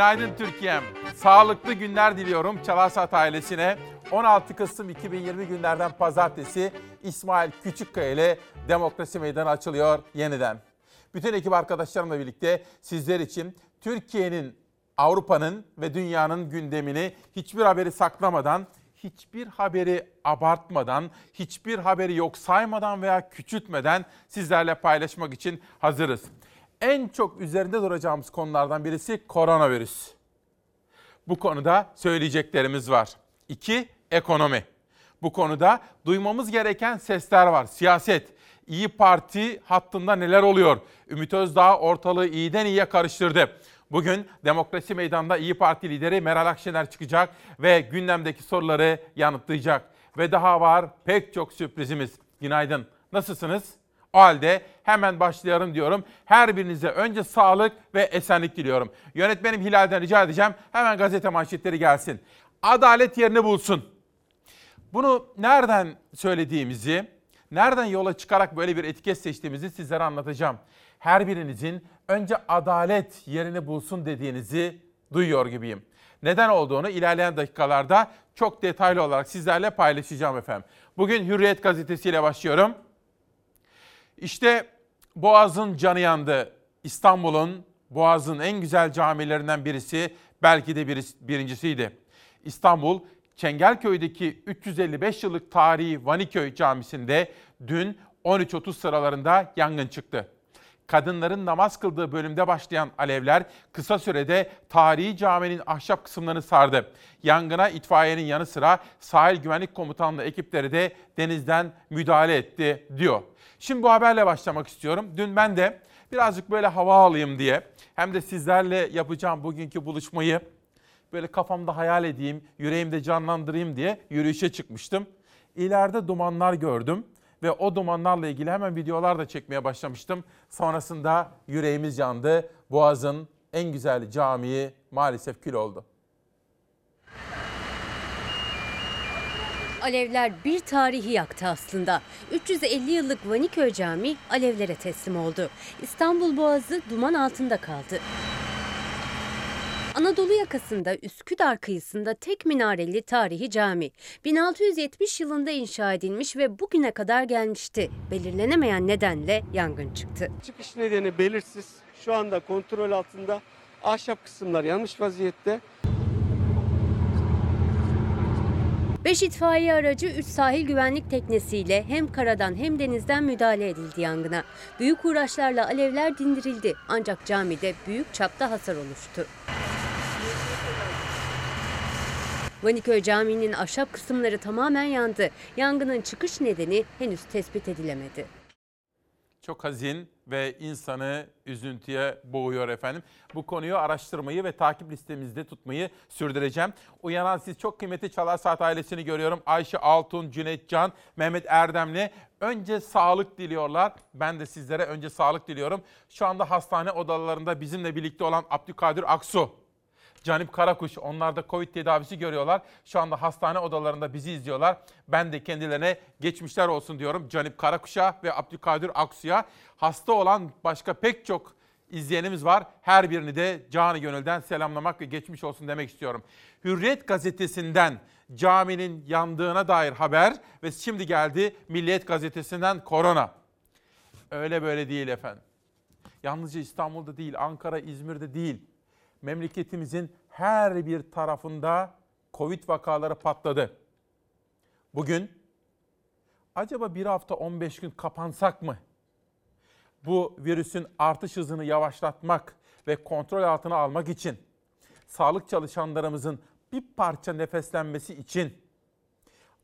Günaydın Türkiye'm. Sağlıklı günler diliyorum Çalarsat ailesine. 16 Kasım 2020 günlerden pazartesi İsmail Küçükkaya ile Demokrasi Meydanı açılıyor yeniden. Bütün ekip arkadaşlarımla birlikte sizler için Türkiye'nin, Avrupa'nın ve dünyanın gündemini hiçbir haberi saklamadan, hiçbir haberi abartmadan, hiçbir haberi yok saymadan veya küçültmeden sizlerle paylaşmak için hazırız. En çok üzerinde duracağımız konulardan birisi koronavirüs. Bu konuda söyleyeceklerimiz var. İki, ekonomi. Bu konuda duymamız gereken sesler var. Siyaset, İyi Parti hattında neler oluyor? Ümit Özdağ ortalığı iyiden iyiye karıştırdı. Bugün Demokrasi Meydanı'nda İyi Parti lideri Meral Akşener çıkacak ve gündemdeki soruları yanıtlayacak. Ve daha var pek çok sürprizimiz. Günaydın. Nasılsınız? O halde hemen başlayalım diyorum. Her birinize önce sağlık ve esenlik diliyorum. Yönetmenim Hilal'den rica edeceğim. Hemen gazete manşetleri gelsin. Adalet yerini bulsun. Bunu nereden söylediğimizi, nereden yola çıkarak böyle bir etiket seçtiğimizi sizlere anlatacağım. Her birinizin önce adalet yerini bulsun dediğinizi duyuyor gibiyim. Neden olduğunu ilerleyen dakikalarda çok detaylı olarak sizlerle paylaşacağım efendim. Bugün Hürriyet gazetesiyle başlıyorum. İşte Boğaz'ın canı yandı. İstanbul'un Boğaz'ın en güzel camilerinden birisi belki de birisi, birincisiydi. İstanbul Çengelköy'deki 355 yıllık tarihi Vaniköy Camisi'nde dün 13.30 sıralarında yangın çıktı. Kadınların namaz kıldığı bölümde başlayan alevler kısa sürede tarihi caminin ahşap kısımlarını sardı. Yangına itfaiyenin yanı sıra sahil güvenlik komutanlığı ekipleri de denizden müdahale etti diyor. Şimdi bu haberle başlamak istiyorum. Dün ben de birazcık böyle hava alayım diye hem de sizlerle yapacağım bugünkü buluşmayı böyle kafamda hayal edeyim, yüreğimde canlandırayım diye yürüyüşe çıkmıştım. İleride dumanlar gördüm ve o dumanlarla ilgili hemen videolar da çekmeye başlamıştım. Sonrasında yüreğimiz yandı. Boğaz'ın en güzel camii maalesef kül oldu. Alevler bir tarihi yaktı aslında. 350 yıllık Vaniköy Camii alevlere teslim oldu. İstanbul Boğazı duman altında kaldı. Anadolu yakasında Üsküdar kıyısında tek minareli tarihi cami. 1670 yılında inşa edilmiş ve bugüne kadar gelmişti. Belirlenemeyen nedenle yangın çıktı. Çıkış nedeni belirsiz. Şu anda kontrol altında. Ahşap kısımlar yanmış vaziyette. 5 itfaiye aracı 3 sahil güvenlik teknesiyle hem karadan hem denizden müdahale edildi yangına. Büyük uğraşlarla alevler dindirildi ancak camide büyük çapta hasar oluştu. Vaniköy Camii'nin ahşap kısımları tamamen yandı. Yangının çıkış nedeni henüz tespit edilemedi. Çok hazin ve insanı üzüntüye boğuyor efendim. Bu konuyu araştırmayı ve takip listemizde tutmayı sürdüreceğim. Uyanan siz çok kıymetli Çalar Saat ailesini görüyorum. Ayşe Altun, Cüneyt Can, Mehmet Erdemli. Önce sağlık diliyorlar. Ben de sizlere önce sağlık diliyorum. Şu anda hastane odalarında bizimle birlikte olan Abdülkadir Aksu. Canip Karakuş onlar da Covid tedavisi görüyorlar. Şu anda hastane odalarında bizi izliyorlar. Ben de kendilerine geçmişler olsun diyorum. Canip Karakuş'a ve Abdülkadir Aksu'ya hasta olan başka pek çok izleyenimiz var. Her birini de canı gönülden selamlamak ve geçmiş olsun demek istiyorum. Hürriyet gazetesinden caminin yandığına dair haber ve şimdi geldi Milliyet gazetesinden korona. Öyle böyle değil efendim. Yalnızca İstanbul'da değil, Ankara, İzmir'de değil memleketimizin her bir tarafında Covid vakaları patladı. Bugün acaba bir hafta 15 gün kapansak mı? Bu virüsün artış hızını yavaşlatmak ve kontrol altına almak için sağlık çalışanlarımızın bir parça nefeslenmesi için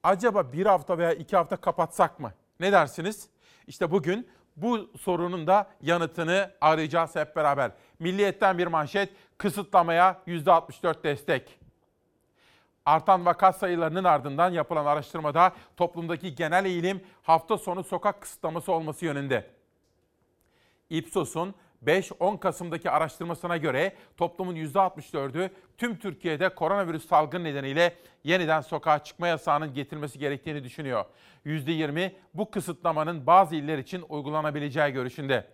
acaba bir hafta veya iki hafta kapatsak mı? Ne dersiniz? İşte bugün bu sorunun da yanıtını arayacağız hep beraber. Milliyetten bir manşet, kısıtlamaya %64 destek. Artan vaka sayılarının ardından yapılan araştırmada toplumdaki genel eğilim hafta sonu sokak kısıtlaması olması yönünde. Ipsos'un 5-10 Kasım'daki araştırmasına göre toplumun %64'ü tüm Türkiye'de koronavirüs salgın nedeniyle yeniden sokağa çıkma yasağının getirilmesi gerektiğini düşünüyor. %20 bu kısıtlamanın bazı iller için uygulanabileceği görüşünde.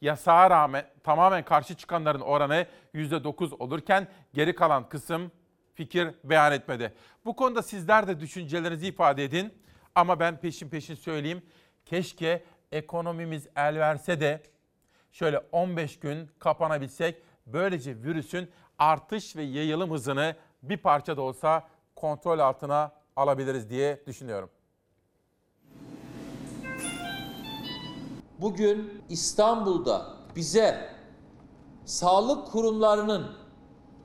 Yasağa rağmen tamamen karşı çıkanların oranı %9 olurken geri kalan kısım fikir beyan etmedi. Bu konuda sizler de düşüncelerinizi ifade edin. Ama ben peşin peşin söyleyeyim. Keşke ekonomimiz el verse de şöyle 15 gün kapanabilsek. Böylece virüsün artış ve yayılım hızını bir parça da olsa kontrol altına alabiliriz diye düşünüyorum. Bugün İstanbul'da bize sağlık kurumlarının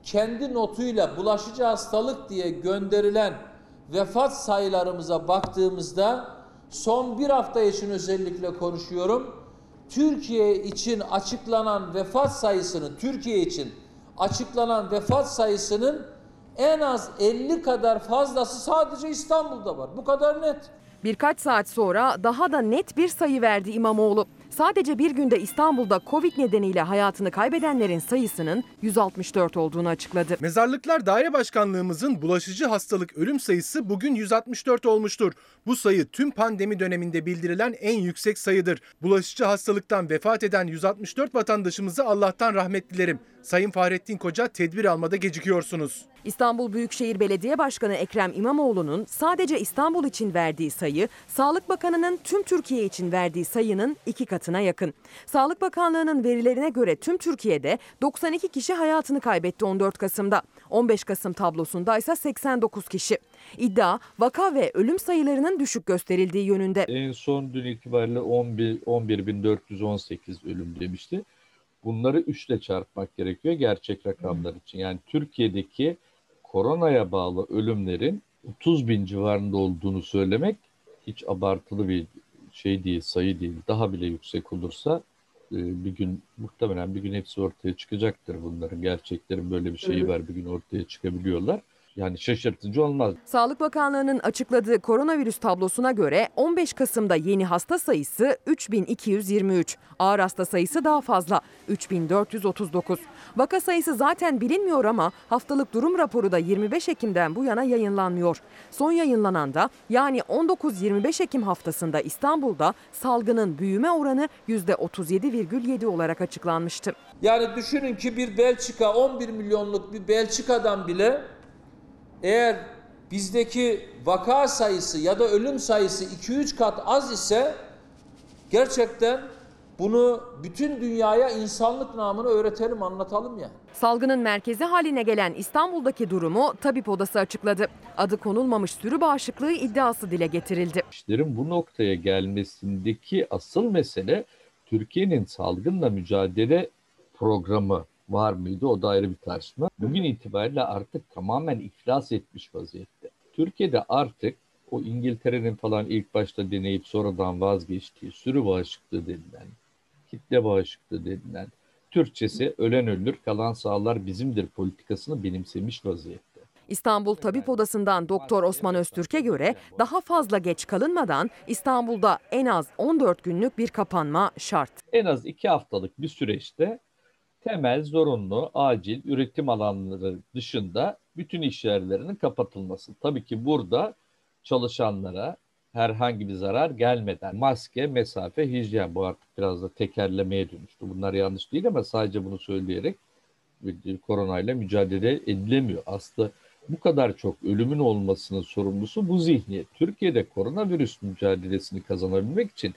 kendi notuyla bulaşıcı hastalık diye gönderilen vefat sayılarımıza baktığımızda son bir hafta için özellikle konuşuyorum. Türkiye için açıklanan vefat sayısının Türkiye için açıklanan vefat sayısının en az 50 kadar fazlası sadece İstanbul'da var. Bu kadar net. Birkaç saat sonra daha da net bir sayı verdi İmamoğlu. Sadece bir günde İstanbul'da Covid nedeniyle hayatını kaybedenlerin sayısının 164 olduğunu açıkladı. Mezarlıklar Daire Başkanlığımızın bulaşıcı hastalık ölüm sayısı bugün 164 olmuştur. Bu sayı tüm pandemi döneminde bildirilen en yüksek sayıdır. Bulaşıcı hastalıktan vefat eden 164 vatandaşımızı Allah'tan rahmet dilerim. Sayın Fahrettin Koca tedbir almada gecikiyorsunuz. İstanbul Büyükşehir Belediye Başkanı Ekrem İmamoğlu'nun sadece İstanbul için verdiği sayı, Sağlık Bakanı'nın tüm Türkiye için verdiği sayının iki katına yakın. Sağlık Bakanlığı'nın verilerine göre tüm Türkiye'de 92 kişi hayatını kaybetti 14 Kasım'da. 15 Kasım tablosunda ise 89 kişi. İddia vaka ve ölüm sayılarının düşük gösterildiği yönünde. En son dün itibariyle 11 11.418 ölüm demişti. Bunları 3 ile çarpmak gerekiyor gerçek rakamlar için. Yani Türkiye'deki koronaya bağlı ölümlerin 30 bin civarında olduğunu söylemek hiç abartılı bir şey değil, sayı değil. Daha bile yüksek olursa e, bir gün muhtemelen bir gün hepsi ortaya çıkacaktır bunların. Gerçeklerin böyle bir şeyi var bir gün ortaya çıkabiliyorlar. Yani şaşırtıcı olmaz. Sağlık Bakanlığı'nın açıkladığı koronavirüs tablosuna göre 15 Kasım'da yeni hasta sayısı 3223. Ağır hasta sayısı daha fazla 3439. Vaka sayısı zaten bilinmiyor ama haftalık durum raporu da 25 Ekim'den bu yana yayınlanmıyor. Son yayınlanan da yani 19-25 Ekim haftasında İstanbul'da salgının büyüme oranı %37,7 olarak açıklanmıştı. Yani düşünün ki bir Belçika 11 milyonluk bir Belçika'dan bile eğer bizdeki vaka sayısı ya da ölüm sayısı 2-3 kat az ise gerçekten bunu bütün dünyaya insanlık namını öğretelim, anlatalım ya. Salgının merkezi haline gelen İstanbul'daki durumu tabip odası açıkladı. Adı konulmamış sürü bağışıklığı iddiası dile getirildi. İşlerin bu noktaya gelmesindeki asıl mesele Türkiye'nin salgınla mücadele programı var mıydı? O da ayrı bir tartışma. Bugün itibariyle artık tamamen iflas etmiş vaziyette. Türkiye'de artık o İngiltere'nin falan ilk başta deneyip sonradan vazgeçtiği sürü bağışıklığı denilen, kitle bağışıklığı denilen, Türkçesi ölen ölür kalan sağlar bizimdir politikasını benimsemiş vaziyette. İstanbul Tabip Odası'ndan Doktor Osman Öztürk'e göre daha fazla geç kalınmadan İstanbul'da en az 14 günlük bir kapanma şart. En az iki haftalık bir süreçte temel, zorunlu, acil üretim alanları dışında bütün iş yerlerinin kapatılması. Tabii ki burada çalışanlara herhangi bir zarar gelmeden maske, mesafe, hijyen bu artık biraz da tekerlemeye dönüştü. Bunlar yanlış değil ama sadece bunu söyleyerek koronayla mücadele edilemiyor. Aslında bu kadar çok ölümün olmasının sorumlusu bu zihniyet. Türkiye'de koronavirüs mücadelesini kazanabilmek için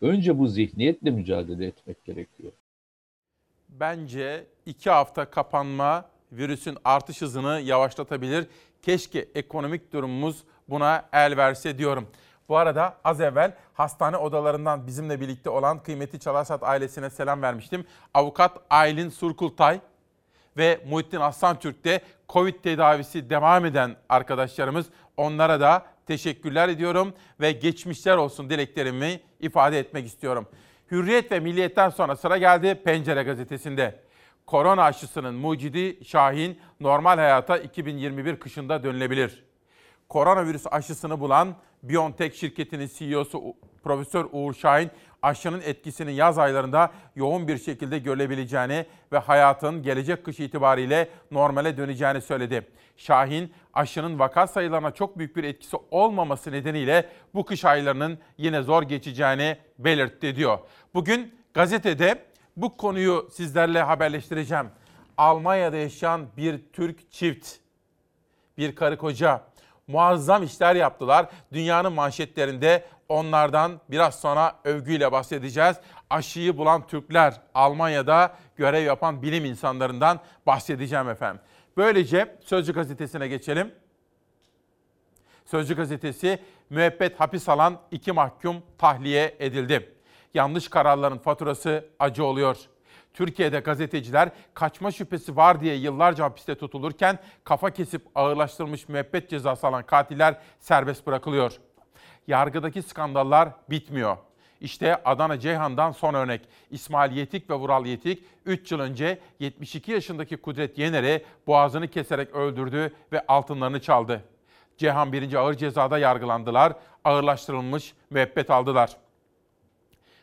önce bu zihniyetle mücadele etmek gerekiyor. Bence iki hafta kapanma virüsün artış hızını yavaşlatabilir. Keşke ekonomik durumumuz buna el verse diyorum. Bu arada az evvel hastane odalarından bizimle birlikte olan kıymetli Çalarsat ailesine selam vermiştim. Avukat Aylin Surkultay ve Muhittin Aslantürk'te Covid tedavisi devam eden arkadaşlarımız. Onlara da teşekkürler ediyorum ve geçmişler olsun dileklerimi ifade etmek istiyorum. Hürriyet ve Milliyet'ten sonra sıra geldi Pencere gazetesinde. Korona aşısının mucidi Şahin normal hayata 2021 kışında dönülebilir. Koronavirüs aşısını bulan BioNTech şirketinin CEO'su Profesör Uğur Şahin aşının etkisinin yaz aylarında yoğun bir şekilde görülebileceğini ve hayatın gelecek kış itibariyle normale döneceğini söyledi. Şahin aşının vaka sayılarına çok büyük bir etkisi olmaması nedeniyle bu kış aylarının yine zor geçeceğini belirtti diyor. Bugün gazetede Bu konuyu sizlerle haberleştireceğim. Almanya'da yaşayan bir Türk çift, bir karı koca muazzam işler yaptılar. Dünyanın manşetlerinde onlardan biraz sonra övgüyle bahsedeceğiz. Aşıyı bulan Türkler Almanya'da görev yapan bilim insanlarından bahsedeceğim efendim. Böylece Sözcü gazetesine geçelim. Sözcü gazetesi müebbet hapis alan iki mahkum tahliye edildi. Yanlış kararların faturası acı oluyor. Türkiye'de gazeteciler kaçma şüphesi var diye yıllarca hapiste tutulurken kafa kesip ağırlaştırılmış müebbet cezası alan katiller serbest bırakılıyor. Yargıdaki skandallar bitmiyor. İşte Adana Ceyhan'dan son örnek. İsmail Yetik ve Vural Yetik 3 yıl önce 72 yaşındaki Kudret Yener'i boğazını keserek öldürdü ve altınlarını çaldı. Ceyhan 1. Ağır Ceza'da yargılandılar, ağırlaştırılmış müebbet aldılar.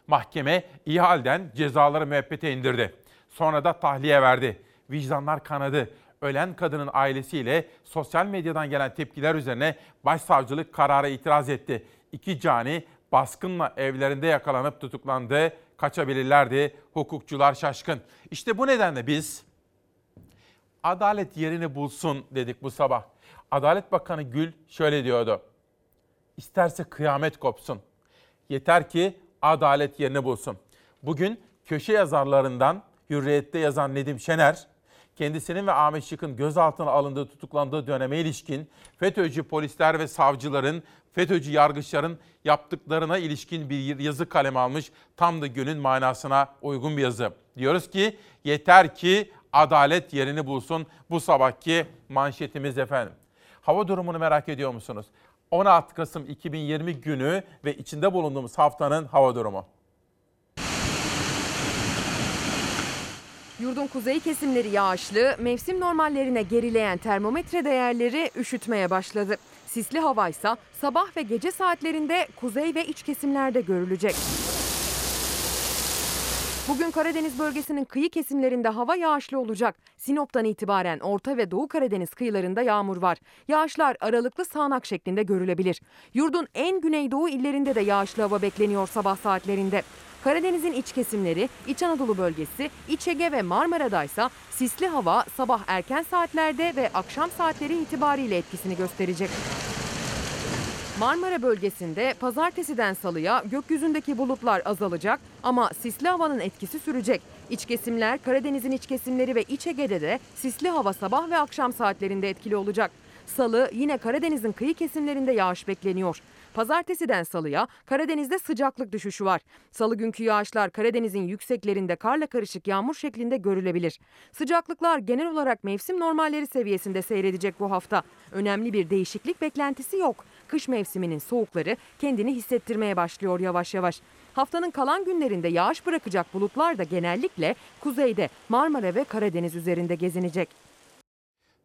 Mahkeme iyi halden cezaları müebbete indirdi. Sonra da tahliye verdi. Vicdanlar kanadı. Ölen kadının ailesiyle sosyal medyadan gelen tepkiler üzerine başsavcılık karara itiraz etti. İki cani baskınla evlerinde yakalanıp tutuklandı. Kaçabilirlerdi. Hukukçular şaşkın. İşte bu nedenle biz adalet yerini bulsun dedik bu sabah. Adalet Bakanı Gül şöyle diyordu. İsterse kıyamet kopsun. Yeter ki adalet yerini bulsun. Bugün köşe yazarlarından Hürriyet'te yazan Nedim Şener, kendisinin ve Ahmet Şık'ın gözaltına alındığı tutuklandığı döneme ilişkin FETÖ'cü polisler ve savcıların, FETÖ'cü yargıçların yaptıklarına ilişkin bir yazı kaleme almış. Tam da günün manasına uygun bir yazı. Diyoruz ki yeter ki adalet yerini bulsun bu sabahki manşetimiz efendim. Hava durumunu merak ediyor musunuz? 16 Kasım 2020 günü ve içinde bulunduğumuz haftanın hava durumu. Yurdun kuzey kesimleri yağışlı, mevsim normallerine gerileyen termometre değerleri üşütmeye başladı. Sisli havaysa sabah ve gece saatlerinde kuzey ve iç kesimlerde görülecek. Bugün Karadeniz bölgesinin kıyı kesimlerinde hava yağışlı olacak. Sinop'tan itibaren Orta ve Doğu Karadeniz kıyılarında yağmur var. Yağışlar aralıklı sağanak şeklinde görülebilir. Yurdun en güneydoğu illerinde de yağışlı hava bekleniyor sabah saatlerinde. Karadeniz'in iç kesimleri, İç Anadolu bölgesi, İç Ege ve Marmara'daysa sisli hava sabah erken saatlerde ve akşam saatleri itibariyle etkisini gösterecek. Marmara bölgesinde pazartesiden salıya gökyüzündeki bulutlar azalacak ama sisli havanın etkisi sürecek. İç kesimler, Karadeniz'in iç kesimleri ve İç Ege'de de sisli hava sabah ve akşam saatlerinde etkili olacak. Salı yine Karadeniz'in kıyı kesimlerinde yağış bekleniyor. Pazartesiden salıya Karadeniz'de sıcaklık düşüşü var. Salı günkü yağışlar Karadeniz'in yükseklerinde karla karışık yağmur şeklinde görülebilir. Sıcaklıklar genel olarak mevsim normalleri seviyesinde seyredecek bu hafta. Önemli bir değişiklik beklentisi yok. Kış mevsiminin soğukları kendini hissettirmeye başlıyor yavaş yavaş. Haftanın kalan günlerinde yağış bırakacak bulutlar da genellikle kuzeyde Marmara ve Karadeniz üzerinde gezinecek.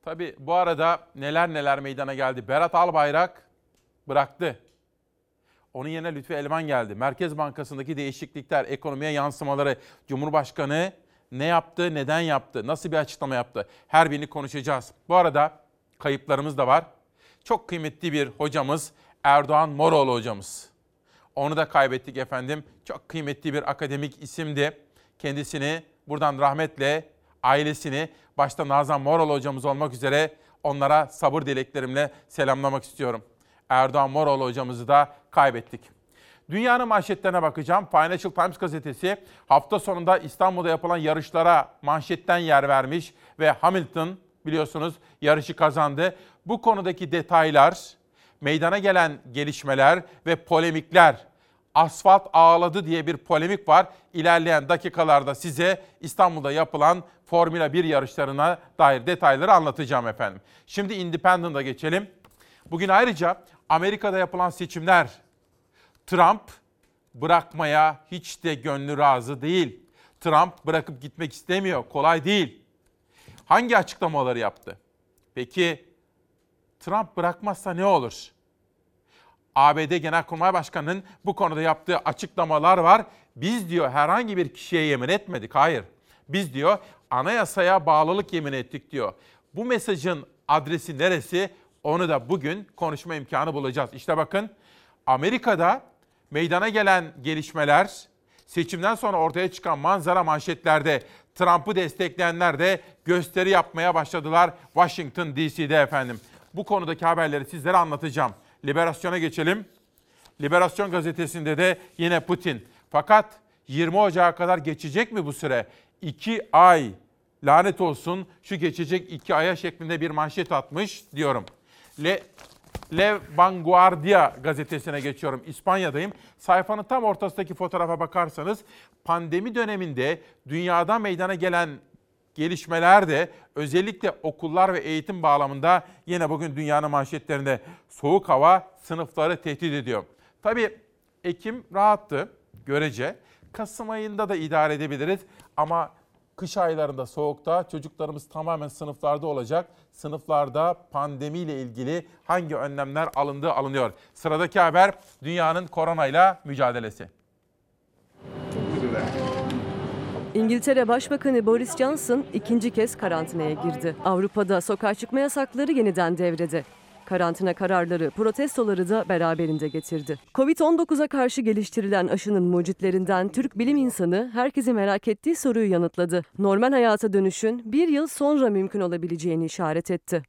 Tabii bu arada neler neler meydana geldi. Berat Albayrak bıraktı. Onun yerine Lütfi Elvan geldi. Merkez Bankası'ndaki değişiklikler, ekonomiye yansımaları, Cumhurbaşkanı ne yaptı, neden yaptı, nasıl bir açıklama yaptı? Her birini konuşacağız. Bu arada kayıplarımız da var. Çok kıymetli bir hocamız Erdoğan Moroğlu hocamız. Onu da kaybettik efendim. Çok kıymetli bir akademik isimdi. Kendisini buradan rahmetle ailesini başta Nazan Moroğlu hocamız olmak üzere onlara sabır dileklerimle selamlamak istiyorum. Erdoğan Moroğlu hocamızı da kaybettik. Dünyanın manşetlerine bakacağım. Financial Times gazetesi hafta sonunda İstanbul'da yapılan yarışlara manşetten yer vermiş ve Hamilton biliyorsunuz yarışı kazandı. Bu konudaki detaylar, meydana gelen gelişmeler ve polemikler asfalt ağladı diye bir polemik var. İlerleyen dakikalarda size İstanbul'da yapılan Formula 1 yarışlarına dair detayları anlatacağım efendim. Şimdi Independent'a geçelim. Bugün ayrıca Amerika'da yapılan seçimler Trump bırakmaya hiç de gönlü razı değil. Trump bırakıp gitmek istemiyor. Kolay değil. Hangi açıklamaları yaptı? Peki Trump bırakmazsa ne olur? ABD Genelkurmay Başkanı'nın bu konuda yaptığı açıklamalar var. Biz diyor herhangi bir kişiye yemin etmedik. Hayır. Biz diyor anayasaya bağlılık yemin ettik diyor. Bu mesajın adresi neresi? Onu da bugün konuşma imkanı bulacağız. İşte bakın Amerika'da meydana gelen gelişmeler, Seçimden sonra ortaya çıkan manzara manşetlerde Trump'ı destekleyenler de gösteri yapmaya başladılar Washington DC'de efendim. Bu konudaki haberleri sizlere anlatacağım. Liberasyona geçelim. Liberasyon gazetesinde de yine Putin. Fakat 20 Ocağı kadar geçecek mi bu süre? 2 ay lanet olsun şu geçecek 2 aya şeklinde bir manşet atmış diyorum. Le, Le Vanguardia gazetesine geçiyorum. İspanya'dayım. Sayfanın tam ortasındaki fotoğrafa bakarsanız pandemi döneminde dünyada meydana gelen gelişmeler de özellikle okullar ve eğitim bağlamında yine bugün dünyanın manşetlerinde soğuk hava sınıfları tehdit ediyor. Tabii Ekim rahattı görece. Kasım ayında da idare edebiliriz ama kış aylarında soğukta çocuklarımız tamamen sınıflarda olacak. Sınıflarda pandemiyle ilgili hangi önlemler alındığı alınıyor. Sıradaki haber dünyanın koronayla mücadelesi. İngiltere Başbakanı Boris Johnson ikinci kez karantinaya girdi. Avrupa'da sokağa çıkma yasakları yeniden devrede. Karantina kararları protestoları da beraberinde getirdi. Covid-19'a karşı geliştirilen aşının mucitlerinden Türk bilim insanı herkesi merak ettiği soruyu yanıtladı. Normal hayata dönüşün bir yıl sonra mümkün olabileceğini işaret etti.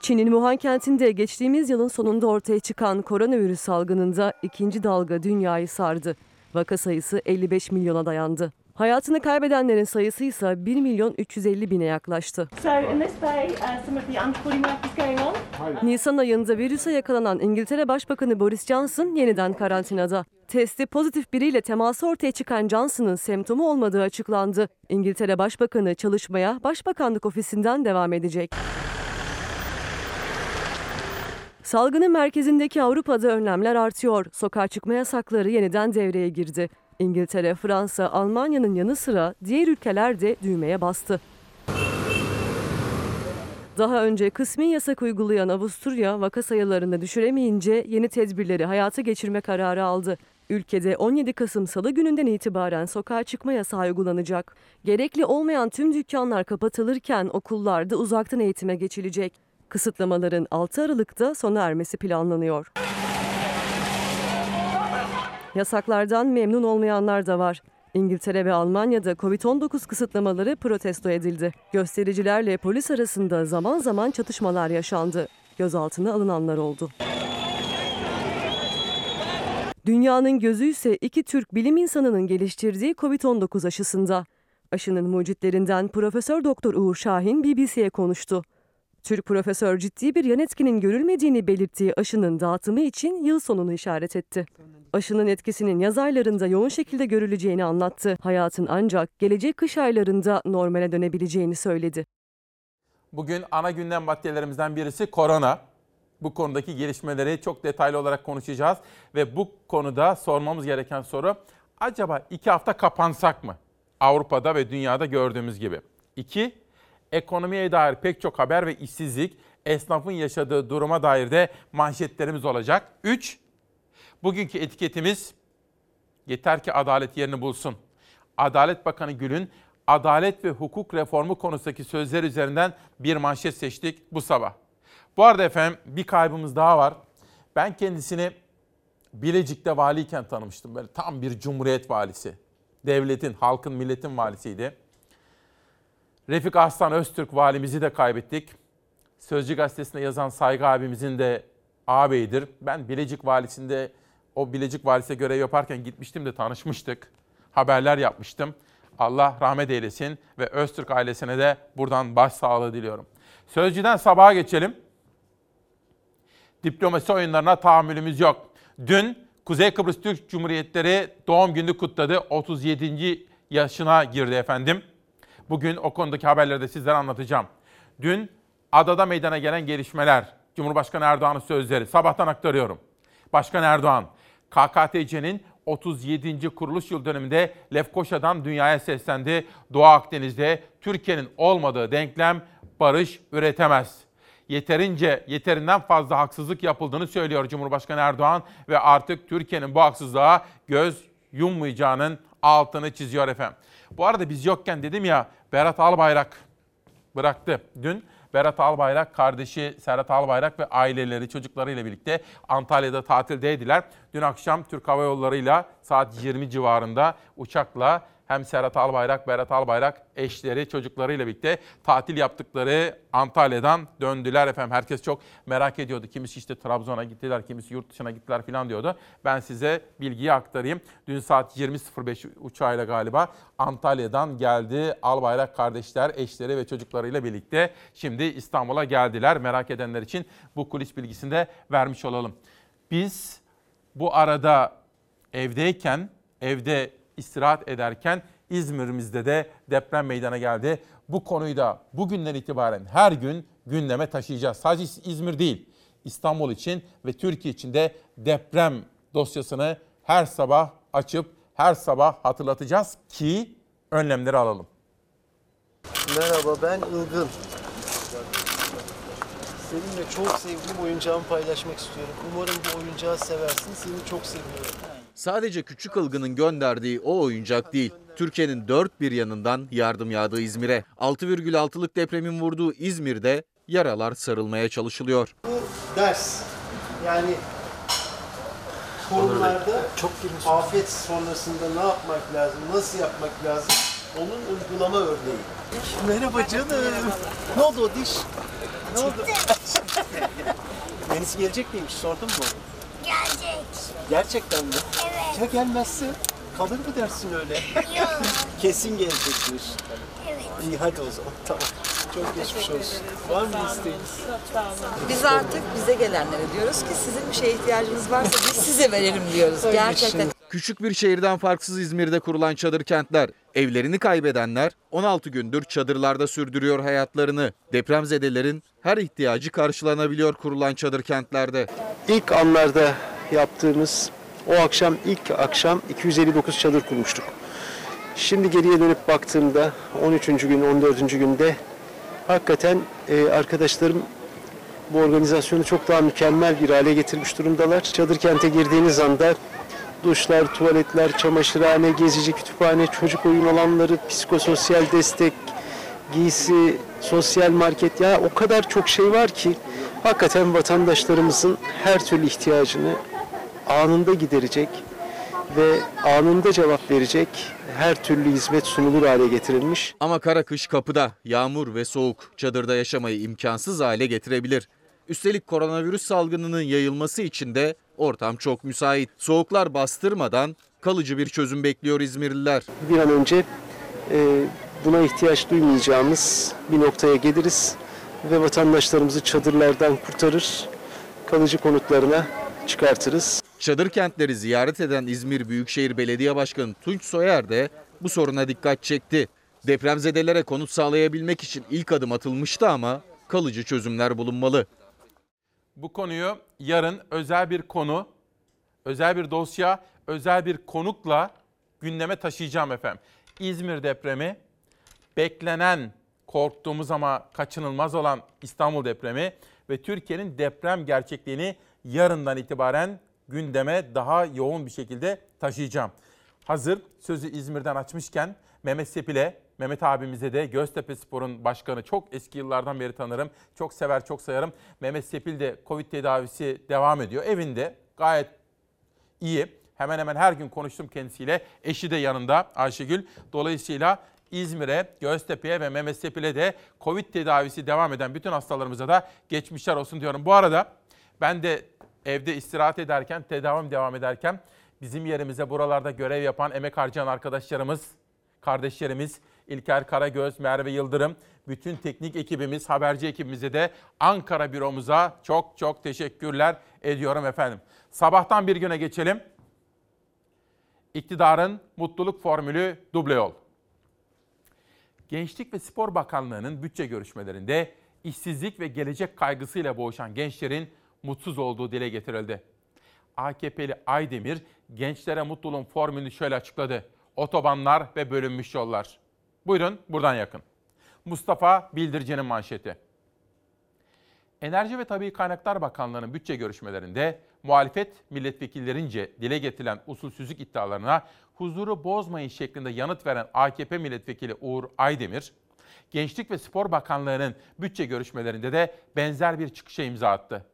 Çin'in Wuhan kentinde geçtiğimiz yılın sonunda ortaya çıkan koronavirüs salgınında ikinci dalga dünyayı sardı. Vaka sayısı 55 milyona dayandı. Hayatını kaybedenlerin sayısı ise 1 milyon 350 bine yaklaştı. So uh. Nisan ayında virüse yakalanan İngiltere Başbakanı Boris Johnson yeniden karantinada. Testi pozitif biriyle teması ortaya çıkan Johnson'ın semptomu olmadığı açıklandı. İngiltere Başbakanı çalışmaya Başbakanlık ofisinden devam edecek. Salgının merkezindeki Avrupa'da önlemler artıyor. Sokağa çıkma yasakları yeniden devreye girdi. İngiltere, Fransa, Almanya'nın yanı sıra diğer ülkeler de düğmeye bastı. Daha önce kısmi yasak uygulayan Avusturya vaka sayılarını düşüremeyince yeni tedbirleri hayata geçirme kararı aldı. Ülkede 17 Kasım Salı gününden itibaren sokağa çıkma yasağı uygulanacak. Gerekli olmayan tüm dükkanlar kapatılırken okullarda uzaktan eğitime geçilecek. Kısıtlamaların 6 Aralık'ta sona ermesi planlanıyor. Yasaklardan memnun olmayanlar da var. İngiltere ve Almanya'da Covid-19 kısıtlamaları protesto edildi. Göstericilerle polis arasında zaman zaman çatışmalar yaşandı. Gözaltına alınanlar oldu. Dünyanın gözü ise iki Türk bilim insanının geliştirdiği Covid-19 aşısında. Aşının mucitlerinden Profesör Doktor Uğur Şahin BBC'ye konuştu. Türk profesör ciddi bir yan etkinin görülmediğini belirttiği aşının dağıtımı için yıl sonunu işaret etti. Aşının etkisinin yaz aylarında yoğun şekilde görüleceğini anlattı. Hayatın ancak gelecek kış aylarında normale dönebileceğini söyledi. Bugün ana gündem maddelerimizden birisi korona. Bu konudaki gelişmeleri çok detaylı olarak konuşacağız. Ve bu konuda sormamız gereken soru acaba iki hafta kapansak mı? Avrupa'da ve dünyada gördüğümüz gibi. İki, ekonomiye dair pek çok haber ve işsizlik, esnafın yaşadığı duruma dair de manşetlerimiz olacak. Üç, bugünkü etiketimiz yeter ki adalet yerini bulsun. Adalet Bakanı Gül'ün adalet ve hukuk reformu konusundaki sözler üzerinden bir manşet seçtik bu sabah. Bu arada efendim bir kaybımız daha var. Ben kendisini Bilecik'te valiyken tanımıştım. Böyle tam bir cumhuriyet valisi. Devletin, halkın, milletin valisiydi. Refik Arslan Öztürk valimizi de kaybettik. Sözcü gazetesinde yazan Saygı abimizin de ağabeyidir. Ben Bilecik valisinde o Bilecik valise görev yaparken gitmiştim de tanışmıştık. Haberler yapmıştım. Allah rahmet eylesin ve Öztürk ailesine de buradan başsağlığı diliyorum. Sözcüden sabaha geçelim. Diplomasi oyunlarına tahammülümüz yok. Dün Kuzey Kıbrıs Türk Cumhuriyetleri doğum günü kutladı. 37. yaşına girdi efendim. Bugün o konudaki haberleri de sizlere anlatacağım. Dün adada meydana gelen gelişmeler, Cumhurbaşkanı Erdoğan'ın sözleri sabahtan aktarıyorum. Başkan Erdoğan, KKTC'nin 37. kuruluş yıl dönümünde Lefkoşa'dan dünyaya seslendi. Doğu Akdeniz'de Türkiye'nin olmadığı denklem barış üretemez. Yeterince, yeterinden fazla haksızlık yapıldığını söylüyor Cumhurbaşkanı Erdoğan ve artık Türkiye'nin bu haksızlığa göz yummayacağının altını çiziyor efendim. Bu arada biz yokken dedim ya Berat Albayrak bıraktı. Dün Berat Albayrak, kardeşi Serhat Albayrak ve aileleri çocuklarıyla birlikte Antalya'da tatildeydiler. Dün akşam Türk Hava Yolları'yla saat 20 civarında uçakla hem Serhat Albayrak, Berat Albayrak eşleri, çocuklarıyla birlikte tatil yaptıkları Antalya'dan döndüler efendim. Herkes çok merak ediyordu. Kimisi işte Trabzon'a gittiler, kimisi yurt dışına gittiler falan diyordu. Ben size bilgiyi aktarayım. Dün saat 20.05 uçağıyla galiba Antalya'dan geldi Albayrak kardeşler, eşleri ve çocuklarıyla birlikte. Şimdi İstanbul'a geldiler. Merak edenler için bu kulis bilgisini de vermiş olalım. Biz bu arada evdeyken, evde istirahat ederken İzmir'imizde de deprem meydana geldi. Bu konuyu da bugünden itibaren her gün gündeme taşıyacağız. Sadece İzmir değil, İstanbul için ve Türkiye için de deprem dosyasını her sabah açıp her sabah hatırlatacağız ki önlemleri alalım. Merhaba ben Ilgın. Seninle çok sevdiğim oyuncağımı paylaşmak istiyorum. Umarım bu oyuncağı seversin. Seni çok seviyorum. Sadece küçük ılgının gönderdiği o oyuncak değil. Türkiye'nin dört bir yanından yardım yağdığı İzmir'e. 6,6'lık depremin vurduğu İzmir'de yaralar sarılmaya çalışılıyor. Bu ders. Yani konularda çok afet sonrasında ne yapmak lazım, nasıl yapmak lazım onun uygulama örneği. Merhaba canım. Ne oldu o diş? Ne oldu? Yenisi gelecek miymiş sordun mu? Gelecek. Gerçekten mi? Evet. Ya gelmezse kalır mı dersin öyle? Yok. Kesin gelecekmiş. Evet. İyi hadi o zaman tamam. Çok geçmiş olsun. Var mı isteğiniz? Biz artık bize gelenlere diyoruz ki sizin bir şeye ihtiyacınız varsa biz size verelim diyoruz. Gerçekten. Küçük bir şehirden farksız İzmir'de kurulan çadır kentler. Evlerini kaybedenler 16 gündür çadırlarda sürdürüyor hayatlarını. Depremzedelerin her ihtiyacı karşılanabiliyor kurulan çadır kentlerde. İlk anlarda yaptığımız o akşam ilk akşam 259 çadır kurmuştuk. Şimdi geriye dönüp baktığımda 13. gün 14. günde hakikaten e, arkadaşlarım bu organizasyonu çok daha mükemmel bir hale getirmiş durumdalar. Çadır kente girdiğiniz anda duşlar, tuvaletler, çamaşırhane, gezici kütüphane, çocuk oyun alanları, psikososyal destek, giysi, sosyal market ya o kadar çok şey var ki hakikaten vatandaşlarımızın her türlü ihtiyacını anında giderecek ve anında cevap verecek her türlü hizmet sunulur hale getirilmiş. Ama kara kış kapıda, yağmur ve soğuk çadırda yaşamayı imkansız hale getirebilir. Üstelik koronavirüs salgınının yayılması için de ortam çok müsait. Soğuklar bastırmadan kalıcı bir çözüm bekliyor İzmirliler. Bir an önce e, buna ihtiyaç duymayacağımız bir noktaya geliriz ve vatandaşlarımızı çadırlardan kurtarır, kalıcı konutlarına çıkartırız. Çadır kentleri ziyaret eden İzmir Büyükşehir Belediye Başkanı Tunç Soyer de bu soruna dikkat çekti. Depremzedelere konut sağlayabilmek için ilk adım atılmıştı ama kalıcı çözümler bulunmalı. Bu konuyu yarın özel bir konu, özel bir dosya, özel bir konukla gündeme taşıyacağım efendim. İzmir depremi, beklenen, korktuğumuz ama kaçınılmaz olan İstanbul depremi ve Türkiye'nin deprem gerçekliğini yarından itibaren gündeme daha yoğun bir şekilde taşıyacağım. Hazır sözü İzmir'den açmışken Mehmet Sepil'e, Mehmet abimize de Göztepe Spor'un başkanı çok eski yıllardan beri tanırım. Çok sever, çok sayarım. Mehmet Sepil de Covid tedavisi devam ediyor. Evinde gayet iyi. Hemen hemen her gün konuştum kendisiyle. Eşi de yanında Ayşegül. Dolayısıyla İzmir'e, Göztepe'ye ve Mehmet Sepil'e de Covid tedavisi devam eden bütün hastalarımıza da geçmişler olsun diyorum. Bu arada ben de evde istirahat ederken, tedavim devam ederken bizim yerimize buralarda görev yapan, emek harcayan arkadaşlarımız, kardeşlerimiz İlker Karagöz, Merve Yıldırım, bütün teknik ekibimiz, haberci ekibimize de Ankara büromuza çok çok teşekkürler ediyorum efendim. Sabahtan bir güne geçelim. İktidarın mutluluk formülü duble yol. Gençlik ve Spor Bakanlığı'nın bütçe görüşmelerinde işsizlik ve gelecek kaygısıyla boğuşan gençlerin mutsuz olduğu dile getirildi. AKP'li Aydemir gençlere mutluluğun formülünü şöyle açıkladı. Otobanlar ve bölünmüş yollar. Buyurun buradan yakın. Mustafa Bildirici'nin manşeti. Enerji ve Tabii Kaynaklar Bakanlığı'nın bütçe görüşmelerinde muhalefet milletvekillerince dile getirilen usulsüzlük iddialarına huzuru bozmayın şeklinde yanıt veren AKP milletvekili Uğur Aydemir, Gençlik ve Spor Bakanlığı'nın bütçe görüşmelerinde de benzer bir çıkışa imza attı.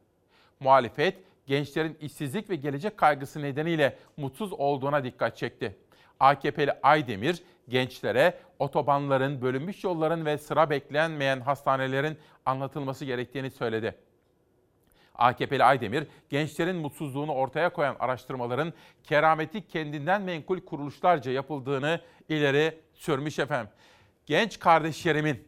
Muhalefet, gençlerin işsizlik ve gelecek kaygısı nedeniyle mutsuz olduğuna dikkat çekti. AKP'li Aydemir, gençlere otobanların, bölünmüş yolların ve sıra beklenmeyen hastanelerin anlatılması gerektiğini söyledi. AKP'li Aydemir, gençlerin mutsuzluğunu ortaya koyan araştırmaların kerameti kendinden menkul kuruluşlarca yapıldığını ileri sürmüş efendim. Genç kardeşlerimin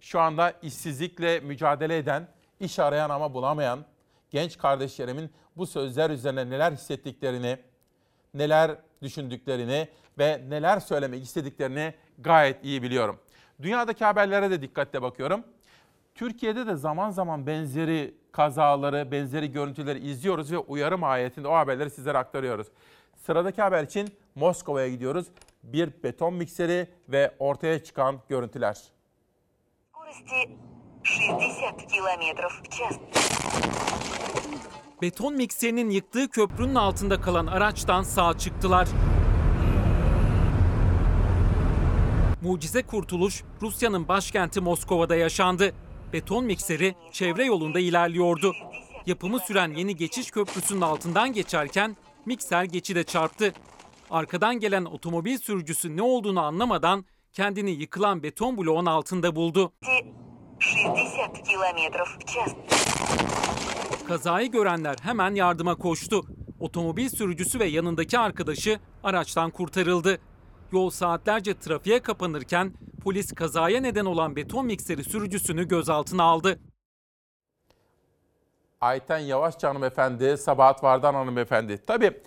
şu anda işsizlikle mücadele eden, iş arayan ama bulamayan genç kardeşlerimin bu sözler üzerine neler hissettiklerini, neler düşündüklerini ve neler söylemek istediklerini gayet iyi biliyorum. Dünyadaki haberlere de dikkatle bakıyorum. Türkiye'de de zaman zaman benzeri kazaları, benzeri görüntüleri izliyoruz ve uyarı mahiyetinde o haberleri sizlere aktarıyoruz. Sıradaki haber için Moskova'ya gidiyoruz. Bir beton mikseri ve ortaya çıkan görüntüler. скорости 60 километров в час. Beton mikserinin yıktığı köprünün altında kalan araçtan sağ çıktılar. Mucize kurtuluş Rusya'nın başkenti Moskova'da yaşandı. Beton mikseri çevre yolunda ilerliyordu. Yapımı süren yeni geçiş köprüsünün altından geçerken mikser geçide çarptı. Arkadan gelen otomobil sürücüsü ne olduğunu anlamadan kendini yıkılan beton bloğun altında buldu. 60 километров в час. Kazayı görenler hemen yardıma koştu. Otomobil sürücüsü ve yanındaki arkadaşı araçtan kurtarıldı. Yol saatlerce trafiğe kapanırken polis kazaya neden olan beton mikseri sürücüsünü gözaltına aldı. Ayten Yavaşça hanımefendi, Sabahat Vardan hanımefendi. Tabii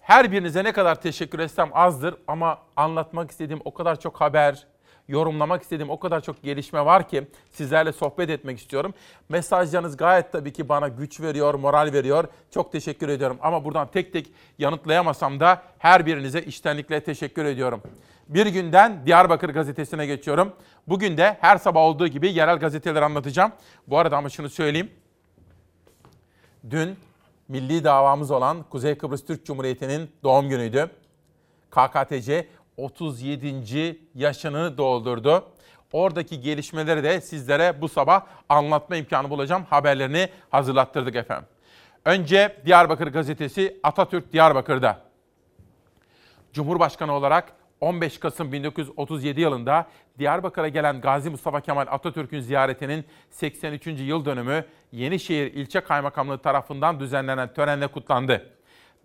her birinize ne kadar teşekkür etsem azdır ama anlatmak istediğim o kadar çok haber, yorumlamak istediğim o kadar çok gelişme var ki sizlerle sohbet etmek istiyorum. Mesajlarınız gayet tabii ki bana güç veriyor, moral veriyor. Çok teşekkür ediyorum ama buradan tek tek yanıtlayamasam da her birinize içtenlikle teşekkür ediyorum. Bir günden Diyarbakır gazetesine geçiyorum. Bugün de her sabah olduğu gibi yerel gazeteleri anlatacağım. Bu arada ama şunu söyleyeyim. Dün milli davamız olan Kuzey Kıbrıs Türk Cumhuriyeti'nin doğum günüydü. KKTC 37. yaşını doldurdu. Oradaki gelişmeleri de sizlere bu sabah anlatma imkanı bulacağım. Haberlerini hazırlattırdık efendim. Önce Diyarbakır gazetesi Atatürk Diyarbakır'da. Cumhurbaşkanı olarak 15 Kasım 1937 yılında Diyarbakır'a gelen Gazi Mustafa Kemal Atatürk'ün ziyaretinin 83. yıl dönümü Yenişehir İlçe Kaymakamlığı tarafından düzenlenen törenle kutlandı.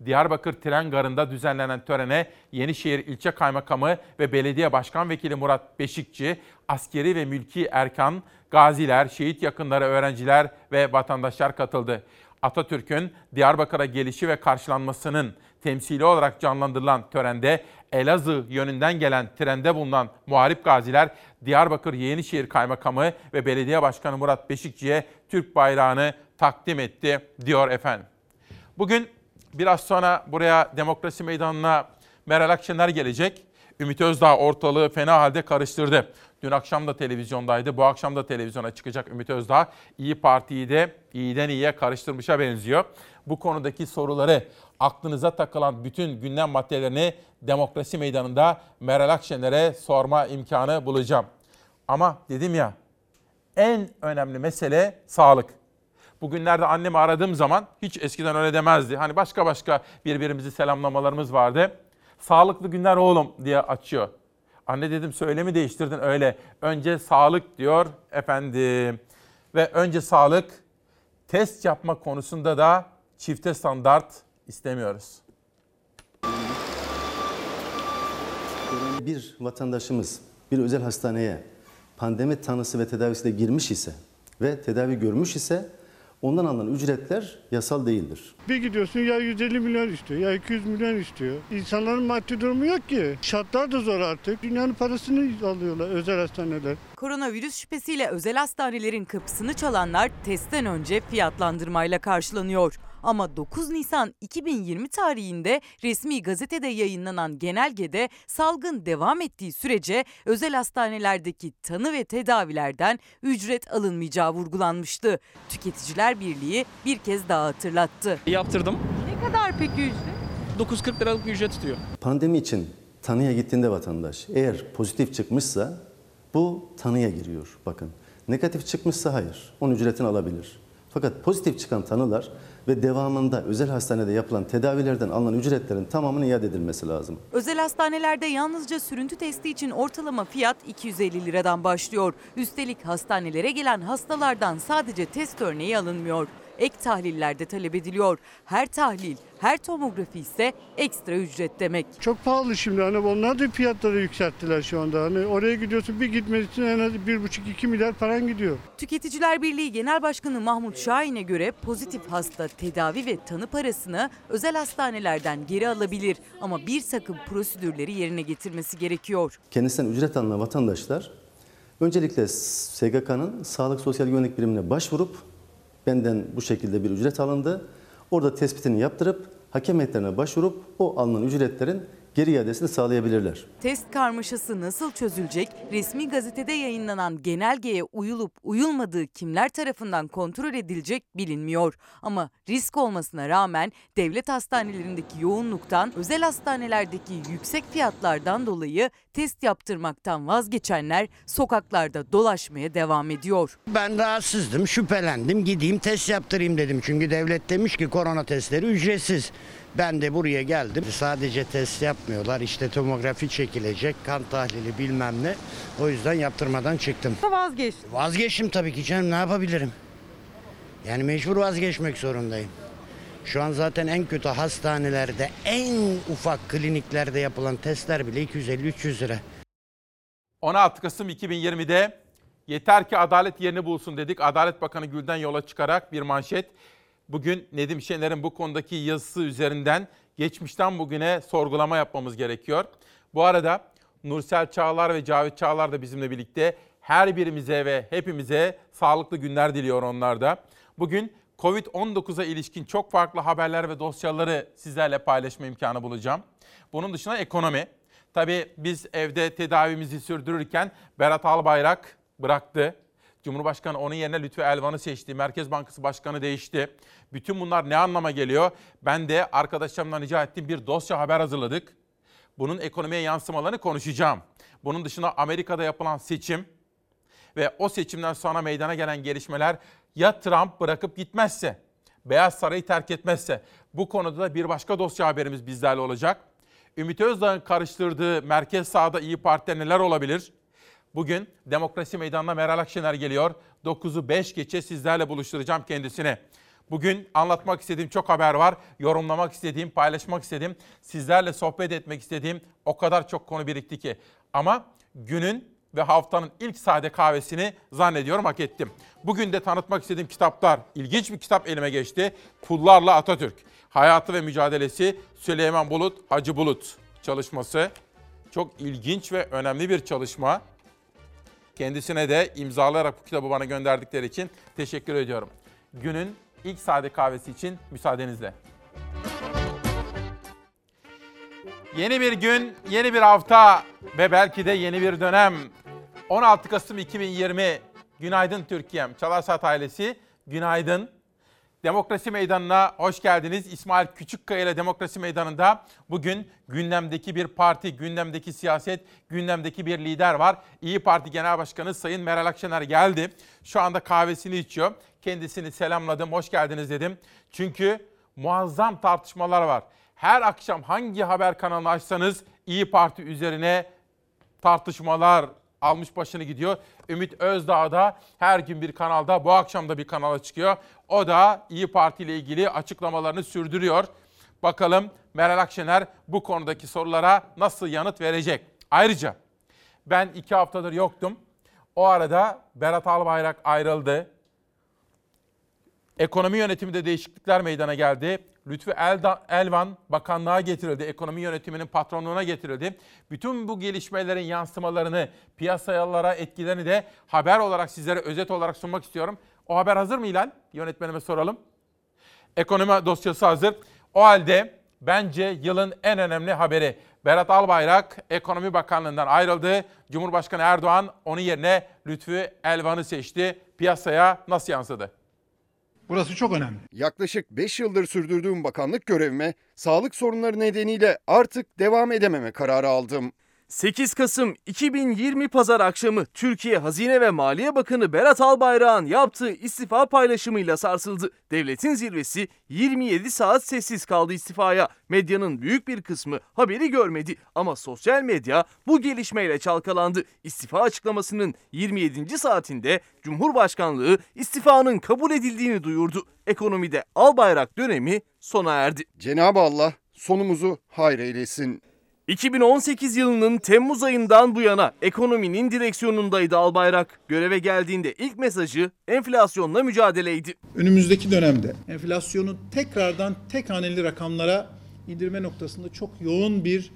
Diyarbakır Tren Garı'nda düzenlenen törene Yenişehir İlçe Kaymakamı ve Belediye Başkan Vekili Murat Beşikçi, askeri ve mülki erkan, gaziler, şehit yakınları, öğrenciler ve vatandaşlar katıldı. Atatürk'ün Diyarbakır'a gelişi ve karşılanmasının temsili olarak canlandırılan törende Elazığ yönünden gelen trende bulunan muharip gaziler Diyarbakır Yenişehir Kaymakamı ve Belediye Başkanı Murat Beşikçi'ye Türk bayrağını takdim etti diyor efendim. Bugün biraz sonra buraya demokrasi meydanına Meral Akşener gelecek. Ümit Özdağ ortalığı fena halde karıştırdı. Dün akşam da televizyondaydı, bu akşam da televizyona çıkacak Ümit Özdağ. İyi Parti'yi de iyiden iyiye karıştırmışa benziyor. Bu konudaki soruları, aklınıza takılan bütün gündem maddelerini demokrasi meydanında Meral Akşener'e sorma imkanı bulacağım. Ama dedim ya, en önemli mesele sağlık. Bugünlerde annemi aradığım zaman hiç eskiden öyle demezdi. Hani başka başka birbirimizi selamlamalarımız vardı. Sağlıklı günler oğlum diye açıyor. Anne dedim söylemi değiştirdin öyle. Önce sağlık diyor efendim. Ve önce sağlık test yapma konusunda da çifte standart istemiyoruz. Bir vatandaşımız bir özel hastaneye pandemi tanısı ve tedavisiyle girmiş ise ve tedavi görmüş ise ondan alınan ücretler yasal değildir. Bir gidiyorsun ya 150 milyon istiyor ya 200 milyon istiyor. İnsanların maddi durumu yok ki. Şartlar da zor artık. Dünyanın parasını alıyorlar özel hastaneler. Koronavirüs şüphesiyle özel hastanelerin kapısını çalanlar testten önce fiyatlandırmayla karşılanıyor. Ama 9 Nisan 2020 tarihinde resmi gazetede yayınlanan genelgede salgın devam ettiği sürece özel hastanelerdeki tanı ve tedavilerden ücret alınmayacağı vurgulanmıştı. Tüketiciler Birliği bir kez daha hatırlattı. Yaptırdım. Ne kadar peki ücret? 940 liralık bir ücret tutuyor. Pandemi için tanıya gittiğinde vatandaş eğer pozitif çıkmışsa Bu tanıya giriyor bakın. Negatif çıkmışsa hayır, onun ücretini alabilir. Fakat pozitif çıkan tanılar ve devamında özel hastanede yapılan tedavilerden alınan ücretlerin tamamının iade edilmesi lazım. Özel hastanelerde yalnızca sürüntü testi için ortalama fiyat 250 liradan başlıyor. Üstelik hastanelere gelen hastalardan sadece test örneği alınmıyor. Ek tahliller de talep ediliyor. Her tahlil, her tomografi ise ekstra ücret demek. Çok pahalı şimdi hani onlar da fiyatları yükselttiler şu anda. Hani oraya gidiyorsun bir gitmek için en az 1,5-2 milyar paran gidiyor. Tüketiciler Birliği Genel Başkanı Mahmut Şahin'e göre pozitif hasta tedavi ve tanı parasını özel hastanelerden geri alabilir. Ama bir takım prosedürleri yerine getirmesi gerekiyor. Kendisinden ücret alınan vatandaşlar öncelikle SGK'nın Sağlık Sosyal Güvenlik Birimine başvurup benden bu şekilde bir ücret alındı. Orada tespitini yaptırıp hakem heyetlerine başvurup o alınan ücretlerin geri iadesini sağlayabilirler. Test karmaşası nasıl çözülecek? Resmi gazetede yayınlanan genelgeye uyulup uyulmadığı kimler tarafından kontrol edilecek bilinmiyor. Ama risk olmasına rağmen devlet hastanelerindeki yoğunluktan, özel hastanelerdeki yüksek fiyatlardan dolayı test yaptırmaktan vazgeçenler sokaklarda dolaşmaya devam ediyor. Ben rahatsızdım, şüphelendim. Gideyim test yaptırayım dedim. Çünkü devlet demiş ki korona testleri ücretsiz. Ben de buraya geldim. Sadece test yapmıyorlar. İşte tomografi çekilecek, kan tahlili bilmem ne. O yüzden yaptırmadan çıktım. Vazgeç. Vazgeçtim tabii ki canım ne yapabilirim? Yani mecbur vazgeçmek zorundayım. Şu an zaten en kötü hastanelerde, en ufak kliniklerde yapılan testler bile 250-300 lira. 16 Kasım 2020'de yeter ki adalet yerini bulsun dedik. Adalet Bakanı Gül'den yola çıkarak bir manşet. Bugün Nedim Şener'in bu konudaki yazısı üzerinden geçmişten bugüne sorgulama yapmamız gerekiyor. Bu arada Nursel Çağlar ve Cavit Çağlar da bizimle birlikte her birimize ve hepimize sağlıklı günler diliyor onlar da. Bugün Covid-19'a ilişkin çok farklı haberler ve dosyaları sizlerle paylaşma imkanı bulacağım. Bunun dışında ekonomi. Tabii biz evde tedavimizi sürdürürken Berat Albayrak bıraktı. Cumhurbaşkanı onun yerine Lütfü Elvan'ı seçti. Merkez Bankası Başkanı değişti. Bütün bunlar ne anlama geliyor? Ben de arkadaşlarımdan rica ettiğim bir dosya haber hazırladık. Bunun ekonomiye yansımalarını konuşacağım. Bunun dışında Amerika'da yapılan seçim ve o seçimden sonra meydana gelen gelişmeler ya Trump bırakıp gitmezse, Beyaz Sarayı terk etmezse bu konuda da bir başka dosya haberimiz bizlerle olacak. Ümit Özdağ'ın karıştırdığı merkez sağda iyi Parti'de neler olabilir? Bugün Demokrasi Meydanı'na Meral Akşener geliyor. 9'u 5 geçe sizlerle buluşturacağım kendisini. Bugün anlatmak istediğim çok haber var. Yorumlamak istediğim, paylaşmak istediğim, sizlerle sohbet etmek istediğim o kadar çok konu birikti ki. Ama günün ve haftanın ilk sade kahvesini zannediyorum hak ettim. Bugün de tanıtmak istediğim kitaplar, ilginç bir kitap elime geçti. Pullarla Atatürk. Hayatı ve mücadelesi Süleyman Bulut, Hacı Bulut çalışması. Çok ilginç ve önemli bir çalışma. Kendisine de imzalayarak bu kitabı bana gönderdikleri için teşekkür ediyorum. Günün ilk sade kahvesi için müsaadenizle. Yeni bir gün, yeni bir hafta ve belki de yeni bir dönem. 16 Kasım 2020. Günaydın Türkiye'm. Çalarsat ailesi, günaydın. Demokrasi Meydanı'na hoş geldiniz. İsmail Küçükkaya ile Demokrasi Meydanı'nda bugün gündemdeki bir parti, gündemdeki siyaset, gündemdeki bir lider var. İyi Parti Genel Başkanı Sayın Meral Akşener geldi. Şu anda kahvesini içiyor. Kendisini selamladım, hoş geldiniz dedim. Çünkü muazzam tartışmalar var. Her akşam hangi haber kanalını açsanız İyi Parti üzerine tartışmalar almış başını gidiyor. Ümit Özdağ da her gün bir kanalda, bu akşam da bir kanala çıkıyor. O da İyi Parti ile ilgili açıklamalarını sürdürüyor. Bakalım Meral Akşener bu konudaki sorulara nasıl yanıt verecek? Ayrıca ben iki haftadır yoktum. O arada Berat Albayrak ayrıldı. Ekonomi yönetiminde değişiklikler meydana geldi. Lütfü Elda, Elvan bakanlığa getirildi. Ekonomi yönetiminin patronluğuna getirildi. Bütün bu gelişmelerin yansımalarını, piyasalara etkilerini de haber olarak sizlere özet olarak sunmak istiyorum. O haber hazır mı İlhan? Yönetmenime soralım. Ekonomi dosyası hazır. O halde bence yılın en önemli haberi. Berat Albayrak Ekonomi Bakanlığı'ndan ayrıldı. Cumhurbaşkanı Erdoğan onun yerine Lütfü Elvan'ı seçti. Piyasaya nasıl yansıdı? Burası çok önemli. Yaklaşık 5 yıldır sürdürdüğüm bakanlık görevime sağlık sorunları nedeniyle artık devam edememe kararı aldım. 8 Kasım 2020 Pazar akşamı Türkiye Hazine ve Maliye Bakanı Berat Albayrak'ın yaptığı istifa paylaşımıyla sarsıldı. Devletin zirvesi 27 saat sessiz kaldı istifaya. Medyanın büyük bir kısmı haberi görmedi ama sosyal medya bu gelişmeyle çalkalandı. İstifa açıklamasının 27. saatinde Cumhurbaşkanlığı istifanın kabul edildiğini duyurdu. Ekonomide Albayrak dönemi sona erdi. Cenab-ı Allah sonumuzu hayır eylesin. 2018 yılının Temmuz ayından bu yana ekonominin direksiyonundaydı Albayrak. Göreve geldiğinde ilk mesajı enflasyonla mücadeleydi. Önümüzdeki dönemde enflasyonu tekrardan tek haneli rakamlara indirme noktasında çok yoğun bir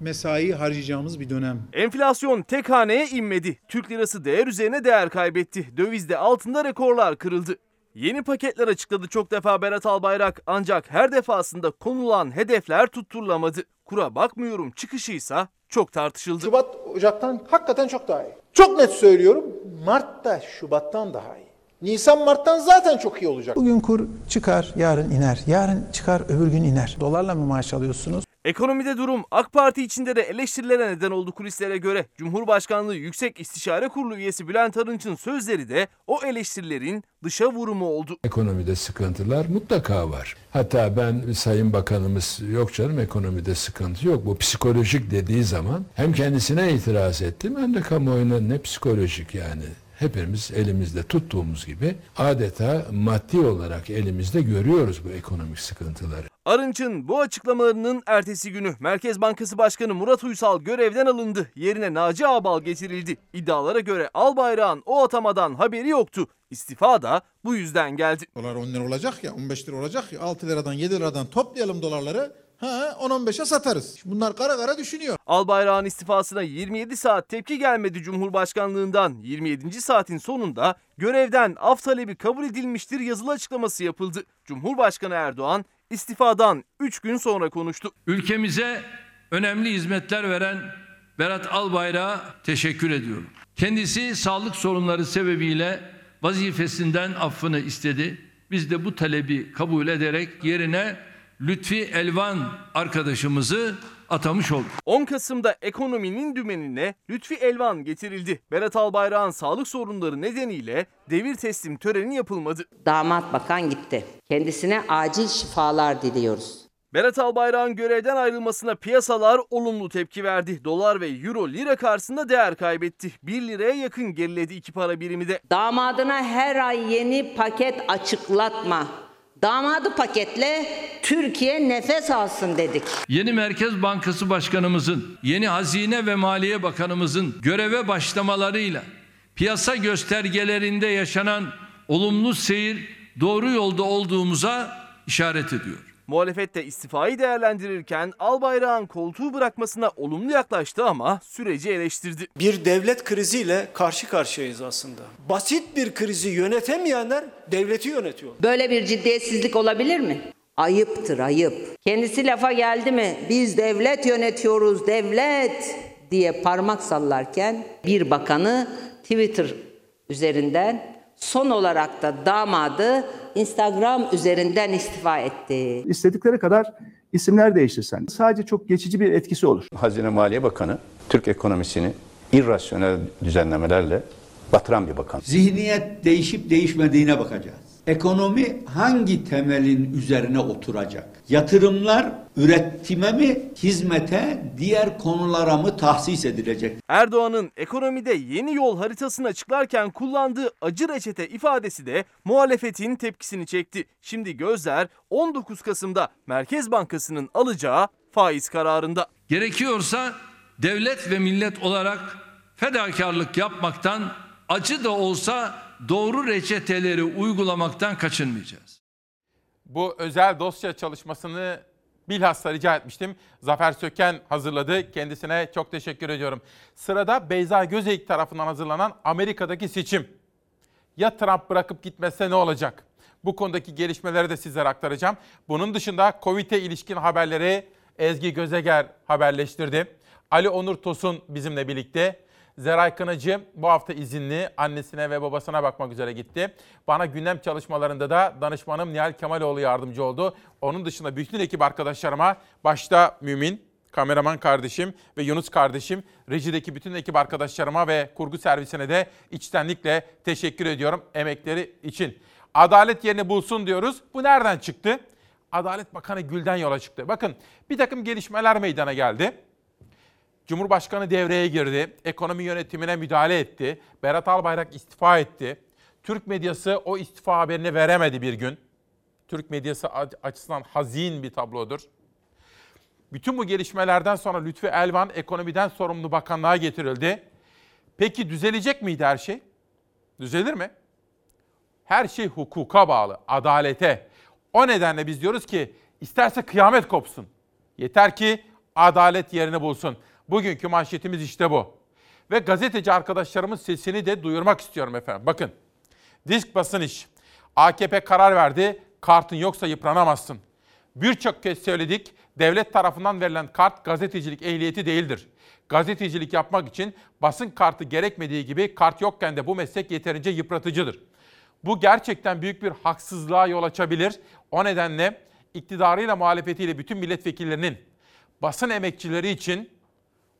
mesai harcayacağımız bir dönem. Enflasyon tek haneye inmedi. Türk lirası değer üzerine değer kaybetti. Dövizde altında rekorlar kırıldı. Yeni paketler açıkladı çok defa Berat Albayrak ancak her defasında konulan hedefler tutturulamadı. Kura bakmıyorum çıkışıysa çok tartışıldı. Şubat Ocak'tan hakikaten çok daha iyi. Çok net söylüyorum Mart da Şubat'tan daha iyi. Nisan Mart'tan zaten çok iyi olacak. Bugün kur çıkar, yarın iner. Yarın çıkar, öbür gün iner. Dolarla mı maaş alıyorsunuz? Ekonomide durum AK Parti içinde de eleştirilere neden oldu kulislere göre. Cumhurbaşkanlığı Yüksek İstişare Kurulu üyesi Bülent Arınç'ın sözleri de o eleştirilerin dışa vurumu oldu. Ekonomide sıkıntılar mutlaka var. Hatta ben Sayın Bakanımız yok canım ekonomide sıkıntı yok. Bu psikolojik dediği zaman hem kendisine itiraz ettim hem de kamuoyuna ne psikolojik yani. Hepimiz elimizde tuttuğumuz gibi adeta maddi olarak elimizde görüyoruz bu ekonomik sıkıntıları. Arınç'ın bu açıklamalarının ertesi günü Merkez Bankası Başkanı Murat Uysal görevden alındı. Yerine Naci Ağbal getirildi. İddialara göre Albayrak'ın o atamadan haberi yoktu. İstifa da bu yüzden geldi. Dolar 10 lira olacak ya 15 lira olacak ya 6 liradan 7 liradan toplayalım dolarları. Ha 10-15'e satarız. Bunlar kara kara düşünüyor. Albayrak'ın istifasına 27 saat tepki gelmedi Cumhurbaşkanlığından. 27. saatin sonunda görevden af talebi kabul edilmiştir yazılı açıklaması yapıldı. Cumhurbaşkanı Erdoğan istifadan 3 gün sonra konuştu. Ülkemize önemli hizmetler veren Berat Albayrak'a teşekkür ediyorum. Kendisi sağlık sorunları sebebiyle vazifesinden affını istedi. Biz de bu talebi kabul ederek yerine Lütfi Elvan arkadaşımızı atamış olduk. 10 Kasım'da ekonominin dümenine Lütfi Elvan getirildi. Berat Albayrak'ın sağlık sorunları nedeniyle devir teslim töreni yapılmadı. Damat bakan gitti. Kendisine acil şifalar diliyoruz. Berat Albayrak'ın görevden ayrılmasına piyasalar olumlu tepki verdi. Dolar ve euro lira karşısında değer kaybetti. 1 liraya yakın geriledi iki para birimi de. Damadına her ay yeni paket açıklatma. Damadı paketle Türkiye nefes alsın dedik. Yeni Merkez Bankası Başkanımızın, yeni Hazine ve Maliye Bakanımızın göreve başlamalarıyla piyasa göstergelerinde yaşanan olumlu seyir doğru yolda olduğumuza işaret ediyor. Muhalefet de istifayı değerlendirirken Albayrak'ın koltuğu bırakmasına olumlu yaklaştı ama süreci eleştirdi. Bir devlet kriziyle karşı karşıyayız aslında. Basit bir krizi yönetemeyenler devleti yönetiyor. Böyle bir ciddiyetsizlik olabilir mi? Ayıptır ayıp. Kendisi lafa geldi mi biz devlet yönetiyoruz devlet diye parmak sallarken bir bakanı Twitter üzerinden son olarak da damadı Instagram üzerinden istifa etti. İstedikleri kadar isimler değiştirsen sadece çok geçici bir etkisi olur. Hazine Maliye Bakanı Türk ekonomisini irrasyonel düzenlemelerle batıran bir bakan. Zihniyet değişip değişmediğine bakacağız. Ekonomi hangi temelin üzerine oturacak? Yatırımlar üretime mi, hizmete, diğer konulara mı tahsis edilecek? Erdoğan'ın ekonomide yeni yol haritasını açıklarken kullandığı acı reçete ifadesi de muhalefetin tepkisini çekti. Şimdi gözler 19 Kasım'da Merkez Bankası'nın alacağı faiz kararında. Gerekiyorsa devlet ve millet olarak fedakarlık yapmaktan acı da olsa doğru reçeteleri uygulamaktan kaçınmayacağız. Bu özel dosya çalışmasını bilhassa rica etmiştim. Zafer Söken hazırladı. Kendisine çok teşekkür ediyorum. Sırada Beyza Gözeyik tarafından hazırlanan Amerika'daki seçim. Ya Trump bırakıp gitmezse ne olacak? Bu konudaki gelişmeleri de sizlere aktaracağım. Bunun dışında Covid'e ilişkin haberleri Ezgi Gözeger haberleştirdi. Ali Onur Tosun bizimle birlikte. Zeray Kınacı bu hafta izinli annesine ve babasına bakmak üzere gitti. Bana gündem çalışmalarında da danışmanım Nihal Kemaloğlu yardımcı oldu. Onun dışında bütün ekip arkadaşlarıma başta Mümin, kameraman kardeşim ve Yunus kardeşim, rejideki bütün ekip arkadaşlarıma ve kurgu servisine de içtenlikle teşekkür ediyorum emekleri için. Adalet yerini bulsun diyoruz. Bu nereden çıktı? Adalet Bakanı Gül'den yola çıktı. Bakın bir takım gelişmeler meydana geldi. Cumhurbaşkanı devreye girdi. Ekonomi yönetimine müdahale etti. Berat Albayrak istifa etti. Türk medyası o istifa haberini veremedi bir gün. Türk medyası açısından hazin bir tablodur. Bütün bu gelişmelerden sonra Lütfü Elvan ekonomiden sorumlu bakanlığa getirildi. Peki düzelecek miydi her şey? Düzelir mi? Her şey hukuka bağlı, adalete. O nedenle biz diyoruz ki isterse kıyamet kopsun. Yeter ki adalet yerini bulsun. Bugünkü manşetimiz işte bu. Ve gazeteci arkadaşlarımın sesini de duyurmak istiyorum efendim. Bakın, disk basın iş. AKP karar verdi, kartın yoksa yıpranamazsın. Birçok kez söyledik, devlet tarafından verilen kart gazetecilik ehliyeti değildir. Gazetecilik yapmak için basın kartı gerekmediği gibi kart yokken de bu meslek yeterince yıpratıcıdır. Bu gerçekten büyük bir haksızlığa yol açabilir. O nedenle iktidarıyla muhalefetiyle bütün milletvekillerinin basın emekçileri için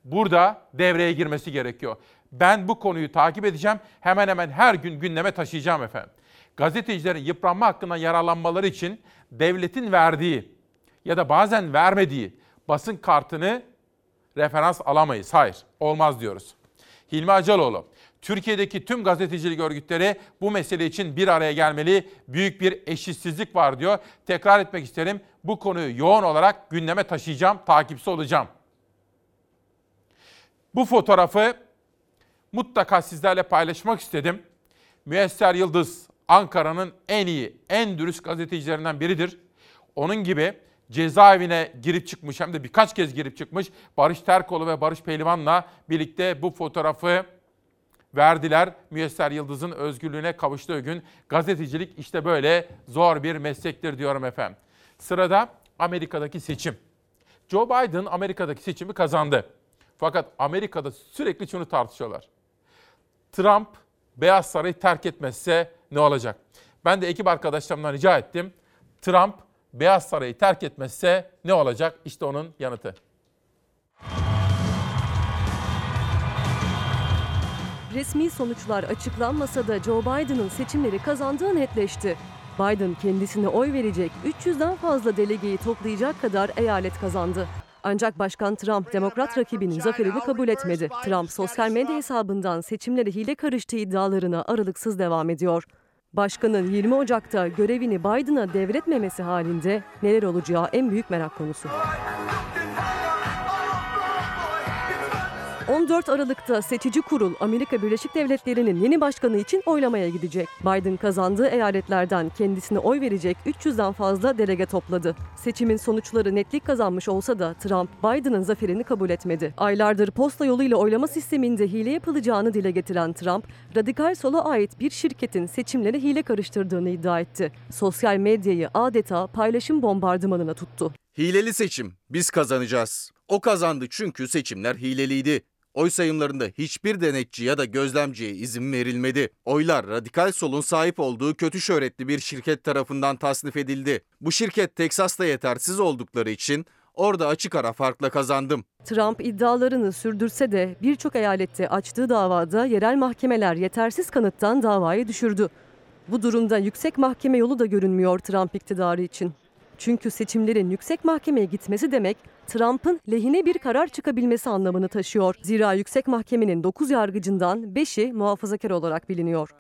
burada devreye girmesi gerekiyor. Ben bu konuyu takip edeceğim. Hemen hemen her gün gündeme taşıyacağım efendim. Gazetecilerin yıpranma hakkından yararlanmaları için devletin verdiği ya da bazen vermediği basın kartını referans alamayız. Hayır, olmaz diyoruz. Hilmi Acaloğlu, Türkiye'deki tüm gazetecilik örgütleri bu mesele için bir araya gelmeli. Büyük bir eşitsizlik var diyor. Tekrar etmek isterim. Bu konuyu yoğun olarak gündeme taşıyacağım, takipçisi olacağım. Bu fotoğrafı mutlaka sizlerle paylaşmak istedim. Müesser Yıldız Ankara'nın en iyi, en dürüst gazetecilerinden biridir. Onun gibi cezaevine girip çıkmış hem de birkaç kez girip çıkmış Barış Terkoğlu ve Barış Pehlivan'la birlikte bu fotoğrafı verdiler. Müyesser Yıldız'ın özgürlüğüne kavuştuğu gün gazetecilik işte böyle zor bir meslektir diyorum efendim. Sırada Amerika'daki seçim. Joe Biden Amerika'daki seçimi kazandı. Fakat Amerika'da sürekli şunu tartışıyorlar. Trump Beyaz Sarayı terk etmezse ne olacak? Ben de ekip arkadaşlarımdan rica ettim. Trump Beyaz Sarayı terk etmezse ne olacak? İşte onun yanıtı. Resmi sonuçlar açıklanmasa da Joe Biden'ın seçimleri kazandığı netleşti. Biden kendisine oy verecek 300'den fazla delegeyi toplayacak kadar eyalet kazandı. Ancak Başkan Trump demokrat rakibinin zaferini kabul etmedi. Trump sosyal medya hesabından seçimlere hile karıştığı iddialarına aralıksız devam ediyor. Başkanın 20 Ocak'ta görevini Biden'a devretmemesi halinde neler olacağı en büyük merak konusu. 14 Aralık'ta seçici kurul Amerika Birleşik Devletleri'nin yeni başkanı için oylamaya gidecek. Biden kazandığı eyaletlerden kendisine oy verecek 300'den fazla delege topladı. Seçimin sonuçları netlik kazanmış olsa da Trump Biden'ın zaferini kabul etmedi. Aylardır posta yoluyla oylama sisteminde hile yapılacağını dile getiren Trump, radikal sola ait bir şirketin seçimlere hile karıştırdığını iddia etti. Sosyal medyayı adeta paylaşım bombardımanına tuttu. Hileli seçim. Biz kazanacağız. O kazandı çünkü seçimler hileliydi. Oy sayımlarında hiçbir denetçi ya da gözlemciye izin verilmedi. Oylar radikal solun sahip olduğu kötü şöhretli bir şirket tarafından tasnif edildi. Bu şirket Teksas'ta yetersiz oldukları için orada açık ara farkla kazandım. Trump iddialarını sürdürse de birçok eyalette açtığı davada yerel mahkemeler yetersiz kanıttan davayı düşürdü. Bu durumda yüksek mahkeme yolu da görünmüyor Trump iktidarı için. Çünkü seçimlerin yüksek mahkemeye gitmesi demek Trump'ın lehine bir karar çıkabilmesi anlamını taşıyor. Zira yüksek mahkemenin 9 yargıcından 5'i muhafazakar olarak biliniyor.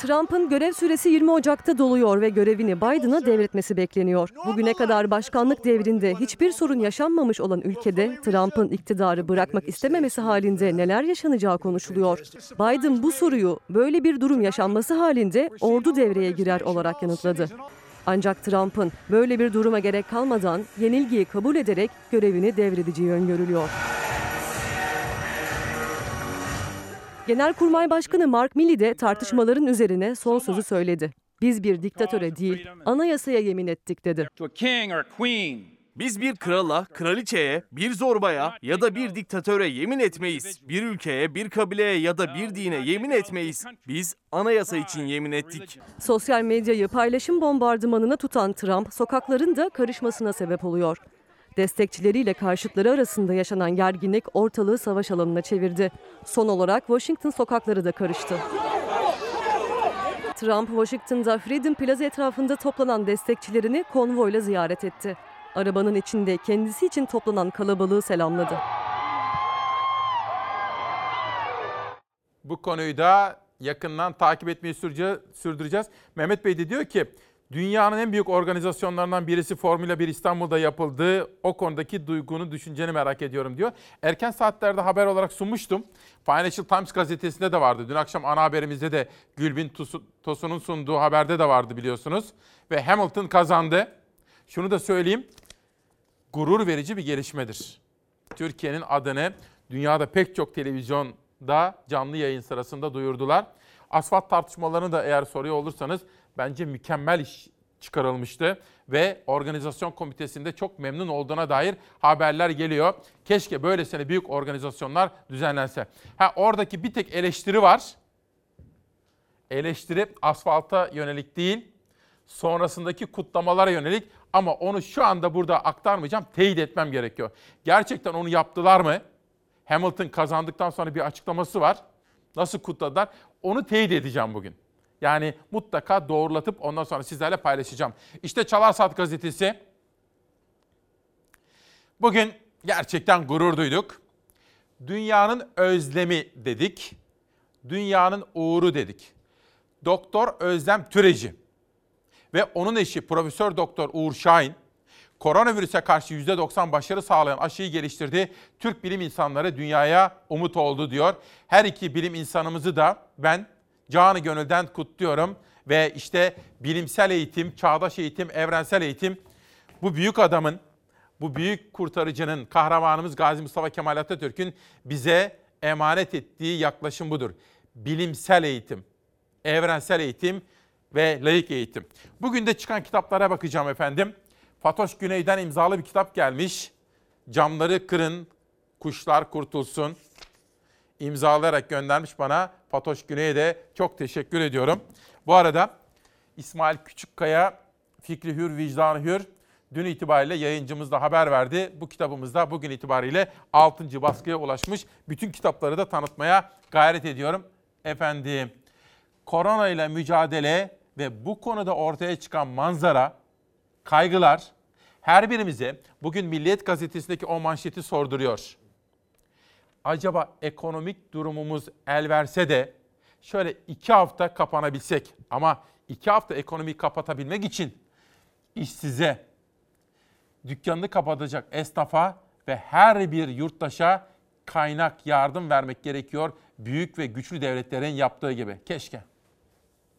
Trump'ın görev süresi 20 Ocak'ta doluyor ve görevini Biden'a devretmesi bekleniyor. Bugüne kadar başkanlık devrinde hiçbir sorun yaşanmamış olan ülkede Trump'ın iktidarı bırakmak istememesi halinde neler yaşanacağı konuşuluyor. Biden bu soruyu böyle bir durum yaşanması halinde ordu devreye girer olarak yanıtladı. Ancak Trump'ın böyle bir duruma gerek kalmadan yenilgiyi kabul ederek görevini devredeceği öngörülüyor. Genelkurmay Başkanı Mark Milley de tartışmaların üzerine son sözü söyledi. Biz bir diktatöre değil, anayasaya yemin ettik dedi. Biz bir krala, kraliçeye, bir zorbaya ya da bir diktatöre yemin etmeyiz. Bir ülkeye, bir kabileye ya da bir dine yemin etmeyiz. Biz anayasa için yemin ettik. Sosyal medyayı paylaşım bombardımanına tutan Trump, sokakların da karışmasına sebep oluyor. Destekçileriyle karşıtları arasında yaşanan gerginlik ortalığı savaş alanına çevirdi. Son olarak Washington sokakları da karıştı. Trump, Washington'da Freedom Plaza etrafında toplanan destekçilerini konvoyla ziyaret etti. Arabanın içinde kendisi için toplanan kalabalığı selamladı. Bu konuyu da yakından takip etmeyi sürdüreceğiz. Mehmet Bey de diyor ki dünyanın en büyük organizasyonlarından birisi Formula 1 İstanbul'da yapıldı. O konudaki duygunu, düşünceni merak ediyorum diyor. Erken saatlerde haber olarak sunmuştum. Financial Times gazetesinde de vardı. Dün akşam ana haberimizde de Gülbin Tosun'un sunduğu haberde de vardı biliyorsunuz. Ve Hamilton kazandı. Şunu da söyleyeyim. Gurur verici bir gelişmedir. Türkiye'nin adını dünyada pek çok televizyon da canlı yayın sırasında duyurdular. Asfalt tartışmalarını da eğer soruyor olursanız bence mükemmel iş çıkarılmıştı ve organizasyon komitesinde çok memnun olduğuna dair haberler geliyor. Keşke böylesine büyük organizasyonlar düzenlense. Ha oradaki bir tek eleştiri var. Eleştiri asfalta yönelik değil, sonrasındaki kutlamalara yönelik ama onu şu anda burada aktarmayacağım, teyit etmem gerekiyor. Gerçekten onu yaptılar mı? Hamilton kazandıktan sonra bir açıklaması var. Nasıl kutladılar? Onu teyit edeceğim bugün. Yani mutlaka doğrulatıp ondan sonra sizlerle paylaşacağım. İşte Çalar Saat gazetesi. Bugün gerçekten gurur duyduk. Dünyanın özlemi dedik. Dünyanın uğuru dedik. Doktor Özlem Türeci ve onun eşi Profesör Doktor Uğur Şahin koronavirüse karşı %90 başarı sağlayan aşıyı geliştirdi. Türk bilim insanları dünyaya umut oldu diyor. Her iki bilim insanımızı da ben canı gönülden kutluyorum. Ve işte bilimsel eğitim, çağdaş eğitim, evrensel eğitim bu büyük adamın, bu büyük kurtarıcının, kahramanımız Gazi Mustafa Kemal Atatürk'ün bize emanet ettiği yaklaşım budur. Bilimsel eğitim, evrensel eğitim ve layık eğitim. Bugün de çıkan kitaplara bakacağım efendim. Fatoş Güney'den imzalı bir kitap gelmiş. Camları kırın, kuşlar kurtulsun. İmzalayarak göndermiş bana. Fatoş Güney'e de çok teşekkür ediyorum. Bu arada İsmail Küçükkaya, Fikri Hür, Vicdanı Hür dün itibariyle yayıncımızda haber verdi. Bu kitabımızda bugün itibariyle 6. baskıya ulaşmış. Bütün kitapları da tanıtmaya gayret ediyorum. Efendim, korona ile mücadele ve bu konuda ortaya çıkan manzara kaygılar her birimize bugün Milliyet Gazetesi'ndeki o manşeti sorduruyor. Acaba ekonomik durumumuz el verse de şöyle iki hafta kapanabilsek ama iki hafta ekonomiyi kapatabilmek için işsize, dükkanını kapatacak esnafa ve her bir yurttaşa kaynak yardım vermek gerekiyor. Büyük ve güçlü devletlerin yaptığı gibi. Keşke.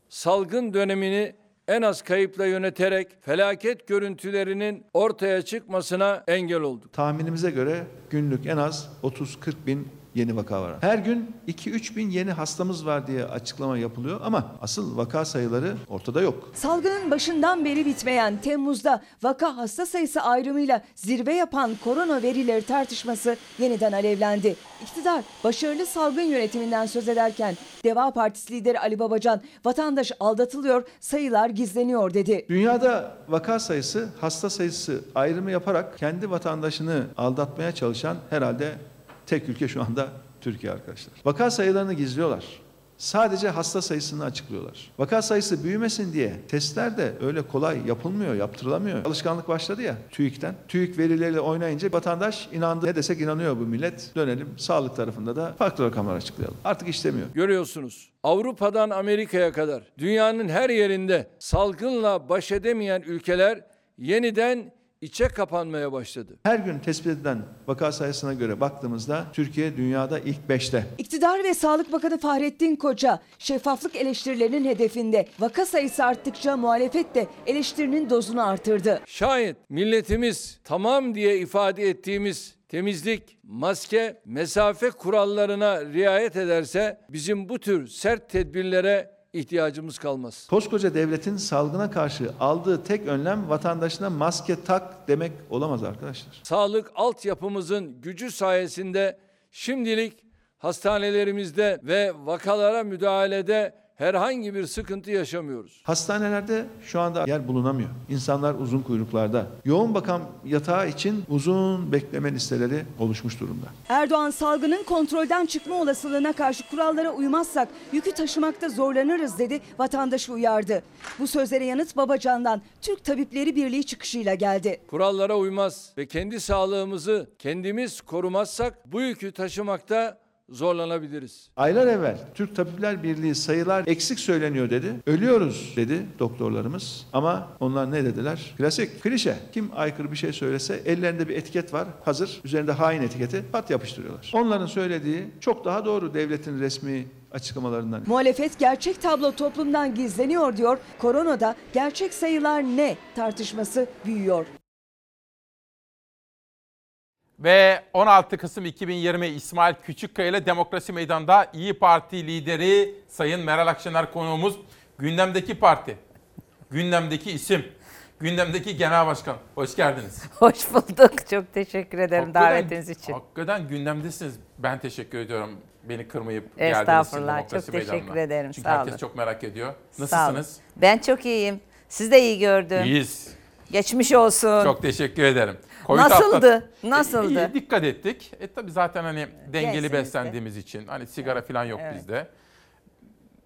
Salgın dönemini en az kayıpla yöneterek felaket görüntülerinin ortaya çıkmasına engel olduk. Tahminimize göre günlük en az 30-40 bin yeni vaka var. Her gün 2-3 bin yeni hastamız var diye açıklama yapılıyor ama asıl vaka sayıları ortada yok. Salgının başından beri bitmeyen Temmuz'da vaka hasta sayısı ayrımıyla zirve yapan korona verileri tartışması yeniden alevlendi. İktidar başarılı salgın yönetiminden söz ederken Deva Partisi lideri Ali Babacan vatandaş aldatılıyor, sayılar gizleniyor dedi. Dünyada vaka sayısı, hasta sayısı ayrımı yaparak kendi vatandaşını aldatmaya çalışan herhalde tek ülke şu anda Türkiye arkadaşlar. Vaka sayılarını gizliyorlar. Sadece hasta sayısını açıklıyorlar. Vaka sayısı büyümesin diye testler de öyle kolay yapılmıyor, yaptırılamıyor. Alışkanlık başladı ya TÜİK'ten. TÜİK verileriyle oynayınca vatandaş inandı. Ne desek inanıyor bu millet. Dönelim sağlık tarafında da farklı rakamlar açıklayalım. Artık işlemiyor. Görüyorsunuz Avrupa'dan Amerika'ya kadar dünyanın her yerinde salgınla baş edemeyen ülkeler yeniden içe kapanmaya başladı. Her gün tespit edilen vaka sayısına göre baktığımızda Türkiye dünyada ilk 5'te. İktidar ve Sağlık Bakanı Fahrettin Koca şeffaflık eleştirilerinin hedefinde. Vaka sayısı arttıkça muhalefet de eleştirinin dozunu artırdı. Şayet milletimiz tamam diye ifade ettiğimiz temizlik, maske, mesafe kurallarına riayet ederse bizim bu tür sert tedbirlere ihtiyacımız kalmaz. Koskoca devletin salgına karşı aldığı tek önlem vatandaşına maske tak demek olamaz arkadaşlar. Sağlık altyapımızın gücü sayesinde şimdilik hastanelerimizde ve vakalara müdahalede herhangi bir sıkıntı yaşamıyoruz. Hastanelerde şu anda yer bulunamıyor. İnsanlar uzun kuyruklarda. Yoğun bakım yatağı için uzun bekleme listeleri oluşmuş durumda. Erdoğan salgının kontrolden çıkma olasılığına karşı kurallara uymazsak yükü taşımakta zorlanırız dedi vatandaşı uyardı. Bu sözlere yanıt Babacan'dan Türk Tabipleri Birliği çıkışıyla geldi. Kurallara uymaz ve kendi sağlığımızı kendimiz korumazsak bu yükü taşımakta zorlanabiliriz. Aylar evvel Türk Tabipler Birliği sayılar eksik söyleniyor dedi. Ölüyoruz dedi doktorlarımız. Ama onlar ne dediler? Klasik, klişe. Kim aykırı bir şey söylese ellerinde bir etiket var. Hazır. Üzerinde hain etiketi pat yapıştırıyorlar. Onların söylediği çok daha doğru devletin resmi açıklamalarından. Muhalefet gerçek tablo toplumdan gizleniyor diyor. Koronada gerçek sayılar ne tartışması büyüyor. Ve 16 Kasım 2020 İsmail Küçükkaya ile Demokrasi Meydanı'nda İyi Parti lideri Sayın Meral Akşener konuğumuz. Gündemdeki parti, gündemdeki isim, gündemdeki genel başkan. Hoş geldiniz. Hoş bulduk. Çok teşekkür ederim Hakikaten- davetiniz için. Hakikaten gündemdesiniz. Ben teşekkür ediyorum beni kırmayıp geldiniz. Estağfurullah. Demokrasi Çok teşekkür Meydanı'na. ederim. Çünkü Sağ herkes olun. çok merak ediyor. Nasılsınız? Ben çok iyiyim. Siz de iyi gördüm. İyiyiz. Geçmiş olsun. Çok teşekkür ederim. Nasıldı? atlat- Nasıldı? İyi, dikkat ettik. E tabii zaten hani dengeli de. beslendiğimiz için. Hani sigara falan yok Evet. bizde.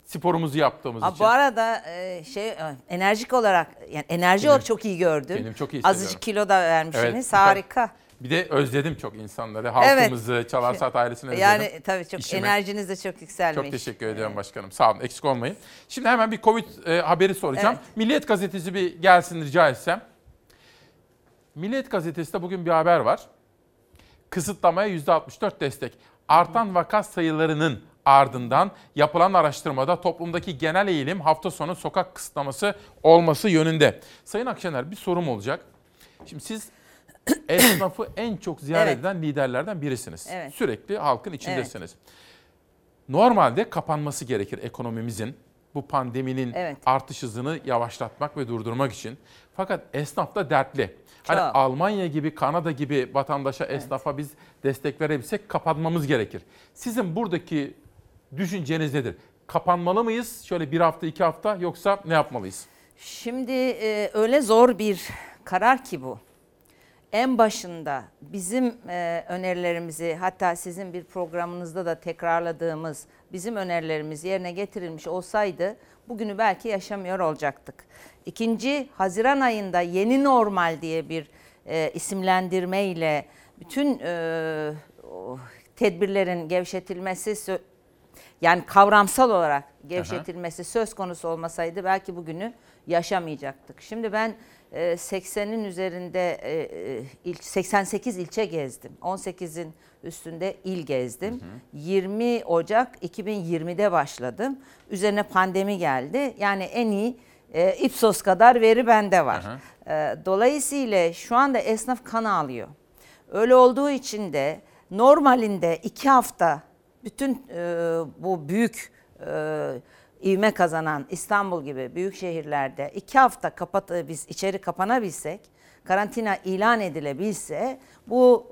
Sporumuzu yaptığımız Aa, için. bu arada e, şey e, enerjik olarak yani enerji Benim- olarak çok iyi gördüm. benim çok iyi Azıcık kilo da vermişsiniz. Evet, Harika. Bir de özledim çok insanları. Halkımızı, Çalar Saat ailesini özledim. Yani tabii çok İşimi. enerjiniz de çok yükselmiş. Çok teşekkür ediyorum başkanım. Sağ olun eksik olmayın. Şimdi hemen bir Covid e, haberi soracağım. Milliyet gazetesi bir gelsin rica etsem. Milliyet gazetesinde bugün bir haber var. Kısıtlamaya %64 destek. Artan vaka sayılarının ardından yapılan araştırmada toplumdaki genel eğilim hafta sonu sokak kısıtlaması olması yönünde. Sayın Akşener bir sorum olacak. Şimdi siz esnafı en çok ziyaret Evet. eden liderlerden birisiniz. Evet. Sürekli halkın içindesiniz. Normalde kapanması gerekir ekonomimizin. Bu pandeminin Evet. artış hızını yavaşlatmak ve durdurmak için. Fakat esnaf da dertli. Hani Çok. Almanya gibi, Kanada gibi vatandaşa, esnafa biz destek verebilsek kapanmamız gerekir. Sizin buradaki düşünceniz nedir? Kapanmalı mıyız? Şöyle bir hafta, iki hafta yoksa ne yapmalıyız? Şimdi e, öyle zor bir karar ki bu. En başında bizim e, önerilerimizi hatta sizin bir programınızda da tekrarladığımız bizim önerilerimiz yerine getirilmiş olsaydı bugünü belki yaşamıyor olacaktık. İkinci Haziran ayında yeni normal diye bir e, isimlendirme ile bütün e, o tedbirlerin gevşetilmesi yani kavramsal olarak gevşetilmesi söz konusu olmasaydı belki bugünü yaşamayacaktık. Şimdi ben 80'in üzerinde e, e, il, 88 ilçe gezdim. 18'in üstünde il gezdim. 20 Ocak 2020'de başladım. Üzerine pandemi geldi. Yani en iyi e, Ipsos kadar veri bende var. E, dolayısıyla şu anda esnaf kan ağlıyor. Öyle olduğu için de normalinde iki hafta bütün e, bu büyük e, ivme kazanan İstanbul gibi büyük şehirlerde iki hafta kapat biz içeri kapanabilsek, karantina ilan edilebilse bu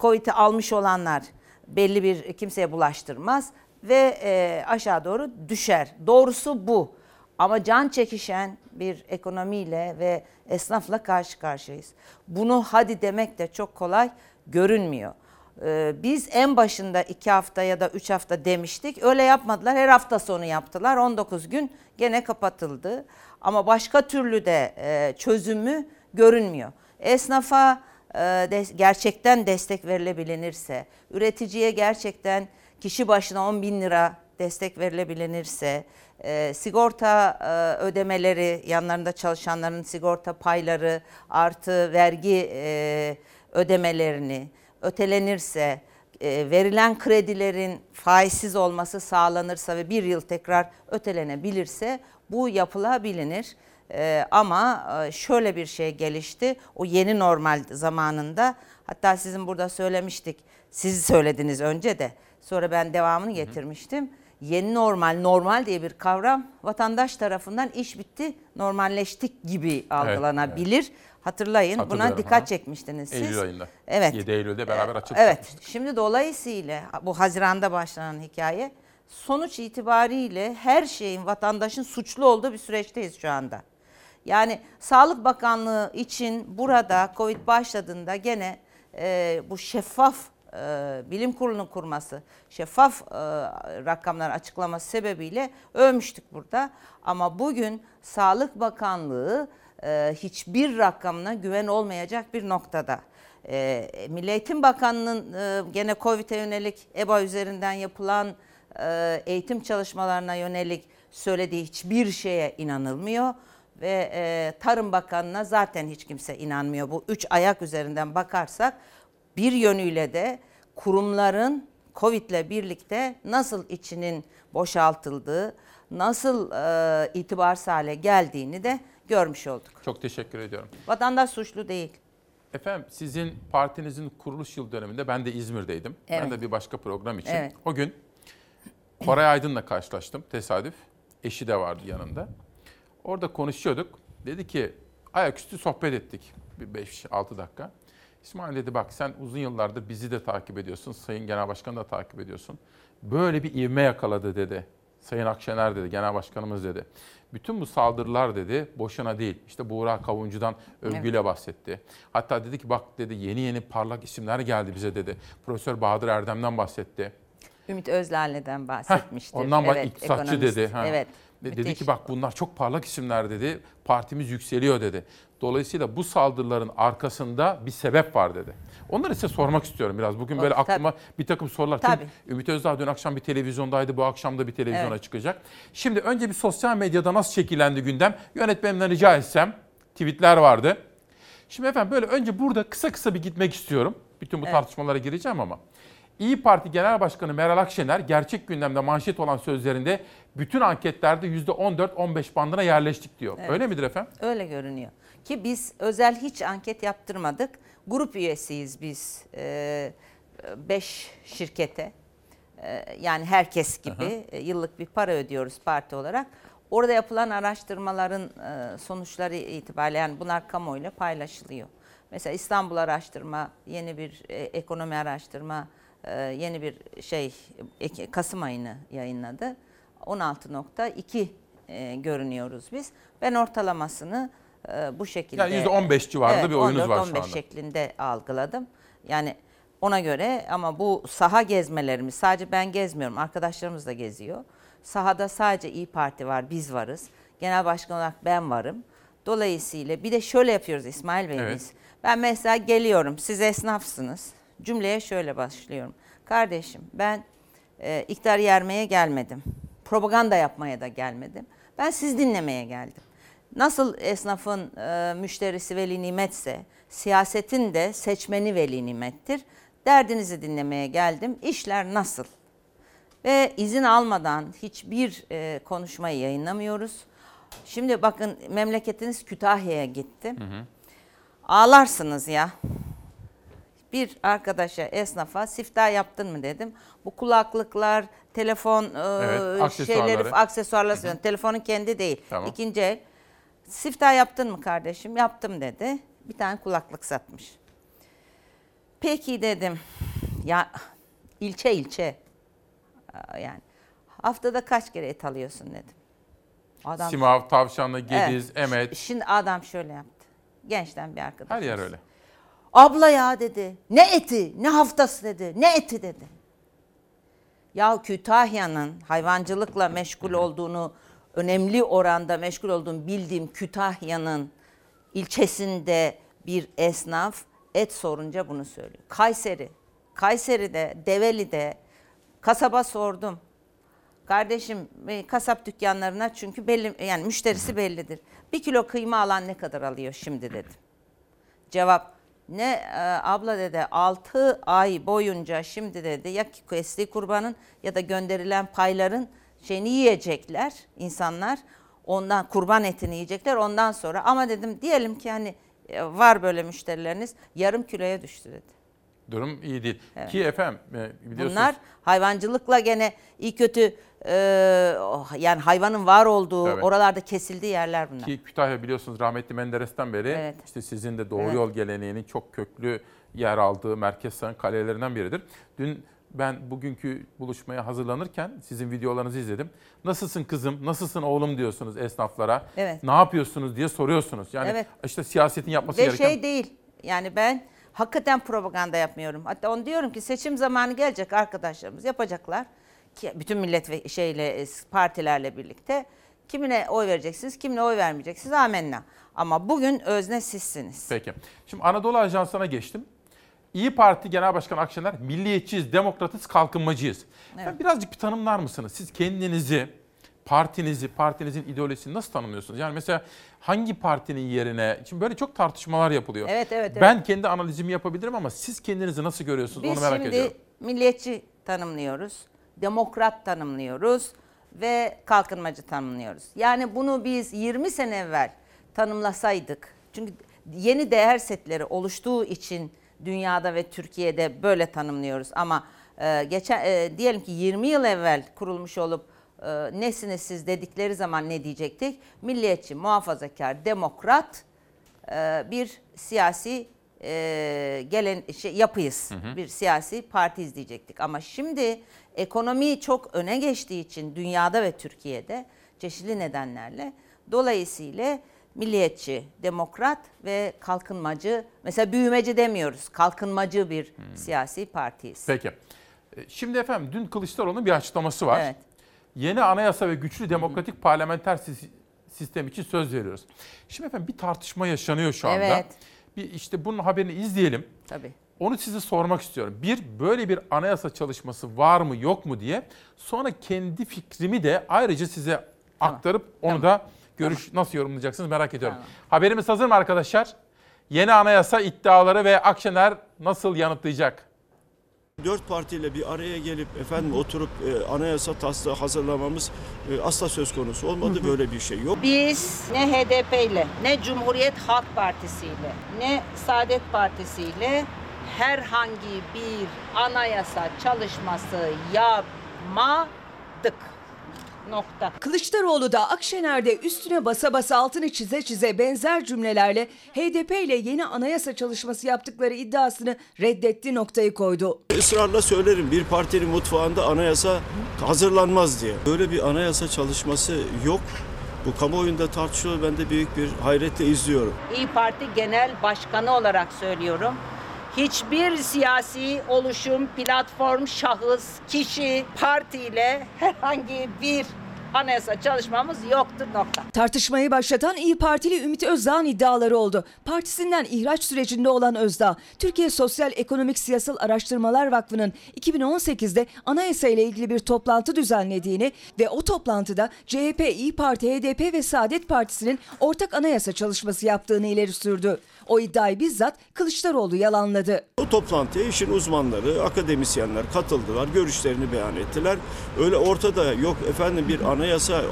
Covid'i almış olanlar belli bir kimseye bulaştırmaz ve e, aşağı doğru düşer. Doğrusu bu. Ama can çekişen bir ekonomiyle ve esnafla karşı karşıyayız. Bunu hadi demek de çok kolay görünmüyor. Ee, Biz en başında iki hafta ya da üç hafta demiştik. Öyle yapmadılar. Her hafta sonu yaptılar. 19 gün gene kapatıldı. Ama başka türlü de e, çözümü görünmüyor. Esnafa e, gerçekten destek verilebilinirse, üreticiye gerçekten kişi başına 10 bin lira destek verilebilinirse, e, sigorta ödemeleri, yanlarında çalışanların sigorta payları artı vergi e, ödemelerini ötelenirse, e, verilen kredilerin faizsiz olması sağlanırsa ve bir yıl tekrar ötelenebilirse bu yapılabilir. E, ama e, şöyle bir şey gelişti. O yeni normal zamanında hatta sizin burada söylemiştik. Siz söylediniz önce de. Sonra ben devamını getirmiştim. Yeni normal, normal diye bir kavram vatandaş tarafından iş bitti, normalleştik gibi algılanabilir. Hatırlayın buna dikkat ha. çekmiştiniz siz. Eylül ayında. Evet. 7 Eylül'de beraber açık Evet. Şimdi dolayısıyla bu Haziran'da başlanan hikaye sonuç itibariyle her şeyin vatandaşın suçlu olduğu bir süreçteyiz şu anda. Yani Sağlık Bakanlığı için burada Covid başladığında gene e, bu şeffaf e, bilim kurulunun kurması, şeffaf e, rakamlar açıklaması sebebiyle övmüştük burada. Ama bugün Sağlık Bakanlığı e, hiçbir rakamına güven olmayacak bir noktada. E, Milli Eğitim Bakanlığı'nın e, gene COVID'e yönelik EBA üzerinden yapılan eğitim çalışmalarına yönelik söylediği hiçbir şeye inanılmıyor. Ve Tarım Bakanı'na zaten hiç kimse inanmıyor. Bu üç ayak üzerinden bakarsak bir yönüyle de kurumların Covid'le birlikte nasıl içinin boşaltıldığı, nasıl e, itibarsız hale geldiğini de görmüş olduk. Çok teşekkür ediyorum. Vatandaş suçlu değil. Efendim sizin partinizin kuruluş yıl döneminde ben de İzmir'deydim. Ben Evet. de bir başka program için. Evet. O gün Koray Aydın'la karşılaştım tesadüf. Eşi de vardı yanında. Orada konuşuyorduk. Dedi ki ayaküstü sohbet ettik bir 5-6 dakika. İsmail dedi bak sen uzun yıllardır bizi de takip ediyorsun. Sayın Genel Başkanı da takip ediyorsun. Böyle bir ivme yakaladı dedi. Sayın Akşener dedi, Genel Başkanımız dedi. Bütün bu saldırılar dedi boşuna değil. İşte Buğra Kavuncu'dan övgüyle bahsetti. Hatta dedi ki bak dedi yeni yeni parlak isimler geldi bize dedi. Profesör Bahadır Erdem'den bahsetti. Ümit Özler'den Heh, bahsetmiştir. ondan bak Evet, iktisatçı ekonomist. dedi. Ha. Evet. De- Dedi müthiş. ki bak bunlar çok parlak isimler dedi. Partimiz yükseliyor dedi. Dolayısıyla bu saldırıların arkasında bir sebep var dedi. Onları size sormak istiyorum biraz. Bugün böyle Tabii. aklıma bir takım sorular. Tabii. Çünkü Ümit Özdağ dün akşam bir televizyondaydı. Bu akşam da bir televizyona Evet. çıkacak. Şimdi önce bir sosyal medyada nasıl şekillendi gündem? Yönetmenimden rica etsem. Tweetler vardı. Şimdi efendim böyle önce burada kısa kısa bir gitmek istiyorum. Bütün bu Evet. tartışmalara gireceğim ama. İyi Parti Genel Başkanı Meral Akşener gerçek gündemde manşet olan sözlerinde bütün anketlerde %14-15 bandına yerleştik diyor. Evet. Öyle midir efendim? Öyle görünüyor. Ki biz özel hiç anket yaptırmadık. Grup üyesiyiz biz 5 şirkete. E, yani herkes gibi e, yıllık bir para ödüyoruz parti olarak. Orada yapılan araştırmaların e, sonuçları itibariyle yani bunlar kamuoyuyla paylaşılıyor. Mesela İstanbul araştırma, yeni bir e, ekonomi araştırma, yeni bir şey Kasım ayını yayınladı. 16.2 e, görünüyoruz biz. Ben ortalamasını e, bu şekilde... Yani %15 civarında bir oyunuz var şu 14-15 anda. şeklinde algıladım. Yani ona göre ama bu saha gezmelerimiz sadece ben gezmiyorum arkadaşlarımız da geziyor. Sahada sadece İyi Parti var biz varız. Genel başkan olarak ben varım. Dolayısıyla bir de şöyle yapıyoruz İsmail Bey Evet. biz. Ben mesela geliyorum siz esnafsınız. Cümleye şöyle başlıyorum. Kardeşim ben e, iktidar yermeye gelmedim. Propaganda yapmaya da gelmedim. Ben siz dinlemeye geldim. Nasıl esnafın e, müşterisi veli nimetse, siyasetin de seçmeni veli nimettir. Derdinizi dinlemeye geldim. İşler nasıl? Ve izin almadan hiçbir e, konuşmayı yayınlamıyoruz. Şimdi bakın memleketiniz Kütahya'ya gitti. Ağlarsınız ya. Bir arkadaşa, esnafa siftah yaptın mı dedim. Bu kulaklıklar, telefon e, Evet, şeyleri, aksesuarlar, söylüyorum. telefonun kendi değil. Tamam. İkinci el. Siftah yaptın mı kardeşim? Yaptım dedi. Bir tane kulaklık satmış. Peki dedim. Ya ilçe ilçe. Yani haftada kaç kere et alıyorsun dedim. Adam Simav, Tavşanlı, Gediz, Evet. Emet. Şimdi adam şöyle yaptı. Gençten bir arkadaş. Her yer öyle. Abla ya dedi. Ne eti, ne haftası dedi. Ne eti dedi. Ya Kütahya'nın hayvancılıkla meşgul olduğunu, önemli oranda meşgul olduğunu bildiğim Kütahya'nın ilçesinde bir esnaf et sorunca bunu söylüyor. Kayseri, Kayseri'de, Develi'de kasaba sordum. Kardeşim e, kasap dükkanlarına çünkü belli yani müşterisi bellidir. Bir kilo kıyma alan ne kadar alıyor şimdi dedim. Cevap ne e, abla dedi 6 ay boyunca şimdi dedi ya kestiği kurbanın ya da gönderilen payların şeyini yiyecekler insanlar. Ondan kurban etini yiyecekler ondan sonra ama dedim diyelim ki hani e, var böyle müşterileriniz yarım kiloya düştü dedi. Durum iyi değil. Evet. Ki efendim e, biliyorsunuz. Bunlar hayvancılıkla gene iyi kötü e, oh, yani hayvanın var olduğu Evet. oralarda kesildiği yerler bunlar. Ki Kütahya biliyorsunuz rahmetli Menderes'ten beri Evet. işte sizin de doğru Evet. yol geleneğinin çok köklü yer aldığı merkez sayın kalelerinden biridir. Dün ben bugünkü buluşmaya hazırlanırken sizin videolarınızı izledim. Nasılsın kızım, nasılsın oğlum diyorsunuz esnaflara. Evet. Ne yapıyorsunuz diye soruyorsunuz. Yani Evet. işte siyasetin yapması Ve gereken... şey değil. Yani ben hakikaten propaganda yapmıyorum. Hatta onu diyorum ki seçim zamanı gelecek arkadaşlarımız yapacaklar. Ki bütün millet ve şeyle e, partilerle birlikte kimine oy vereceksiniz, kimine oy vermeyeceksiniz amenna. Ama bugün özne sizsiniz. Peki. Şimdi Anadolu Ajansı'na geçtim. İyi Parti Genel Başkanı Akşener, milliyetçiyiz, demokratız, kalkınmacıyız. Evet. Ben birazcık bir tanımlar mısınız? Siz kendinizi, partinizi, partinizin ideolojisini nasıl tanımlıyorsunuz? Yani mesela hangi partinin yerine, şimdi böyle çok tartışmalar yapılıyor. Evet, evet, evet. Ben kendi analizimi yapabilirim ama siz kendinizi nasıl görüyorsunuz Biz onu merak şimdi ediyorum. milliyetçi tanımlıyoruz, demokrat tanımlıyoruz ve kalkınmacı tanımlıyoruz. Yani bunu biz 20 sene evvel tanımlasaydık, çünkü yeni değer setleri oluştuğu için dünyada ve Türkiye'de böyle tanımlıyoruz. Ama e, geçen e, diyelim ki 20 yıl evvel kurulmuş olup e, nesiniz siz dedikleri zaman ne diyecektik? Milliyetçi, muhafazakar, demokrat e, bir siyasi e, gelen şey yapıyız. Hı hı. Bir siyasi parti izleyecektik. Ama şimdi ekonomi çok öne geçtiği için dünyada ve Türkiye'de çeşitli nedenlerle dolayısıyla milliyetçi, demokrat ve kalkınmacı mesela büyümeci demiyoruz. Kalkınmacı bir siyasi partiyiz. Peki. E, Şimdi efendim dün Kılıçdaroğlu'nun bir açıklaması var. Evet. Yeni anayasa ve güçlü demokratik parlamenter sis- sistem için söz veriyoruz. Şimdi efendim bir tartışma yaşanıyor şu anda. Evet. Bir işte bunun haberini izleyelim. Tabii. Onu size sormak istiyorum. Bir, böyle bir anayasa çalışması var mı yok mu diye. Sonra kendi fikrimi de ayrıca size aktarıp onu da görüş nasıl yorumlayacaksınız merak ediyorum. Haberimiz hazır mı arkadaşlar? Yeni anayasa iddiaları ve Akşener nasıl yanıtlayacak? Dört partiyle bir araya gelip efendim oturup e, anayasa taslağı hazırlamamız e, asla söz konusu olmadı. Böyle bir şey yok. Biz ne HDP ile ne Cumhuriyet Halk Partisi ile ne Saadet Partisi ile herhangi bir anayasa çalışması yapmadık. Nokta. Kılıçdaroğlu da Akşener'de üstüne basa basa altını çize çize benzer cümlelerle HDP ile yeni anayasa çalışması yaptıkları iddiasını reddetti noktayı koydu. Israrla söylerim bir partinin mutfağında anayasa hazırlanmaz diye. Böyle bir anayasa çalışması yok. Bu kamuoyunda tartışılıyor. Ben de büyük bir hayretle izliyorum. İyi Parti Genel Başkanı olarak söylüyorum. Hiçbir siyasi oluşum, platform, şahıs, kişi, partiyle herhangi bir anayasa çalışmamız yoktur nokta. Tartışmayı başlatan İyi Partili Ümit Özdağ'ın iddiaları oldu. Partisinden ihraç sürecinde olan Özdağ, Türkiye Sosyal Ekonomik Siyasal Araştırmalar Vakfı'nın 2018'de anayasa ile ilgili bir toplantı düzenlediğini ve o toplantıda CHP, İyi Parti, HDP ve Saadet Partisi'nin ortak anayasa çalışması yaptığını ileri sürdü. O iddiayı bizzat Kılıçdaroğlu yalanladı. O toplantıya işin uzmanları, akademisyenler katıldılar, görüşlerini beyan ettiler. Öyle ortada yok efendim bir anayasa,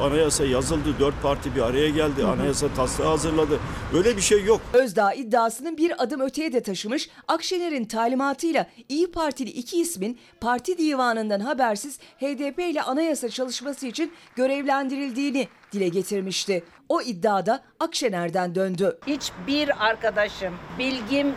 anayasa yazıldı, dört parti bir araya geldi, anayasa taslağı hazırladı. Öyle bir şey yok. Özdağ iddiasını bir adım öteye de taşımış, Akşener'in talimatıyla İyi Partili iki ismin parti divanından habersiz HDP ile anayasa çalışması için görevlendirildiğini dile getirmişti. O iddiada Akşener'den döndü. Hiçbir arkadaşım bilgim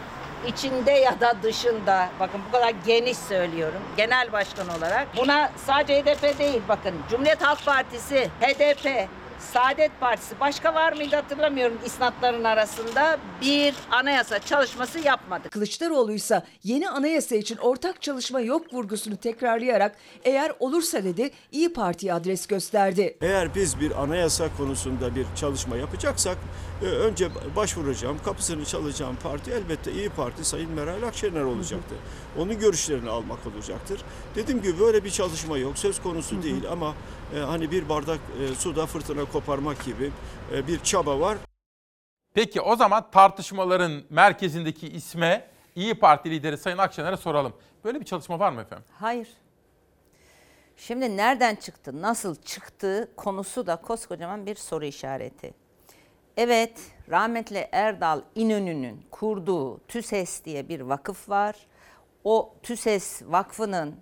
içinde ya da dışında. Bakın bu kadar geniş söylüyorum. Genel başkan olarak. Buna sadece HDP değil bakın. Cumhuriyet Halk Partisi, HDP, Saadet Partisi başka var mıydı hatırlamıyorum isnatların arasında bir anayasa çalışması yapmadık. Kılıçdaroğlu ise yeni anayasa için ortak çalışma yok vurgusunu tekrarlayarak eğer olursa dedi İyi Parti'ye adres gösterdi. Eğer biz bir anayasa konusunda bir çalışma yapacaksak e, önce başvuracağım, kapısını çalacağım parti elbette İyi Parti Sayın Meral Akşener olacaktır. Onun görüşlerini almak olacaktır. Dediğim gibi böyle bir çalışma yok, söz konusu değil ama e, hani bir bardak e, suda fırtına koparmak gibi e, bir çaba var. Peki o zaman tartışmaların merkezindeki isme İyi Parti lideri Sayın Akşener'e soralım. Böyle bir çalışma var mı efendim? Hayır. Şimdi nereden çıktı, nasıl çıktı konusu da koskocaman bir soru işareti. Evet, rahmetli Erdal İnönü'nün kurduğu TÜSES diye bir vakıf var. O TÜSES vakfının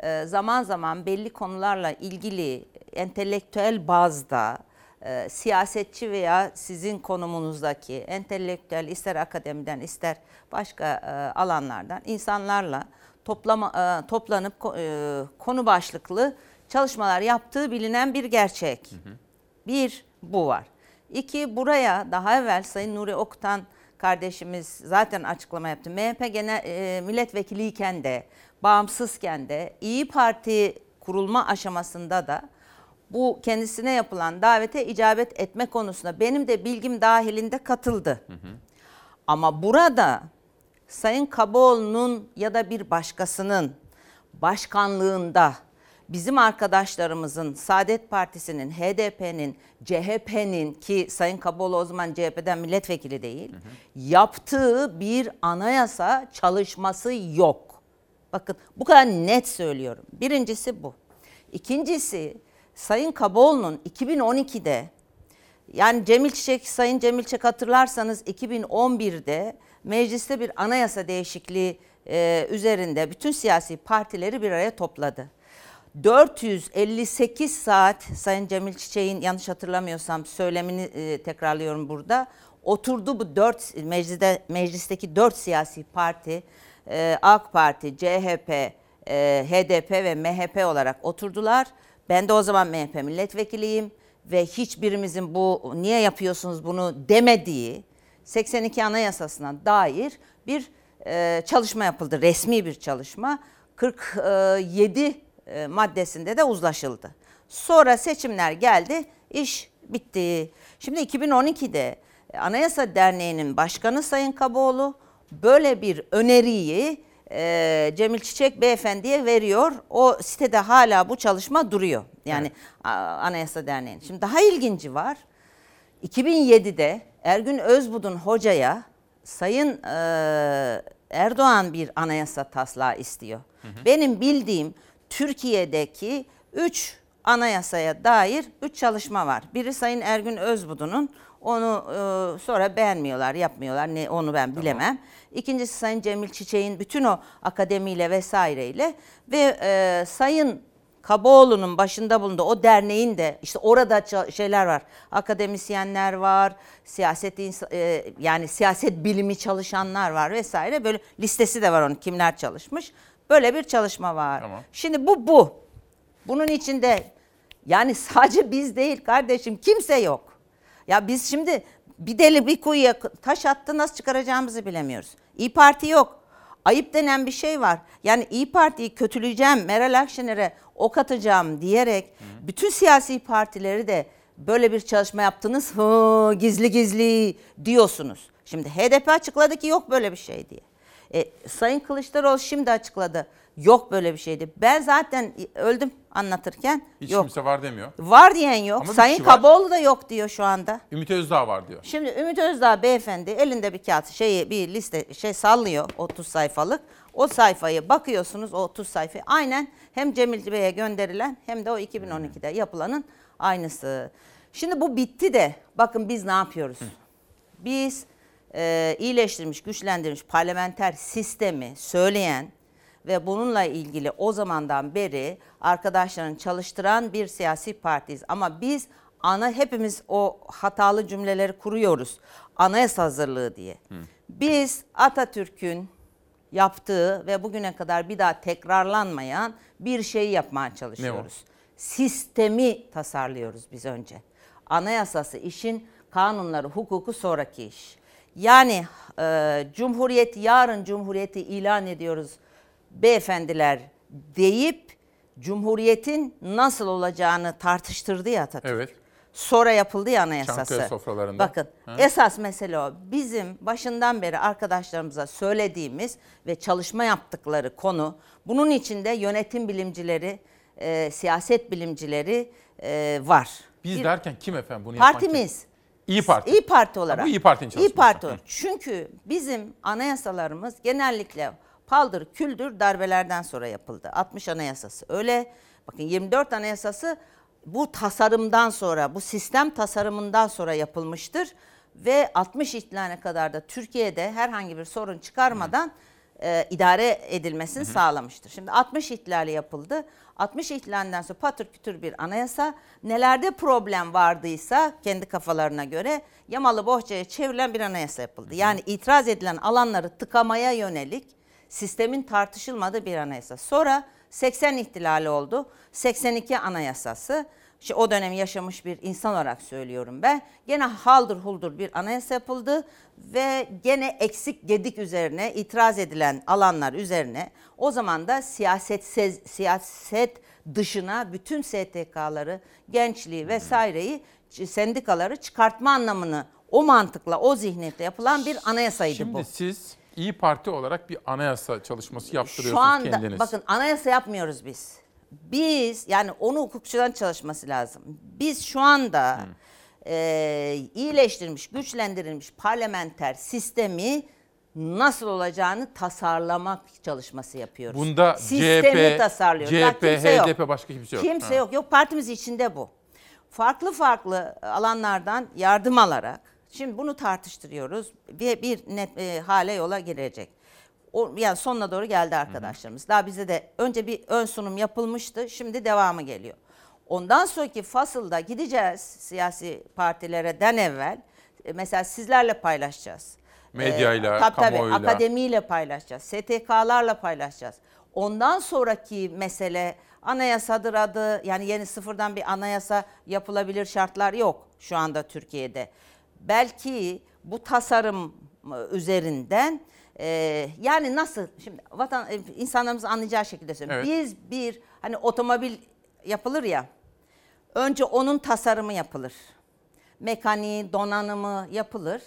e, zaman zaman belli konularla ilgili entelektüel bazda e, siyasetçi veya sizin konumunuzdaki entelektüel ister akademiden ister başka e, alanlardan insanlarla toplama, e, toplanıp ko- e, konu başlıklı çalışmalar yaptığı bilinen bir gerçek. Bir, bu var. İki, buraya daha evvel Sayın Nuri Okutan kardeşimiz zaten açıklama yaptı. MHP genel e, milletvekiliyken de, bağımsızken de, İyi Parti kurulma aşamasında da bu kendisine yapılan davete icabet etme konusunda benim de bilgim dahilinde katıldı. Ama burada Sayın Kaboğlu'nun ya da bir başkasının başkanlığında bizim arkadaşlarımızın Saadet Partisi'nin, HDP'nin, CHP'nin ki Sayın Kaboğlu o zaman CHP'den milletvekili değil, yaptığı bir anayasa çalışması yok. Bakın bu kadar net söylüyorum. Birincisi bu. İkincisi Sayın Kaboğlu'nun 2012'de yani Cemil Çiçek, Sayın Cemil Çiçek hatırlarsanız 2011'de mecliste bir anayasa değişikliği e, üzerinde bütün siyasi partileri bir araya topladı. 458 saat Sayın Cemil Çiçek'in yanlış hatırlamıyorsam söylemini e, tekrarlıyorum burada. Oturdu bu dört mecliste, meclisteki dört siyasi parti e, AK Parti, CHP, e, HDP ve MHP olarak oturdular. Ben de o zaman MHP milletvekiliyim ve hiçbirimizin bu niye yapıyorsunuz bunu demediği 82 Anayasasına dair bir çalışma yapıldı. Resmi bir çalışma. 47 e, maddesinde de uzlaşıldı. Sonra seçimler geldi, iş bitti. Şimdi 2012'de Anayasa Derneği'nin başkanı Sayın Kaboğlu böyle bir öneriyi e, Cemil Çiçek Beyefendi'ye veriyor. O sitede hala bu çalışma duruyor. Yani a- Anayasa Derneği'nin. Şimdi daha ilginci var. 2007'de Ergün Özbudun hocaya Sayın e, Erdoğan bir anayasa taslağı istiyor. Benim bildiğim Türkiye'deki 3 anayasaya dair 3 çalışma var. Biri Sayın Ergün Özbudun'un onu e, sonra beğenmiyorlar, yapmıyorlar. Ne onu ben bilemem. İkincisi Sayın Cemil Çiçek'in bütün o akademiyle vesaireyle ve e, Sayın Kaboğlu'nun başında bulunduğu o derneğin de işte orada şeyler var. Akademisyenler var, siyaset e, yani siyaset bilimi çalışanlar var vesaire. Böyle listesi de var onun kimler çalışmış. Böyle bir çalışma var. Tamam. Şimdi bu bu. Bunun içinde yani sadece biz değil kardeşim kimse yok. Ya biz şimdi bir deli bir kuyuya taş attı nasıl çıkaracağımızı bilemiyoruz. İyi Parti yok. Ayıp denen bir şey var. Yani İyi Parti'yi kötüleyeceğim, Meral Akşener'e ok atacağım diyerek bütün siyasi partileri de böyle bir çalışma yaptınız hı, gizli gizli diyorsunuz. Şimdi HDP açıkladı ki yok böyle bir şey diye. E, Sayın Kılıçdaroğlu şimdi açıkladı. Yok böyle bir şeydi. Ben zaten öldüm anlatırken. Hiç yok. kimse var demiyor. Var diyen yok. Ama Sayın. Kaboğlu da yok diyor şu anda. Ümit Özdağ var diyor. Şimdi Ümit Özdağ beyefendi elinde bir kağıt şeyi bir liste şey sallıyor 30 sayfalık. O sayfayı bakıyorsunuz o 30 sayfayı aynen hem Cemil Bey'e gönderilen hem de o 2012'de yapılanın aynısı. Şimdi bu bitti de bakın biz ne yapıyoruz? Biz e, iyileştirilmiş, güçlendirilmiş parlamenter sistemi söyleyen ve bununla ilgili o zamandan beri arkadaşların çalıştıran bir siyasi partiyiz. Ama biz ana hepimiz o hatalı cümleleri kuruyoruz. Anayasa hazırlığı diye. Biz Atatürk'ün yaptığı ve bugüne kadar bir daha tekrarlanmayan bir şeyi yapmaya çalışıyoruz. Sistemi tasarlıyoruz biz önce. Anayasası işin kanunları, hukuku sonraki iş. Yani e, Cumhuriyet yarın Cumhuriyeti ilan ediyoruz beyefendiler deyip Cumhuriyetin nasıl olacağını tartıştırdı ya Atatürk. Evet. Sonra yapıldı ya anayasası. Çankaya sofralarında. Bakın Ha? esas mesele o. Bizim başından beri arkadaşlarımıza söylediğimiz ve çalışma yaptıkları konu bunun içinde yönetim bilimcileri, e, siyaset bilimcileri e, var. Biz Bir- derken kim efendim bunu yapan kim? Partimiz. İyi Parti. İyi Parti olarak. bu İyi Parti'nin İyi çalışması. Parti Hı. Çünkü bizim anayasalarımız genellikle paldır küldür darbelerden sonra yapıldı. 60 anayasası öyle. Bakın 24 anayasası bu tasarımdan sonra, bu sistem tasarımından sonra yapılmıştır. Ve 60 ihtilaline kadar da Türkiye'de herhangi bir sorun çıkarmadan e, idare edilmesini sağlamıştır. Şimdi 60 ihtilali yapıldı. 60 ihtilalinden sonra patır kütür bir anayasa. Nelerde problem vardıysa kendi kafalarına göre yamalı bohçaya çevrilen bir anayasa yapıldı. Yani itiraz edilen alanları tıkamaya yönelik sistemin tartışılmadığı bir anayasa. Sonra 80 ihtilali oldu. 82 anayasası. İşte o dönem yaşamış bir insan olarak söylüyorum ben. Gene haldır huldur bir anayasa yapıldı ve gene eksik gedik üzerine itiraz edilen alanlar üzerine o zaman da siyaset siyaset dışına bütün STK'ları, gençliği vesaireyi sendikaları çıkartma anlamını o mantıkla, o zihniyetle yapılan bir anayasaydı Şimdi bu. Şimdi siz İyi Parti olarak bir anayasa çalışması yaptırıyorsunuz Şu anda kendiniz. bakın anayasa yapmıyoruz biz. Biz yani onu hukukçudan çalışması lazım. Biz şu anda e, iyileştirilmiş, güçlendirilmiş parlamenter sistemi nasıl olacağını tasarlamak çalışması yapıyoruz. Bunda Sistemi CHP, tasarlıyoruz. CHP, kimse yok. HDP başka kimse yok. Kimse Ha. yok. Yok partimiz içinde bu. Farklı farklı alanlardan yardım alarak şimdi bunu tartıştırıyoruz ve bir net e, hale yola girecek. O, yani sonuna doğru geldi arkadaşlarımız. Daha bize de önce bir ön sunum yapılmıştı. Şimdi devamı geliyor. Ondan sonraki fasılda gideceğiz siyasi partilerden evvel. E, Mesela sizlerle paylaşacağız. Medyayla, tabii, tabii, kamuoyuyla. akademiyle paylaşacağız. STK'larla paylaşacağız. Ondan sonraki mesele anayasadır adı. Yani yeni sıfırdan bir anayasa yapılabilir şartlar yok şu anda Türkiye'de. Belki bu tasarım e, üzerinden e, yani nasıl şimdi vatan e, insanlarımız anlayacağı şekilde söylüyorum. Evet. Biz bir hani otomobil yapılır ya. Önce onun tasarımı yapılır. Mekaniği, donanımı yapılır.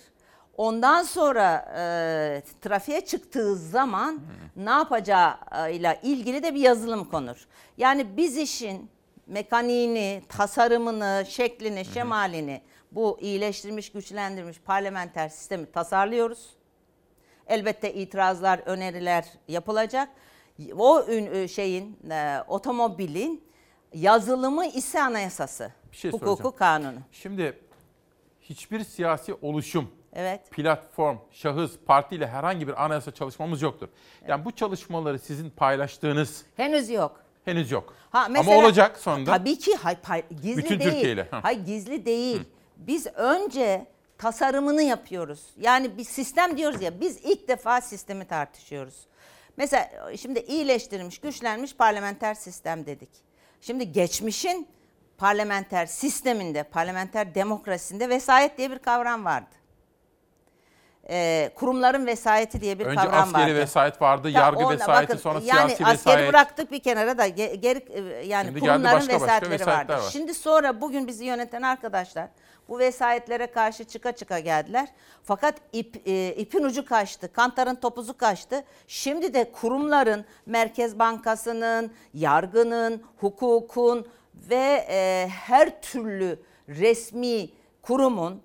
Ondan sonra e, trafiğe çıktığı zaman ne yapacağıyla ilgili de bir yazılım konur. Yani biz işin mekaniğini, tasarımını, şeklini, şemalini bu iyileştirilmiş, güçlendirilmiş parlamenter sistemi tasarlıyoruz. Elbette itirazlar, öneriler yapılacak. O ün- şeyin, e, otomobilin yazılımı ise anayasası. Bir şey Hukuku soracağım. kanunu. Şimdi hiçbir siyasi oluşum, Evet. platform, şahıs, partiyle herhangi bir anayasa çalışmamız yoktur. Yani bu çalışmaları sizin paylaştığınız Henüz yok. henüz yok. Ha, Ama olacak sonunda. Tabii ki hay, pay- gizli Bütün değil. Türkiye ile, ha. Hayır gizli değil. Biz önce tasarımını yapıyoruz. Yani bir sistem diyoruz ya biz ilk defa sistemi tartışıyoruz. Mesela şimdi iyileştirilmiş, güçlenmiş parlamenter sistem dedik. Şimdi geçmişin parlamenter sisteminde, parlamenter demokrasisinde vesayet diye bir kavram vardı. Ee, kurumların vesayeti diye bir Önce kavram vardı. askeri vesayet vardı, Ya yargı ona vesayeti, bakın, sonra yani siyasi askeri vesayet. bıraktık bir kenara da ge- geri e, yani Şimdi kurumların başka başka vesayetleri vesayetler vardı. var. Şimdi sonra bugün bizi yöneten arkadaşlar bu vesayetlere karşı çıka çıka geldiler. Fakat ip, e, ipin ucu kaçtı, kantarın topuzu kaçtı. Şimdi de kurumların, Merkez Bankası'nın, yargının, hukukun ve e, her türlü resmi kurumun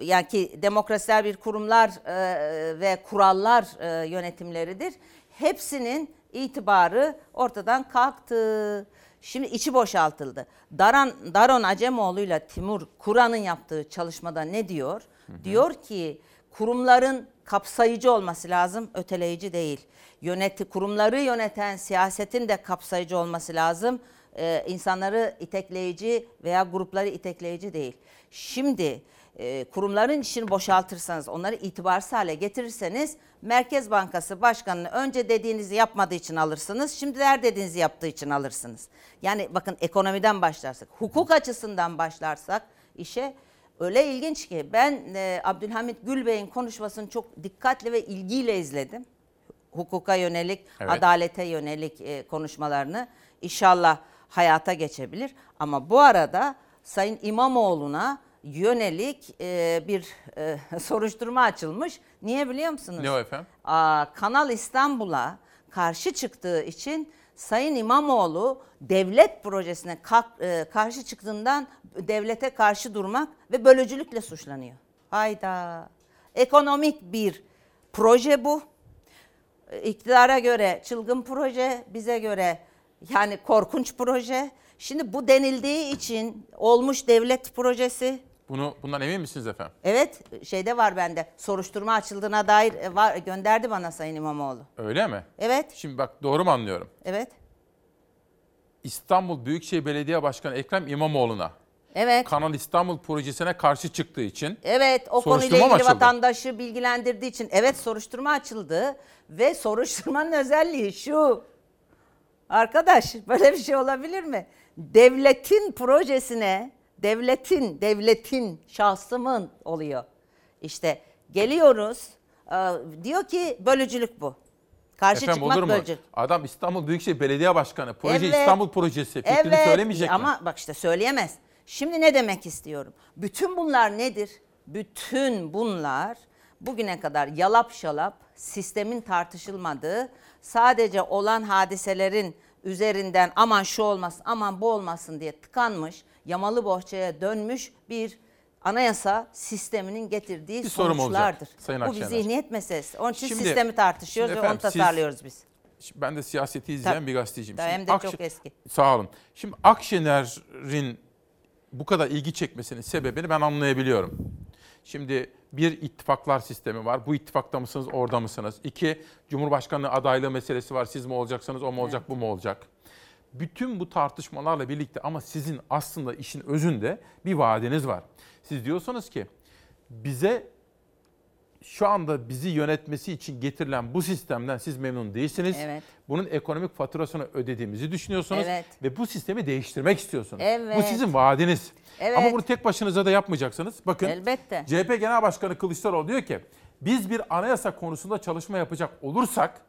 yani ki demokrasisel bir kurumlar e, ve kurallar e, yönetimleridir. Hepsinin itibarı ortadan kalktı. Şimdi içi boşaltıldı. Daran, Daron Acemoğlu ile Timur Kur'an'ın yaptığı çalışmada ne diyor? Diyor ki kurumların kapsayıcı olması lazım, öteleyici değil. Yöneti, kurumları yöneten siyasetin de kapsayıcı olması lazım. Ee, insanları itekleyici veya grupları itekleyici değil. Şimdi e, kurumların işini boşaltırsanız, onları itibarsız hale getirirseniz Merkez Bankası Başkanı'nı önce dediğinizi yapmadığı için alırsınız, şimdi her dediğinizi yaptığı için alırsınız. Yani bakın ekonomiden başlarsak, hukuk açısından başlarsak işe öyle ilginç ki ben e, Abdülhamit Gülbey'in konuşmasını çok dikkatli ve ilgiyle izledim. Hukuka yönelik, Evet. adalete yönelik e, konuşmalarını inşallah hayata geçebilir. Ama bu arada Sayın İmamoğlu'na yönelik e, bir e, soruşturma açılmış. Niye biliyor musunuz? Ne o efendim? Aa, Kanal İstanbul'a karşı çıktığı için Sayın İmamoğlu devlet projesine e, karşı çıktığından devlete karşı durmak ve bölücülükle suçlanıyor. Hayda. Ekonomik bir proje bu. İktidara göre çılgın proje, bize göre yani korkunç proje. Şimdi bu denildiği için olmuş devlet projesi. Bunu bundan emin misiniz efendim? Evet şeyde var bende soruşturma açıldığına dair e, var gönderdi bana Sayın İmamoğlu. Öyle mi? Evet. Şimdi bak doğru mu anlıyorum? Evet. İstanbul Büyükşehir Belediye Başkanı Ekrem İmamoğlu'na Evet. Kanal İstanbul projesine karşı çıktığı için Evet o konuyla ilgili açıldı? vatandaşı bilgilendirdiği için evet soruşturma açıldı ve soruşturmanın özelliği şu. Arkadaş böyle bir şey olabilir mi? Devletin projesine, devletin, devletin, şahsımın oluyor. İşte geliyoruz e, diyor ki bölücülük bu. Karşı Efendim çıkmak olur mu? bölücülük. Adam İstanbul Büyükşehir Belediye Başkanı. Proje Evet. İstanbul projesi. Fikrini Evet, söylemeyecek mi? Ama bak işte söyleyemez. Şimdi ne demek istiyorum? Bütün bunlar nedir? Bütün bunlar bugüne kadar yalap şalap sistemin tartışılmadığı sadece olan hadiselerin üzerinden aman şu olmasın aman bu olmasın diye tıkanmış yamalı bohçaya dönmüş bir anayasa sisteminin getirdiği Bir sorum olacak, sonuçlardır. Sayın Bu bir Akşener. zihniyet meselesi. Onun için Şimdi- sistemi tartışıyoruz şimdi ve onu efendim, siz- tasarlıyoruz biz. Ben de siyaseti izleyen Tabii. bir gazeteciyim. Tabii, hem de Akşe- çok eski. Sağ olun. Şimdi Akşener'in bu kadar ilgi çekmesinin sebebini ben anlayabiliyorum. Şimdi bir ittifaklar sistemi var. Bu ittifakta mısınız, orada mısınız? İki, Cumhurbaşkanlığı adaylığı meselesi var. Siz mi olacaksınız, o mu olacak, bu mu olacak? Bütün bu tartışmalarla birlikte ama sizin aslında işin özünde bir vaadiniz var. Siz diyorsunuz ki bize şu anda bizi yönetmesi için getirilen bu sistemden siz memnun değilsiniz. Evet. Bunun ekonomik faturasını ödediğimizi düşünüyorsunuz Evet. ve bu sistemi değiştirmek istiyorsunuz. Evet. Bu sizin vaadiniz. Evet. Ama bunu tek başınıza da yapmayacaksınız. Bakın Elbette. CHP Genel Başkanı Kılıçdaroğlu diyor ki biz bir anayasa konusunda çalışma yapacak olursak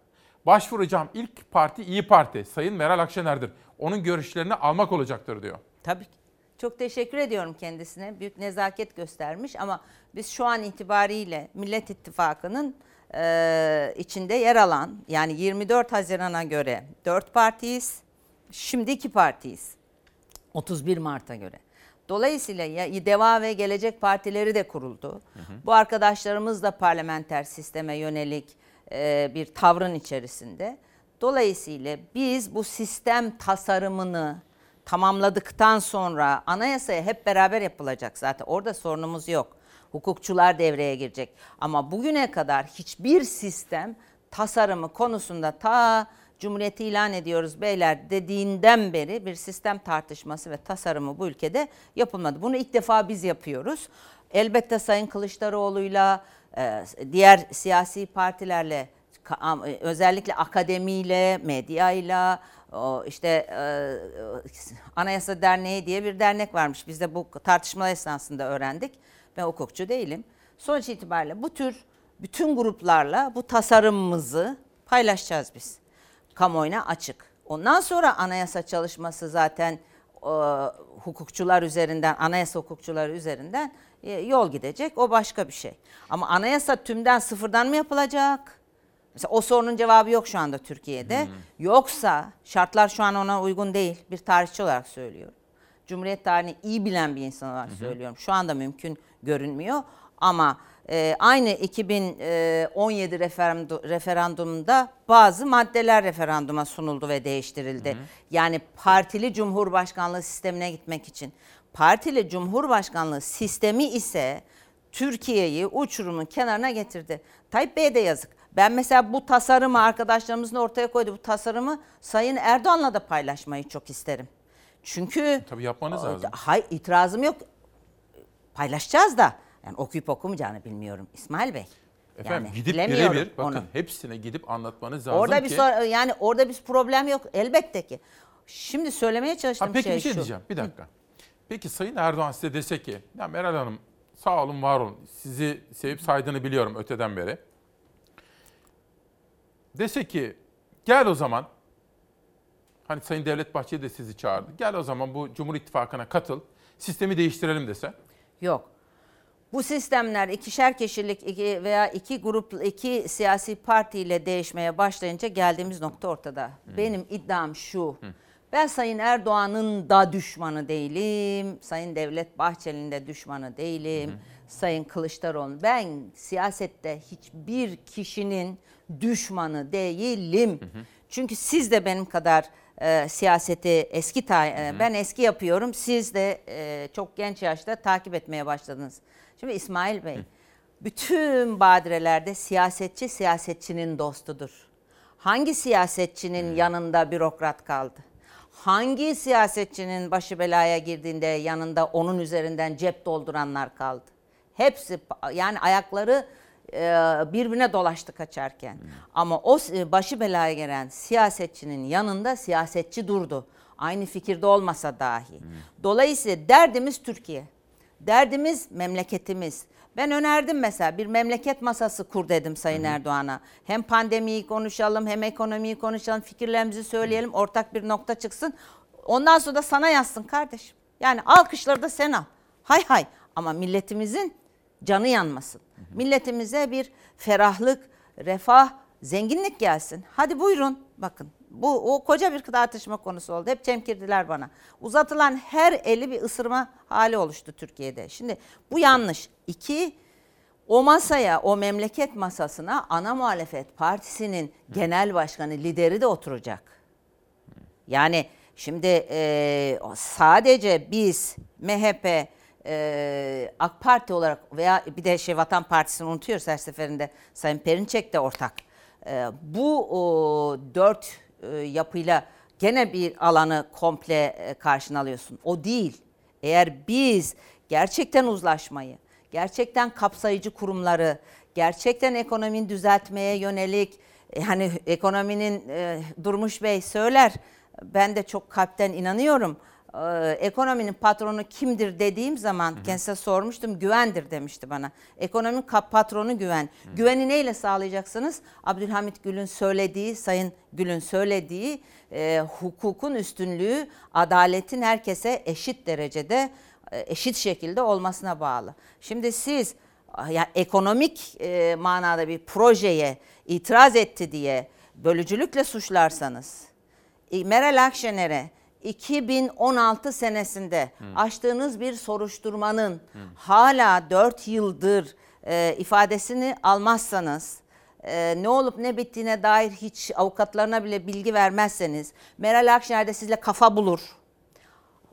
başvuracağım ilk parti İyi Parti Sayın Meral Akşener'dir. Onun görüşlerini almak olacaktır diyor. Tabii ki. Çok teşekkür ediyorum kendisine. Büyük nezaket göstermiş ama biz şu an itibariyle Millet İttifakı'nın e, içinde yer alan yani 24 Haziran'a göre 4 partiyiz. Şimdi 2 partiyiz. 31 Mart'a göre. Dolayısıyla ya, Deva ve Gelecek Partileri de kuruldu. Bu arkadaşlarımız da parlamenter sisteme yönelik e, bir tavrın içerisinde. Dolayısıyla biz bu sistem tasarımını tamamladıktan sonra anayasaya hep beraber yapılacak zaten. Orada sorunumuz yok. Hukukçular devreye girecek. Ama bugüne kadar hiçbir sistem tasarımı konusunda ta Cumhuriyeti ilan ediyoruz beyler dediğinden beri bir sistem tartışması ve tasarımı bu ülkede yapılmadı. Bunu ilk defa biz yapıyoruz. Elbette Sayın Kılıçdaroğlu'yla, diğer siyasi partilerle, e, özellikle akademiyle, medyayla, işte e, Anayasa Derneği diye bir dernek varmış. Biz de bu tartışma esnasında öğrendik. Ben hukukçu değilim. Sonuç itibariyle bu tür bütün gruplarla bu tasarımımızı paylaşacağız biz. Kamuoyuna açık. Ondan sonra anayasa çalışması zaten e, hukukçular üzerinden, anayasa hukukçuları üzerinden e, yol gidecek. O başka bir şey. Ama anayasa tümden sıfırdan mı yapılacak? Mesela o sorunun cevabı yok şu anda Türkiye'de. Yoksa şartlar şu an ona uygun değil. Bir tarihçi olarak söylüyorum. Cumhuriyet tarihini iyi bilen bir insan olarak söylüyorum. Şu anda mümkün görünmüyor. Ama e, aynı 2017 referandum, referandumunda bazı maddeler referanduma sunuldu ve değiştirildi. Yani partili cumhurbaşkanlığı sistemine gitmek için. Partili cumhurbaşkanlığı sistemi ise Türkiye'yi uçurumun kenarına getirdi. Tayyip Bey'e de yazık. Ben mesela bu tasarımı arkadaşlarımızın ortaya koydu bu tasarımı Sayın Erdoğan'la da paylaşmayı çok isterim. Çünkü Tabii yapmanız lazım. Hay itirazım yok. Paylaşacağız da. Yani okuyup okumayacağını bilmiyorum İsmail Bey. Efendim Yani gidip birebir bakın onu. hepsine gidip anlatmanız lazım Orada bir ki. sor- yani orada bir problem yok elbette ki. Şimdi söylemeye çalıştığım Ha, peki şey, bir şey şu. diyeceğim. Bir dakika. Peki Sayın Erdoğan size dese ki, ya Meral Hanım sağ olun var olun. Sizi sevip saydığını biliyorum öteden beri. Dese ki gel o zaman. Hani Sayın Devlet Bahçeli de sizi çağırdı. Gel o zaman bu Cumhur İttifakı'na katıl. Sistemi değiştirelim dese. Yok. Bu sistemler ikişer kişilik iki veya iki grup, iki siyasi partiyle değişmeye başlayınca geldiğimiz nokta ortada. Benim iddiam şu. Ben Sayın Erdoğan'ın da düşmanı değilim. Sayın Devlet Bahçeli'nin de düşmanı değilim. Sayın Kılıçdaroğlu. Ben siyasette hiçbir kişinin düşmanı değilim. Çünkü siz de benim kadar e, siyaseti eski ta- e, ben eski yapıyorum. Siz de e, çok genç yaşta takip etmeye başladınız. Şimdi İsmail Bey, bütün badirelerde siyasetçi siyasetçinin dostudur. Hangi siyasetçinin yanında bürokrat kaldı? Hangi siyasetçinin başı belaya girdiğinde yanında onun üzerinden cep dolduranlar kaldı? Hepsi yani ayakları e, birbirine dolaştı kaçarken. Ama o s- başı belaya giren siyasetçinin yanında siyasetçi durdu. Aynı fikirde olmasa dahi. Dolayısıyla derdimiz Türkiye. Derdimiz memleketimiz. Ben önerdim mesela bir memleket masası kur dedim Sayın Erdoğan'a. Hem pandemiyi konuşalım hem ekonomiyi konuşalım, fikirlerimizi söyleyelim, ortak bir nokta çıksın. Ondan sonra da sana yazsın kardeşim. Yani alkışları da sen al. Hay hay ama milletimizin canı yanmasın. Milletimize bir ferahlık, refah, zenginlik gelsin. Hadi buyurun bakın. Bu o koca bir tartışma konusu oldu. Hep çemkirdiler bana. Uzatılan her eli bir ısırma hali oluştu Türkiye'de. Şimdi bu yanlış. İki, o masaya, o memleket masasına ana muhalefet partisinin genel başkanı, lideri de oturacak. Yani şimdi e, sadece biz MHP, e, AK Parti olarak veya bir de şey Vatan Partisi'ni unutuyoruz her seferinde Sayın Perinçek de ortak. E, bu o, dört yapıyla gene bir alanı komple e, karşına alıyorsun. O değil. Eğer biz gerçekten uzlaşmayı, gerçekten kapsayıcı kurumları, gerçekten ekonominin düzeltmeye yönelik yani ekonominin e, Durmuş Bey söyler. Ben de çok kalpten inanıyorum. Ee, ekonominin patronu kimdir dediğim zaman kendisine sormuştum güvendir demişti bana. Ekonominin patronu güven. Güveni neyle sağlayacaksınız? Abdülhamit Gül'ün söylediği, Sayın Gül'ün söylediği e, hukukun üstünlüğü, adaletin herkese eşit derecede, e, eşit şekilde olmasına bağlı. Şimdi siz ya ekonomik e, manada bir projeye itiraz etti diye bölücülükle suçlarsanız e, Meral Akşener'e 2016 senesinde açtığınız bir soruşturmanın hala 4 yıldır e, ifadesini almazsanız e, ne olup ne bittiğine dair hiç avukatlarına bile bilgi vermezseniz Meral Akşener de sizle kafa bulur.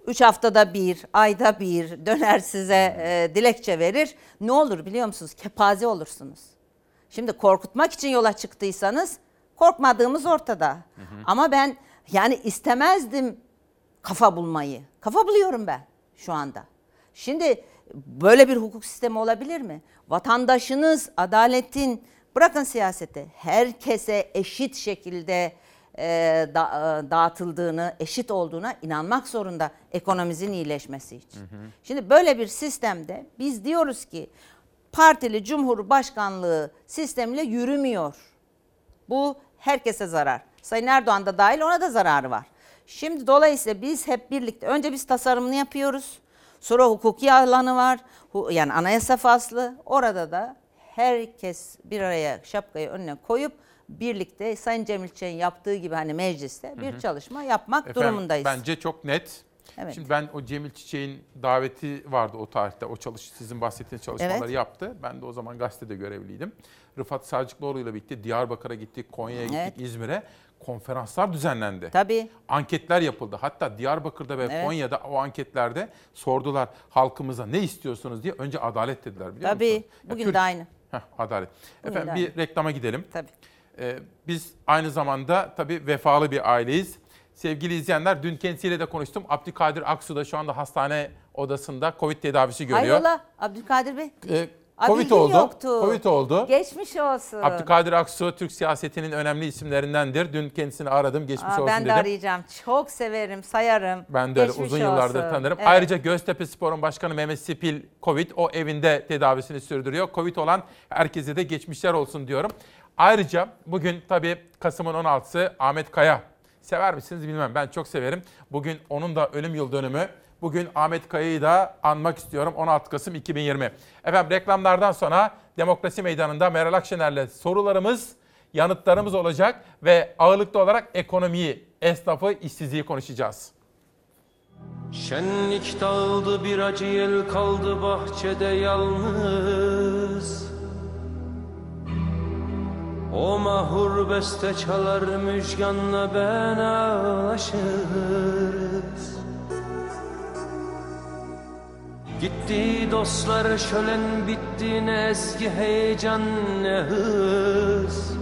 Üç haftada bir, ayda bir döner size e, dilekçe verir. Ne olur biliyor musunuz? Kepaze olursunuz. Şimdi korkutmak için yola çıktıysanız korkmadığımız ortada. Ama ben yani istemezdim kafa bulmayı. Kafa buluyorum ben şu anda. Şimdi böyle bir hukuk sistemi olabilir mi? Vatandaşınız adaletin bırakın siyasete herkese eşit şekilde e, da- e, dağıtıldığını, eşit olduğuna inanmak zorunda ekonomimizin iyileşmesi için. Şimdi böyle bir sistemde biz diyoruz ki partili cumhurbaşkanlığı sistemiyle yürümüyor. Bu herkese zarar. Sayın Erdoğan da dahil ona da zararı var. Şimdi dolayısıyla biz hep birlikte önce biz tasarımını yapıyoruz. Sonra hukuki alanı var. Yani anayasa faslı. Orada da herkes bir araya şapkayı önüne koyup birlikte Sayın Cemil Çiçek'in yaptığı gibi hani mecliste bir Hı hı. çalışma yapmak Efendim, durumundayız. Bence çok net. Evet. Şimdi ben o Cemil Çiçek'in daveti vardı o tarihte. O çalış sizin bahsettiğiniz çalışmaları Evet. yaptı. Ben de o zaman gazetede görevliydim. Rıfat Sarcıklıoğlu ile birlikte Diyarbakır'a gittik, Konya'ya gittik, Evet. İzmir'e. Konferanslar düzenlendi. Tabii. Anketler yapıldı. Hatta Diyarbakır'da ve Evet. Konya'da o anketlerde sordular halkımıza ne istiyorsunuz diye. Önce adalet dediler biliyor Tabii. musun? Ya Bugün Türk- de aynı. Heh, adalet. Bugün Efendim bir aynı. reklama gidelim. Tabii. Ee, biz aynı zamanda tabii vefalı bir aileyiz. Sevgili izleyenler dün kendisiyle de konuştum. Abdülkadir Aksu da şu anda hastane odasında Covid tedavisi görüyor. Hayrola Abdülkadir Bey? Ee, Aa, Covid oldu. yoktu. Covid oldu. Geçmiş olsun. Abdülkadir Aksu Türk siyasetinin önemli isimlerindendir. Dün kendisini aradım. Geçmiş Aa, olsun ben de dedim. arayacağım. Çok severim, sayarım. Ben de öyle uzun yıllardır olsun. tanırım. Evet. Ayrıca Göztepe Spor'un başkanı Mehmet Sipil Covid o evinde tedavisini sürdürüyor. Covid olan herkese de geçmişler olsun diyorum. Ayrıca bugün tabii Kasım'ın 16'sı Ahmet Kaya. Sever misiniz bilmem ben çok severim. Bugün onun da ölüm yıl dönümü. Bugün Ahmet Kaya'yı da anmak istiyorum 16 Kasım 2020. Efendim reklamlardan sonra Demokrasi Meydanı'nda Meral Akşener'le sorularımız, yanıtlarımız olacak ve ağırlıklı olarak ekonomiyi, esnafı, işsizliği konuşacağız. Şenlik dağıldı bir acı yel kaldı bahçede yalnız O mahur beste çalar müjganla ben ağlaşırız Gitti dostlar şölen bitti ne eski heyecan ne hız.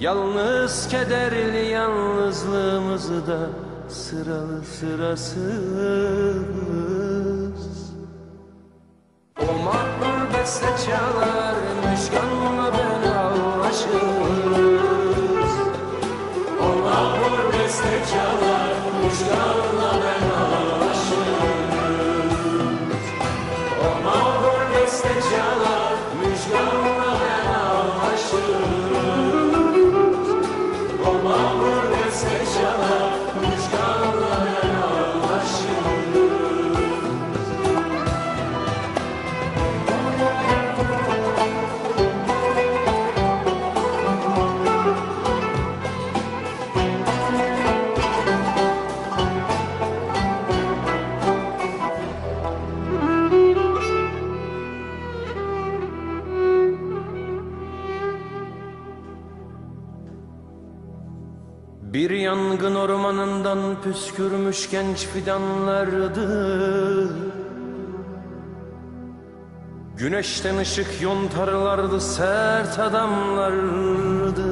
Yalnız kederli yalnızlığımızda sıralı sırasız. O mahmur beste çalar Müşkanla ben ağlaşırız yangın ormanından püskürmüş genç fidanlardı. Güneşten ışık yontarlardı sert adamlardı.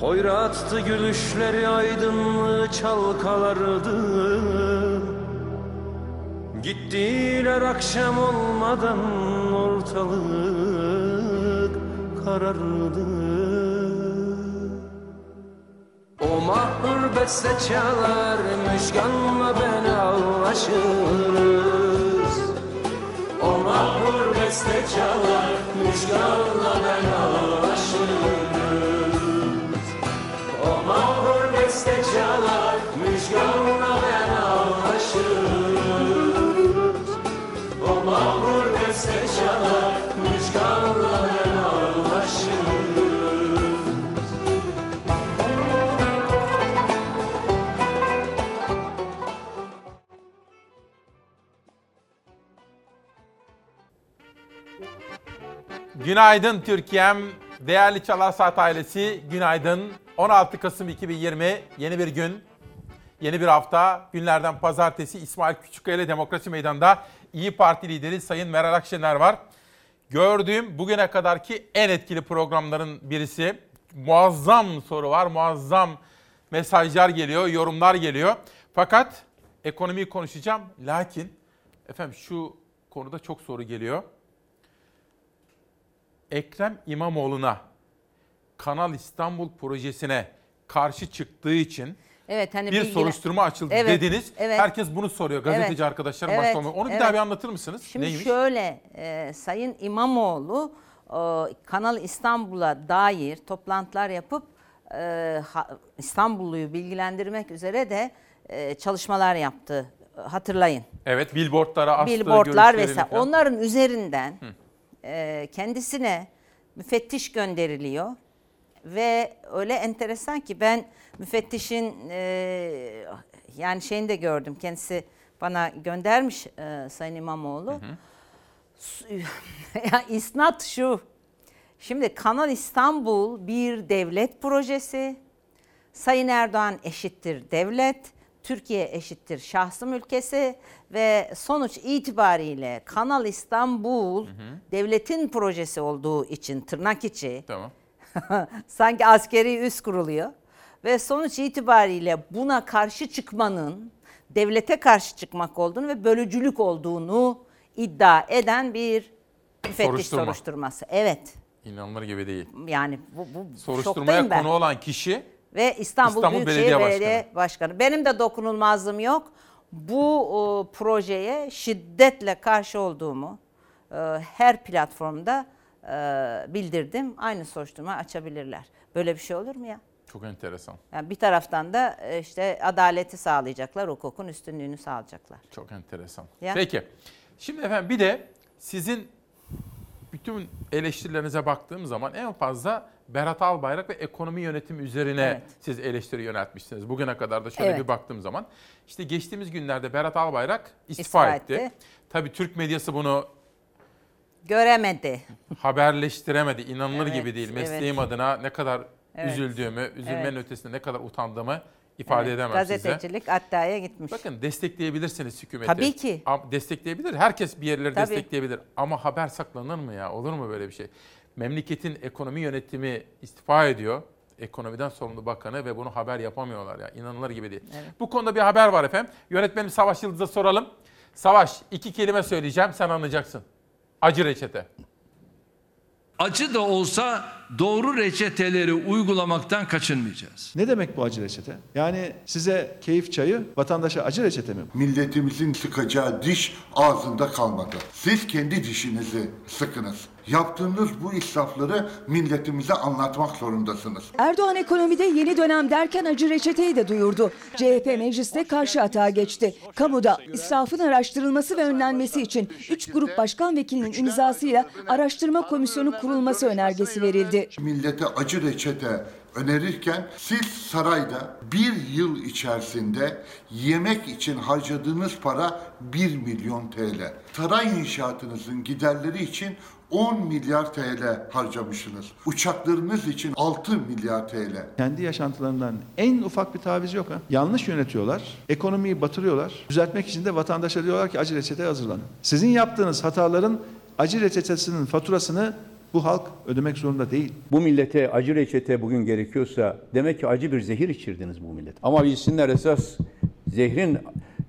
Hoyrattı gülüşleri aydınlığı çalkalardı. Gittiler akşam olmadan ortalık karardı O mahmur beste çalar Müjganla ben ağlaşırız O mahmur beste çalar Müjganla ben ağlaşırız Günaydın Türkiye'm. Değerli Çalar Saat ailesi günaydın. 16 Kasım 2020 yeni bir gün. Yeni bir hafta. Günlerden pazartesi İsmail Küçükkaya Demokrasi Meydanı'nda İyi Parti lideri Sayın Meral Akşener var. Gördüğüm bugüne kadarki en etkili programların birisi. Muazzam soru var, muazzam mesajlar geliyor, yorumlar geliyor. Fakat ekonomiyi konuşacağım. Lakin efendim şu konuda çok soru geliyor. Ekrem İmamoğlu'na Kanal İstanbul projesine karşı çıktığı için Evet hani bir bilgiler- soruşturma açıldı Evet, dediniz. evet. Herkes bunu soruyor. Gazeteci Evet, arkadaşlarım evet, başta. Onu bir evet. daha bir anlatır mısınız? Şimdi Neymiş? şöyle e, Sayın İmamoğlu e, Kanal İstanbul'a dair toplantılar yapıp e, İstanbulluyu bilgilendirmek üzere de e, çalışmalar yaptı. Hatırlayın. Evet, billboardlara astı Billboardlar vesaire. falan. Onların üzerinden e, kendisine müfettiş gönderiliyor. Ve öyle enteresan ki ben müfettişin e, yani şeyini de gördüm. Kendisi bana göndermiş e, Sayın İmamoğlu. ya isnat şu. Şimdi Kanal İstanbul bir devlet projesi. Sayın Erdoğan eşittir devlet, Türkiye eşittir şahsım ülkesi ve sonuç itibariyle Kanal İstanbul devletin projesi olduğu için tırnak içi Tamam. sanki askeri üs kuruluyor ve sonuç itibariyle buna karşı çıkmanın devlete karşı çıkmak olduğunu ve bölücülük olduğunu iddia eden bir müfettiş Soruşturma. soruşturması. Evet. İnanılır gibi değil. Yani bu, bu Soruşturmaya ben. konu olan kişi Ve İstanbul, İstanbul Büyükşehir Belediye Belediye, Başkanı. Benim de dokunulmazlığım yok. Bu o, projeye şiddetle karşı olduğumu e, her platformda e, bildirdim. Aynı soruşturma açabilirler. Böyle bir şey olur mu ya? çok enteresan. Yani bir taraftan da e, işte adaleti sağlayacaklar, hukukun üstünlüğünü sağlayacaklar. Çok enteresan. Ya. Peki. Şimdi efendim bir de sizin bütün eleştirilerinize baktığım zaman en fazla Berat Albayrak ve ekonomi yönetimi üzerine Evet. siz eleştiri yöneltmişsiniz. Bugüne kadar da şöyle Evet. bir baktığım zaman. işte geçtiğimiz günlerde Berat Albayrak istifa, İstifa etti. etti. Tabii Türk medyası bunu Göremedi. haberleştiremedi. İnanılır Evet, gibi değil. evet. Mesleğim adına ne kadar Evet. üzüldüğümü, üzülmenin Evet. ötesinde ne kadar utandığımı ifade Evet, edemem size. Gazetecilik gitmiş. Bakın destekleyebilirsiniz hükümeti. Tabii ki. Destekleyebilir. Herkes bir yerleri Tabii. destekleyebilir. Ama haber saklanır mı ya? Olur mu böyle bir şey? Memleketin ekonomi yönetimi istifa ediyor. Ekonomiden sorumlu bakanı ve bunu haber yapamıyorlar ya. İnanılır gibi değil. Evet. Bu konuda bir haber var efendim. Yönetmenim Savaş Yıldız'a soralım. Savaş iki kelime söyleyeceğim sen anlayacaksın. Acı reçete. Acı da olsa doğru reçeteleri uygulamaktan kaçınmayacağız. Ne demek bu acı reçete? Yani size keyif çayı, vatandaşa acı reçete mi? Milletimizin sıkacağı diş ağzında kalmadı. Siz kendi dişinizi sıkınız. Yaptığınız bu israfları milletimize anlatmak zorundasınız. Erdoğan ekonomide yeni dönem derken acı reçeteyi de duyurdu. CHP mecliste karşı atağa geçti. Kamuda israfın araştırılması ve önlenmesi için 3 grup başkan vekilinin imzasıyla araştırma komisyonu kurulması önergesi verildi. Millete acı reçete önerirken siz sarayda bir yıl içerisinde yemek için harcadığınız para 1 milyon TL. Saray inşaatınızın giderleri için 10 milyar TL harcamışsınız. Uçaklarınız için 6 milyar TL. Kendi yaşantılarından en ufak bir taviz yok ha. Yanlış yönetiyorlar, ekonomiyi batırıyorlar. Düzeltmek için de vatandaşa diyorlar ki acı reçete hazırlanın. Sizin yaptığınız hataların acı reçetesinin faturasını bu halk ödemek zorunda değil. Bu millete acı reçete bugün gerekiyorsa demek ki acı bir zehir içirdiniz bu millet. Ama bilsinler esas zehrin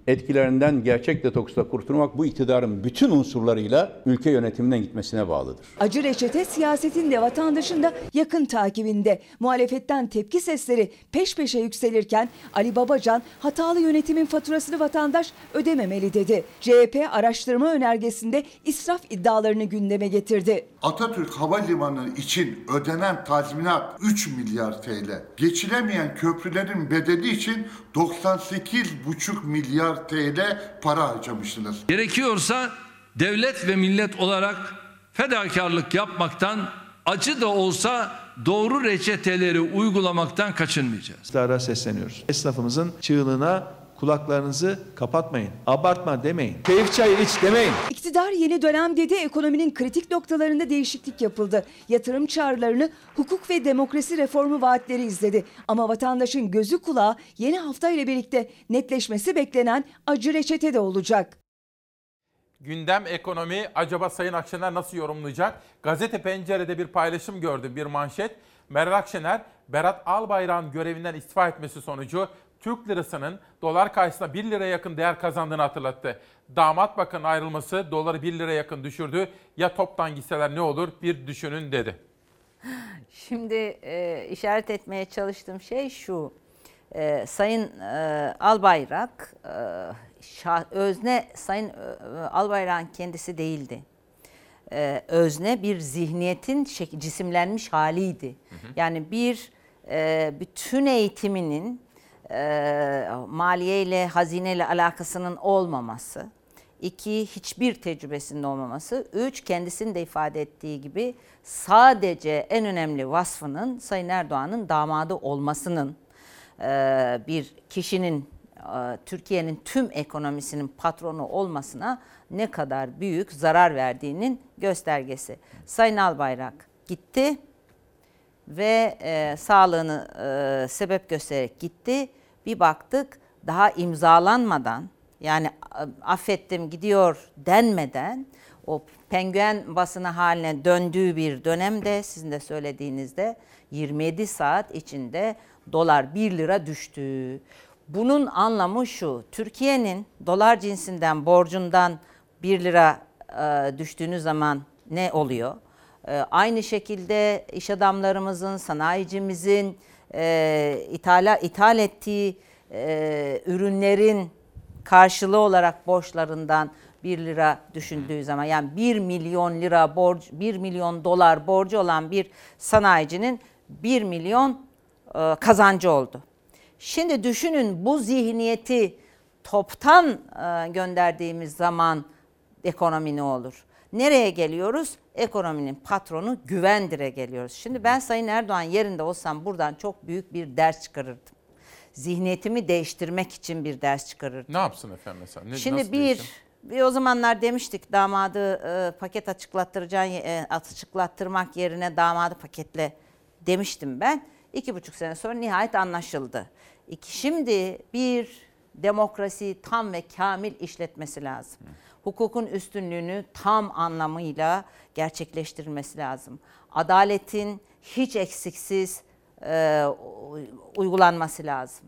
etkilerinden gerçek detoksla kurtulmak bu iktidarın bütün unsurlarıyla ülke yönetiminden gitmesine bağlıdır. Acı reçete siyasetin de vatandaşın da yakın takibinde. Muhalefetten tepki sesleri peş peşe yükselirken Ali Babacan hatalı yönetimin faturasını vatandaş ödememeli dedi. CHP araştırma önergesinde israf iddialarını gündeme getirdi. Atatürk Havalimanı için ödenen tazminat 3 milyar TL. Geçilemeyen köprülerin bedeli için 98,5 milyar TL para harcamışsınız. Gerekiyorsa devlet ve millet olarak fedakarlık yapmaktan acı da olsa doğru reçeteleri uygulamaktan kaçınmayacağız. İktidara sesleniyoruz. Esnafımızın çığlığına kulaklarınızı kapatmayın. Abartma demeyin. Keyif çayı iç demeyin. İktidar yeni dönem dedi ekonominin kritik noktalarında değişiklik yapıldı. Yatırım çağrılarını hukuk ve demokrasi reformu vaatleri izledi. Ama vatandaşın gözü kulağı yeni hafta ile birlikte netleşmesi beklenen acı reçete de olacak. Gündem ekonomi acaba Sayın Akşener nasıl yorumlayacak? Gazete Pencere'de bir paylaşım gördüm, bir manşet. Meral Akşener, Berat Albayrak'ın görevinden istifa etmesi sonucu Türk lirasının dolar karşısında 1 liraya yakın değer kazandığını hatırlattı. Damat Bakan'ın ayrılması doları 1 liraya yakın düşürdü. Ya toptan gitseler ne olur bir düşünün dedi. Şimdi e, işaret etmeye çalıştığım şey şu. E, Sayın e, Albayrak, e, şah, özne Sayın e, Albayrak'ın kendisi değildi. E, özne bir zihniyetin şek- cisimlenmiş haliydi. Yani bir e, bütün eğitiminin e, maliyeyle, hazineyle alakasının olmaması. İki, hiçbir tecrübesinin olmaması. Üç, kendisinin de ifade ettiği gibi sadece en önemli vasfının Sayın Erdoğan'ın damadı olmasının e, bir kişinin Türkiye'nin tüm ekonomisinin patronu olmasına ne kadar büyük zarar verdiğinin göstergesi. Sayın Albayrak gitti ve e, sağlığını e, sebep göstererek gitti. Bir baktık daha imzalanmadan yani affettim gidiyor denmeden o penguen basını haline döndüğü bir dönemde sizin de söylediğinizde 27 saat içinde dolar 1 lira düştü. Bunun anlamı şu Türkiye'nin dolar cinsinden borcundan 1 lira e, düştüğünüz zaman ne oluyor? E, aynı şekilde iş adamlarımızın, sanayicimizin e, ithala, ithal ettiği e, ürünlerin karşılığı olarak borçlarından 1 lira düşündüğü zaman yani 1 milyon lira borç 1 milyon dolar borcu olan bir sanayicinin 1 milyon e, kazancı oldu. Şimdi düşünün bu zihniyeti toptan e, gönderdiğimiz zaman ekonomi ne olur? Nereye geliyoruz? Ekonominin patronu güvendire geliyoruz. Şimdi ben Sayın Erdoğan yerinde olsam buradan çok büyük bir ders çıkarırdım. Zihniyetimi değiştirmek için bir ders çıkarırdım. Ne yapsın efendim mesela? Ne, Şimdi nasıl bir, bir o zamanlar demiştik damadı e, paket açıklattıracağın e, açıklattırmak yerine damadı paketle demiştim ben. İki buçuk sene sonra nihayet anlaşıldı. İki, şimdi bir demokrasi tam ve kamil işletmesi lazım. Hukukun üstünlüğünü tam anlamıyla gerçekleştirilmesi lazım. Adaletin hiç eksiksiz e, uygulanması lazım.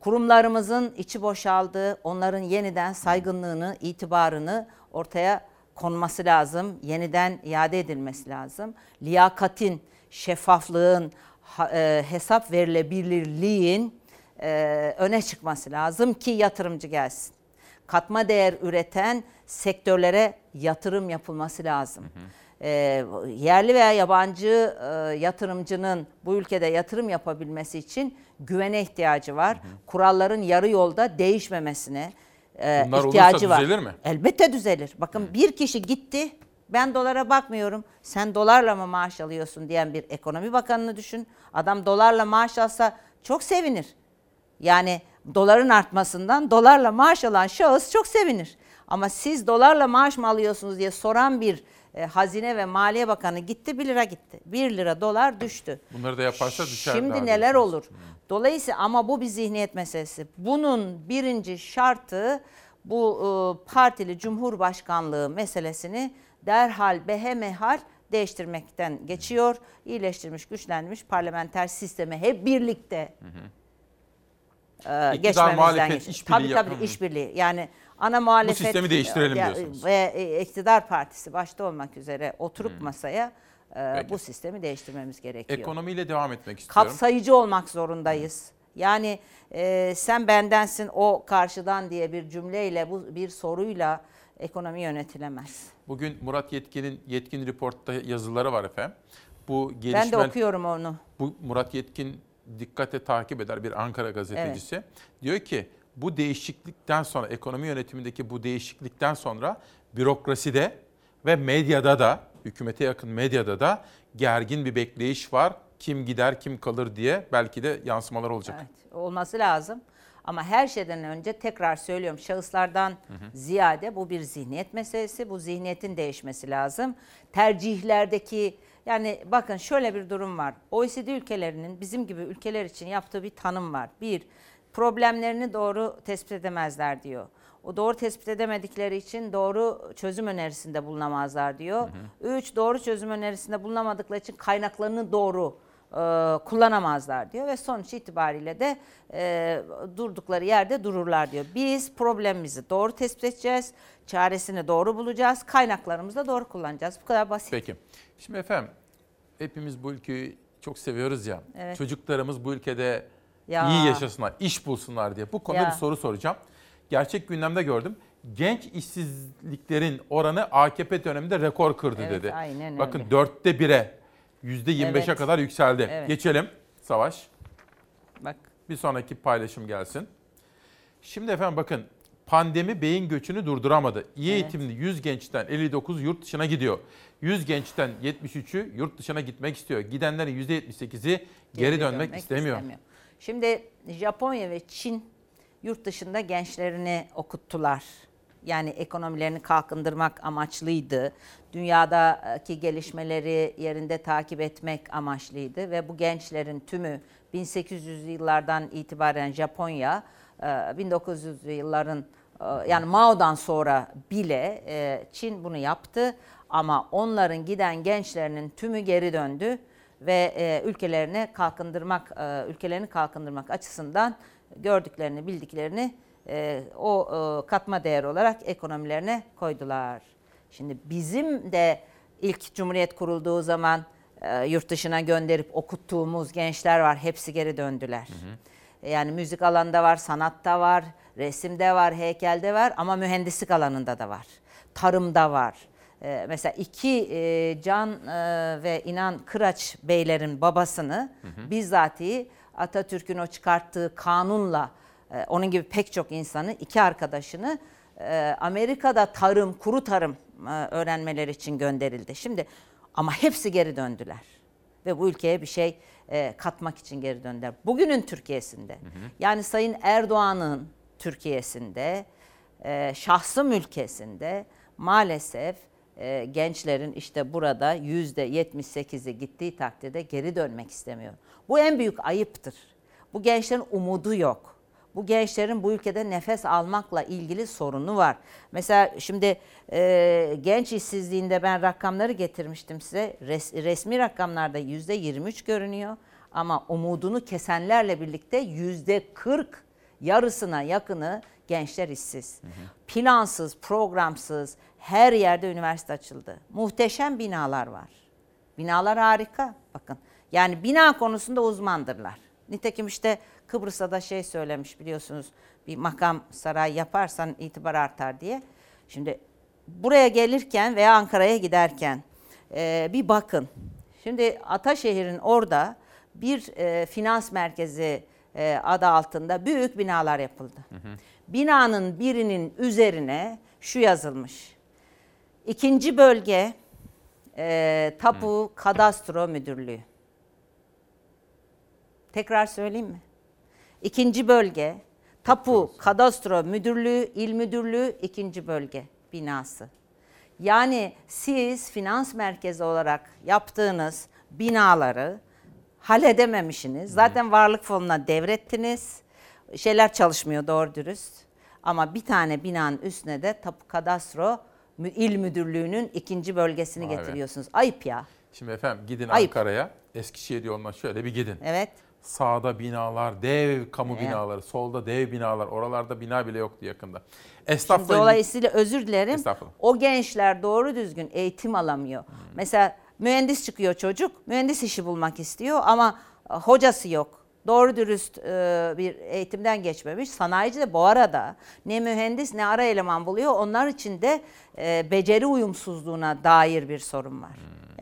Kurumlarımızın içi boşaldı, onların yeniden saygınlığını, itibarını ortaya konması lazım, yeniden iade edilmesi lazım. Liyakatin, şeffaflığın, e, hesap verilebilirliğin e, öne çıkması lazım ki yatırımcı gelsin. Katma değer üreten sektörlere yatırım yapılması lazım. E, yerli veya yabancı e, yatırımcının bu ülkede yatırım yapabilmesi için güvene ihtiyacı var. Kuralların yarı yolda değişmemesine e, Bunlar ihtiyacı var. düzelir mi? Elbette düzelir. Bakın bir kişi gitti. Ben dolara bakmıyorum. Sen dolarla mı maaş alıyorsun diyen bir ekonomi bakanını düşün. Adam dolarla maaş alsa çok sevinir. Yani doların artmasından dolarla maaş alan şahıs çok sevinir. Ama siz dolarla maaş mı alıyorsunuz diye soran bir e, Hazine ve Maliye Bakanı gitti 1 lira gitti. 1 lira dolar düştü. Bunları da yaparsa düşer. Şimdi neler olur? Dolayısıyla ama bu bir zihniyet meselesi. Bunun birinci şartı bu e, partili cumhurbaşkanlığı meselesini derhal behemehal değiştirmekten geçiyor. İyileştirilmiş, güçlenmiş parlamenter sisteme hep birlikte e, geçmemizden geçiyor. Tabii tabii Hı. işbirliği. Yani ana muhalefet sistemi değiştirelim diyorsunuz. ve e, iktidar partisi başta olmak üzere oturup masaya e, bu sistemi değiştirmemiz gerekiyor Ekonomiyle devam etmek istiyorum. kapsayıcı olmak zorundayız. Yani e, sen bendensin o karşıdan diye bir cümleyle bu bir soruyla ekonomi yönetilemez. Bugün Murat Yetkin'in Yetkin Report'ta yazıları var efendim. Bu Ben gelişme de okuyorum onu. bu Murat Yetkin dikkate takip eder bir Ankara gazetecisi. Diyor ki bu değişiklikten sonra ekonomi yönetimindeki bu değişiklikten sonra bürokraside ve medyada da hükümete yakın medyada da gergin bir bekleyiş var. Kim gider kim kalır diye belki de yansımalar olacak. Evet, olması lazım. Ama her şeyden önce tekrar söylüyorum şahıslardan ziyade bu bir zihniyet meselesi. Bu zihniyetin değişmesi lazım. Tercihlerdeki yani bakın şöyle bir durum var. OECD ülkelerinin bizim gibi ülkeler için yaptığı bir tanım var. Bir, problemlerini doğru tespit edemezler diyor. O doğru tespit edemedikleri için doğru çözüm önerisinde bulunamazlar diyor. Üç, doğru çözüm önerisinde bulunamadıkları için kaynaklarını doğru e, kullanamazlar diyor ve sonuç itibariyle de e, durdukları yerde dururlar diyor. Biz problemimizi doğru tespit edeceğiz, çaresini doğru bulacağız, kaynaklarımızı da doğru kullanacağız. Bu kadar basit. Peki. Şimdi efendim hepimiz bu ülkeyi çok seviyoruz ya. Evet. Çocuklarımız bu ülkede Ya. iyi yaşasınlar, iş bulsunlar diye. Bu konuda Ya. bir soru soracağım. Gerçek gündemde gördüm. Genç işsizliklerin oranı AKP döneminde rekor kırdı Evet, dedi. aynen Bakın öyle. dörtte bire, yüzde 25'e Evet. kadar yükseldi. Evet. Geçelim Savaş. Bak. Bir sonraki paylaşım gelsin. Şimdi efendim bakın pandemi beyin göçünü durduramadı. İyi Evet. eğitimli 100 gençten 59 yurt dışına gidiyor. 100 gençten 73'ü yurt dışına gitmek istiyor. Gidenlerin %78'i geri, dönmek, istemiyor. Şimdi Japonya ve Çin yurt dışında gençlerini okuttular. Yani ekonomilerini kalkındırmak amaçlıydı. Dünyadaki gelişmeleri yerinde takip etmek amaçlıydı ve bu gençlerin tümü 1800'lü yıllardan itibaren Japonya, e, 1900'lü yılların e, yani Mao'dan sonra bile e, Çin bunu yaptı ama onların giden gençlerinin tümü geri döndü ve e, ülkelerine kalkındırmak, e, ülkelerini kalkındırmak açısından gördüklerini, bildiklerini e, o e, katma değer olarak ekonomilerine koydular. Şimdi bizim de ilk Cumhuriyet kurulduğu zaman e, yurt dışına gönderip okuttuğumuz gençler var. Hepsi geri döndüler. Yani müzik alanında var, sanatta var, resimde var, heykelde var ama mühendislik alanında da var. Tarımda var. Ee, mesela iki e, Can e, ve İnan Kıraç beylerin babasını bizzatihi Atatürk'ün o çıkarttığı kanunla e, onun gibi pek çok insanı, iki arkadaşını e, Amerika'da tarım, kuru tarım e, öğrenmeleri için gönderildi. Şimdi ama hepsi geri döndüler ve bu ülkeye bir şey e, katmak için geri döndüler. Bugünün Türkiye'sinde yani Sayın Erdoğan'ın Türkiye'sinde, e, şahsım ülkesinde maalesef e, gençlerin işte burada yüzde 78'i gittiği takdirde geri dönmek istemiyor. Bu en büyük ayıptır. Bu gençlerin umudu yok. bu gençlerin bu ülkede nefes almakla ilgili sorunu var. Mesela şimdi e, genç işsizliğinde ben rakamları getirmiştim size. Res, resmi rakamlarda yüzde 23 görünüyor ama umudunu kesenlerle birlikte yüzde 40 yarısına yakını gençler işsiz. Plansız, programsız her yerde üniversite açıldı. Muhteşem binalar var. Binalar harika. Bakın yani bina konusunda uzmandırlar. Nitekim işte Kıbrıs'ta da şey söylemiş biliyorsunuz bir makam saray yaparsan itibar artar diye. Şimdi buraya gelirken veya Ankara'ya giderken e, bir bakın. Şimdi Ataşehir'in orada bir e, finans merkezi e, adı altında büyük binalar yapıldı. Binanın birinin üzerine şu yazılmış. İkinci bölge e, Tapu Kadastro Müdürlüğü. Tekrar söyleyeyim mi? İkinci bölge Tapu Kadastro Müdürlüğü, İl Müdürlüğü ikinci bölge binası. Yani siz finans merkezi olarak yaptığınız binaları halledememişsiniz. Zaten varlık fonuna devrettiniz. Şeyler çalışmıyor doğru dürüst. Ama bir tane binanın üstüne de Tapu Kadastro İl Müdürlüğü'nün ikinci bölgesini Vay be. getiriyorsunuz. Ayıp ya. Şimdi efendim gidin Ayıp. Ankara'ya, Eskişehir yoluna şöyle bir gidin. Evet. Sağda binalar, dev kamu Evet. binaları, solda dev binalar. Oralarda bina bile yoktu yakında. Şimdi Esnafla ilgili- dolayısıyla özür dilerim. O gençler doğru düzgün eğitim alamıyor. Mesela mühendis çıkıyor çocuk, mühendis işi bulmak istiyor ama e, hocası yok. Doğru dürüst e, bir eğitimden geçmemiş. Sanayici de bu arada ne mühendis ne ara eleman buluyor. Onlar için de e, beceri uyumsuzluğuna dair bir sorun var.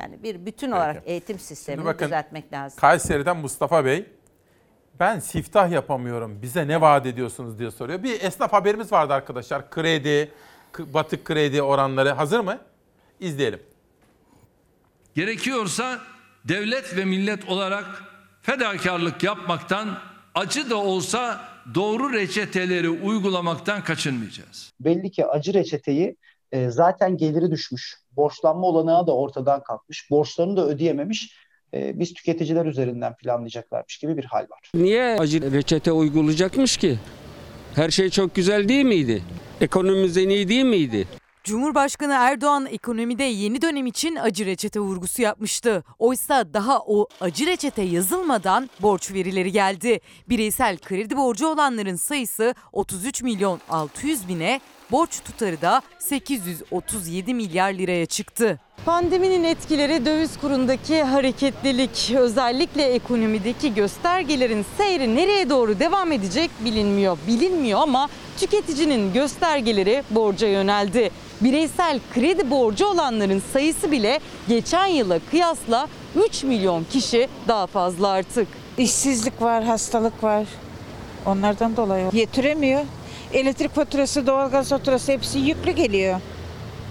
Yani bir bütün olarak eğitim sistemini bakın, düzeltmek lazım. Kayseri'den Mustafa Bey. Ben siftah yapamıyorum. Bize ne vaat ediyorsunuz diye soruyor. Bir esnaf haberimiz vardı arkadaşlar. Kredi, batık kredi oranları hazır mı? İzleyelim. Gerekiyorsa devlet ve millet olarak fedakarlık yapmaktan acı da olsa doğru reçeteleri uygulamaktan kaçınmayacağız. belli ki acı reçeteyi e, zaten geliri düşmüş. Borçlanma olanağı da ortadan kalkmış. Borçlarını da ödeyememiş. E, biz tüketiciler üzerinden planlayacaklarmış gibi bir hal var. Niye acil reçete uygulayacakmış ki? Her şey çok güzel değil miydi? Ekonomimiz en iyi değil miydi? Cumhurbaşkanı Erdoğan ekonomide yeni dönem için acı reçete vurgusu yapmıştı. Oysa daha o acı reçete yazılmadan borç verileri geldi. Bireysel kredi borcu olanların sayısı 33 milyon 600 bine, borç tutarı da 837 milyar liraya çıktı. Pandeminin etkileri döviz kurundaki hareketlilik, özellikle ekonomideki göstergelerin seyri nereye doğru devam edecek bilinmiyor. Bilinmiyor ama tüketicinin göstergeleri borca yöneldi. Bireysel kredi borcu olanların sayısı bile geçen yıla kıyasla 3 milyon kişi daha fazla artık. İşsizlik var, hastalık var. Onlardan dolayı yetiremiyor. Elektrik faturası, doğalgaz faturası hepsi yüklü geliyor.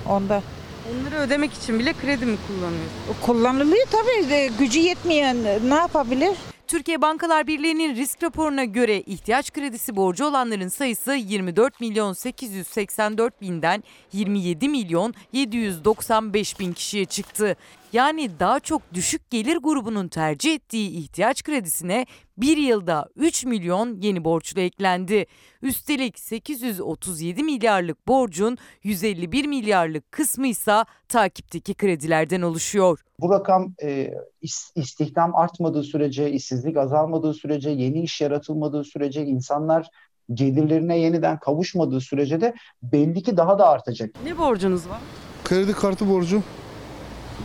Onda. Onları ödemek için bile kredi mi kullanıyorsun? Kullanılıyor tabii. de Gücü yetmeyen ne yapabilir? Türkiye Bankalar Birliği'nin risk raporuna göre ihtiyaç kredisi borcu olanların sayısı 24 milyon 884 binden 27 milyon 795 bin kişiye çıktı. Yani daha çok düşük gelir grubunun tercih ettiği ihtiyaç kredisine bir yılda 3 milyon yeni borçlu eklendi. Üstelik 837 milyarlık borcun 151 milyarlık kısmı ise takipteki kredilerden oluşuyor. Bu rakam e, is- istihdam artmadığı sürece, işsizlik azalmadığı sürece, yeni iş yaratılmadığı sürece, insanlar gelirlerine yeniden kavuşmadığı sürece de belli ki daha da artacak. Ne borcunuz var? Kredi kartı borcu.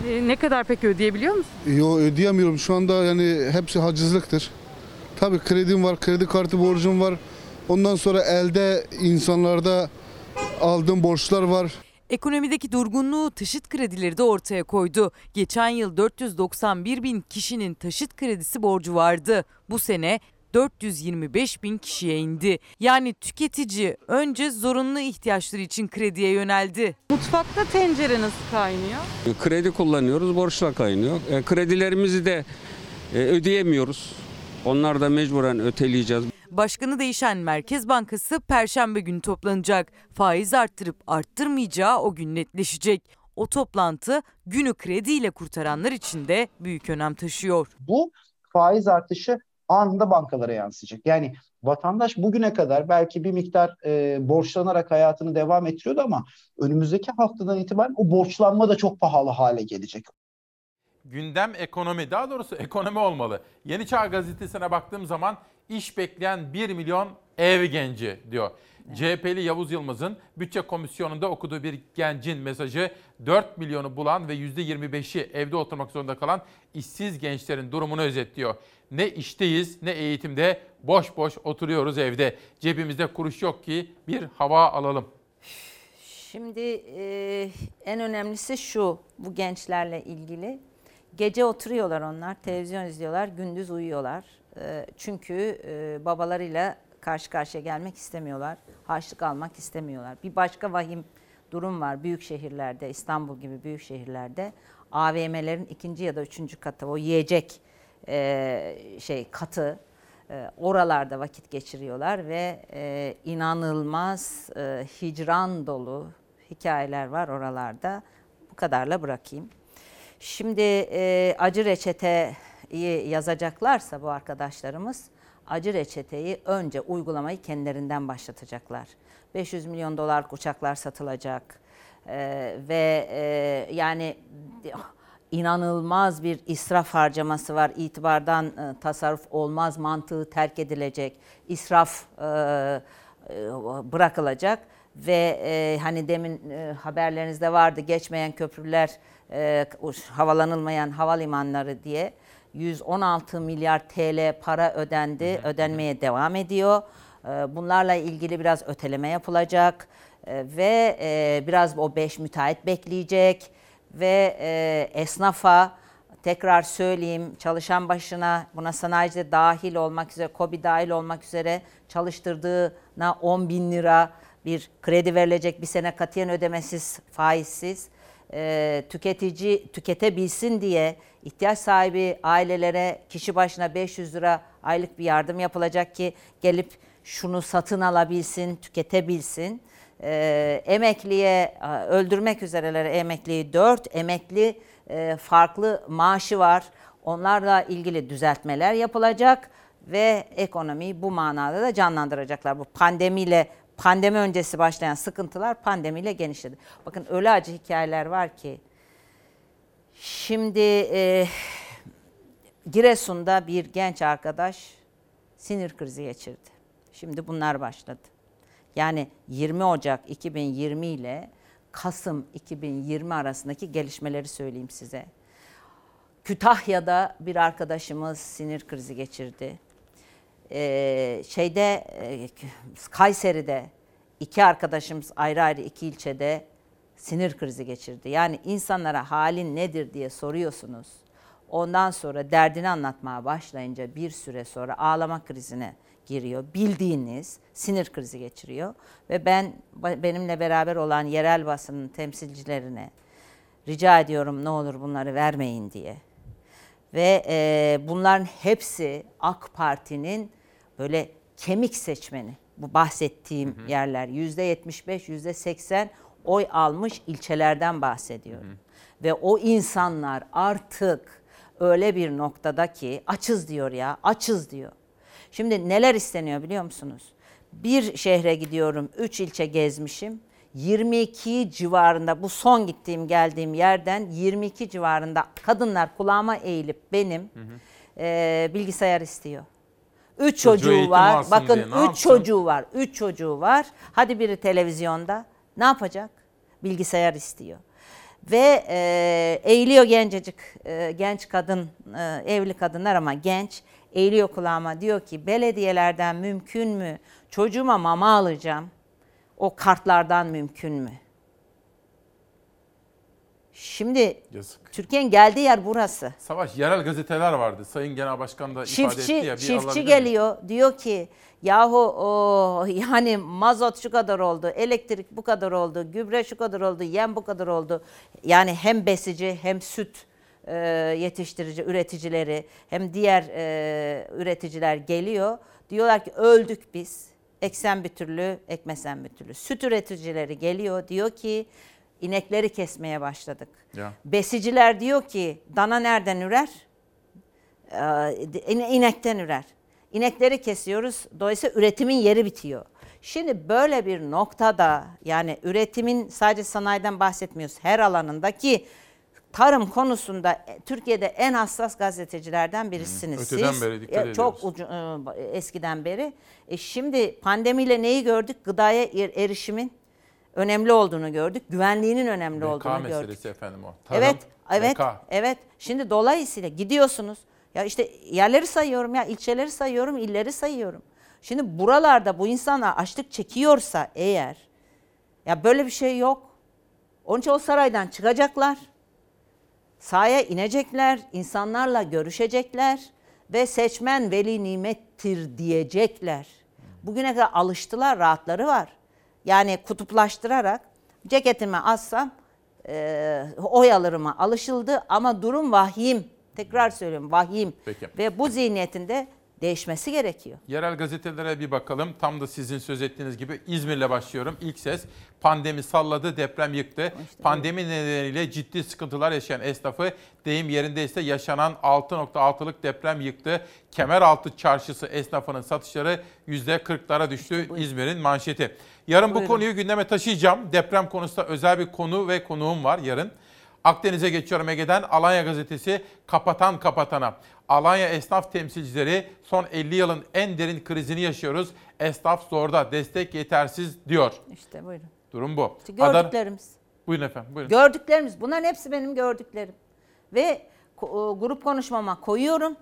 Ne, ne kadar peki ödeyebiliyor musunuz? Yo ödeyemiyorum şu anda yani hepsi hacizliktir. Tabii kredim var, kredi kartı borcum var. Ondan sonra elde insanlarda aldığım borçlar var. Ekonomideki durgunluğu taşıt kredileri de ortaya koydu. Geçen yıl 491 bin kişinin taşıt kredisi borcu vardı. Bu sene 425 bin kişiye indi. Yani tüketici önce zorunlu ihtiyaçları için krediye yöneldi. Mutfakta tencere nasıl kaynıyor? Kredi kullanıyoruz, borçla kaynıyor. E, kredilerimizi de e, ödeyemiyoruz. Onlar da mecburen öteleyeceğiz. Başkanı değişen Merkez Bankası Perşembe günü toplanacak. Faiz arttırıp arttırmayacağı o gün netleşecek. O toplantı günü krediyle kurtaranlar için de büyük önem taşıyor. Bu faiz artışı anında bankalara yansıyacak. Yani vatandaş bugüne kadar belki bir miktar e, borçlanarak hayatını devam ettiriyordu ama önümüzdeki haftadan itibaren o borçlanma da çok pahalı hale gelecek. Gündem ekonomi, daha doğrusu ekonomi olmalı. Yeni Çağ Gazetesi'ne baktığım zaman iş bekleyen 1 milyon ev genci diyor. CHP'li Yavuz Yılmaz'ın bütçe komisyonunda okuduğu bir gencin mesajı 4 milyonu bulan ve %25'i evde oturmak zorunda kalan işsiz gençlerin durumunu özetliyor. Ne işteyiz ne eğitimde boş boş oturuyoruz evde. Cebimizde kuruş yok ki bir hava alalım. Şimdi e, en önemlisi şu bu gençlerle ilgili. Gece oturuyorlar onlar, televizyon izliyorlar, gündüz uyuyorlar. E, çünkü e, babalarıyla karşı karşıya gelmek istemiyorlar. Harçlık almak istemiyorlar. Bir başka vahim durum var büyük şehirlerde, İstanbul gibi büyük şehirlerde. AVM'lerin ikinci ya da üçüncü katı o yiyecek e, şey katı e, oralarda vakit geçiriyorlar ve e, inanılmaz e, hicran dolu hikayeler var oralarda. Bu kadarla bırakayım. Şimdi e, acı reçeteyi yazacaklarsa bu arkadaşlarımız acı reçeteyi önce uygulamayı kendilerinden başlatacaklar. 500 milyon dolar uçaklar satılacak ee, ve e, yani inanılmaz bir israf harcaması var. İtibardan e, tasarruf olmaz mantığı terk edilecek. İsraf e, e, bırakılacak ve e, hani demin e, haberlerinizde vardı geçmeyen köprüler, e, havalanılmayan havalimanları diye 116 milyar TL para ödendi, ödenmeye devam ediyor. E, bunlarla ilgili biraz öteleme yapılacak e, ve e, biraz o 5 müteahhit bekleyecek ve e, esnafa tekrar söyleyeyim çalışan başına buna sanayici dahil olmak üzere, KOBİ dahil olmak üzere çalıştırdığına 10 bin lira bir kredi verilecek bir sene katiyen ödemesiz, faizsiz. E, tüketici tüketebilsin diye ihtiyaç sahibi ailelere kişi başına 500 lira aylık bir yardım yapılacak ki gelip şunu satın alabilsin, tüketebilsin. E, emekliye öldürmek üzereleri emekliyi 4 emekli e, farklı maaşı var. Onlarla ilgili düzeltmeler yapılacak ve ekonomiyi bu manada da canlandıracaklar. Bu pandemiyle pandemi öncesi başlayan sıkıntılar pandemiyle genişledi. Bakın öyle acı hikayeler var ki. Şimdi e, Giresun'da bir genç arkadaş sinir krizi geçirdi. Şimdi bunlar başladı. Yani 20 Ocak 2020 ile Kasım 2020 arasındaki gelişmeleri söyleyeyim size. Kütahya'da bir arkadaşımız sinir krizi geçirdi. Ee, şeyde e, Kayseri'de iki arkadaşımız ayrı ayrı iki ilçede sinir krizi geçirdi. Yani insanlara halin nedir diye soruyorsunuz. Ondan sonra derdini anlatmaya başlayınca bir süre sonra ağlama krizine giriyor. Bildiğiniz sinir krizi geçiriyor ve ben benimle beraber olan yerel basının temsilcilerine rica ediyorum ne olur bunları vermeyin diye. Ve e, bunların hepsi AK Parti'nin böyle kemik seçmeni. Bu bahsettiğim hı hı. yerler yüzde 75, yüzde 80 oy almış ilçelerden bahsediyorum. Hı hı. Ve o insanlar artık öyle bir noktada ki açız diyor ya, açız diyor. Şimdi neler isteniyor biliyor musunuz? Bir şehre gidiyorum, 3 ilçe gezmişim. 22 civarında bu son gittiğim geldiğim yerden 22 civarında kadınlar kulağıma eğilip benim hı hı. E, bilgisayar istiyor. Üç çocuğu var. Bakın diye, üç yapsın? çocuğu var. Üç çocuğu var. Hadi biri televizyonda. Ne yapacak? Bilgisayar istiyor. Ve e, eğiliyor gencecik e, genç kadın, e, evli kadınlar ama genç eğiliyor kulağıma diyor ki belediyelerden mümkün mü? Çocuğuma mama alacağım. O kartlardan mümkün mü? Şimdi Türkiye'nin geldiği yer burası. Savaş yerel gazeteler vardı. Sayın Genel Başkan da çiftçi, ifade etti ya. Bir çiftçi geliyor mi? diyor ki yahu o, yani mazot şu kadar oldu, elektrik bu kadar oldu, gübre şu kadar oldu, yem bu kadar oldu. Yani hem besici hem süt e, yetiştirici üreticileri hem diğer e, üreticiler geliyor. Diyorlar ki öldük biz. Eksen bir türlü, ekmesen bir türlü. Süt üreticileri geliyor diyor ki inekleri kesmeye başladık. Ya. Besiciler diyor ki dana nereden ürer? Ee, inekten ürer. inekleri kesiyoruz. Dolayısıyla üretimin yeri bitiyor. Şimdi böyle bir noktada yani üretimin sadece sanayiden bahsetmiyoruz. Her alanındaki tarım konusunda e, Türkiye'de en hassas gazetecilerden birisiniz Öteden siz. beri dikkat E, Çok ediyoruz. ucu- e, eskiden beri. E şimdi pandemiyle neyi gördük? Gıdaya er- erişimin önemli olduğunu gördük. Güvenliğinin önemli BK olduğunu gördük. meselesi efendim o. Tarım, Evet, evet, BK. evet. Şimdi dolayısıyla gidiyorsunuz. Ya işte yerleri sayıyorum ya, ilçeleri sayıyorum, illeri sayıyorum. Şimdi buralarda bu insanlar açlık çekiyorsa eğer, ya böyle bir şey yok. Onun için o saraydan çıkacaklar. Sahaya inecekler, insanlarla görüşecekler ve seçmen veli nimettir diyecekler. Bugüne kadar alıştılar, rahatları var. Yani kutuplaştırarak ceketimi assam e, oy alırıma alışıldı ama durum vahim. Tekrar söylüyorum vahim. Peki. Ve bu zihniyetinde değişmesi gerekiyor. Yerel gazetelere bir bakalım. Tam da sizin söz ettiğiniz gibi İzmir'le başlıyorum. İlk ses pandemi salladı, deprem yıktı. Pandemi nedeniyle ciddi sıkıntılar yaşayan esnafı deyim yerindeyse yaşanan 6.6'lık deprem yıktı. Kemeraltı çarşısı esnafının satışları %40'lara düştü İzmir'in manşeti. Yarın bu Buyurun. konuyu gündeme taşıyacağım. Deprem konusunda özel bir konu ve konuğum var yarın. Akdeniz'e geçiyorum Ege'den Alanya gazetesi kapatan kapatana. Alanya esnaf temsilcileri son 50 yılın en derin krizini yaşıyoruz. Esnaf zorda, destek yetersiz diyor. İşte buyurun. Durum bu. İşte gördüklerimiz. Buyurun efendim, buyurun. Gördüklerimiz. Bunların hepsi benim gördüklerim. Ve ko- grup konuşmama koyuyorum.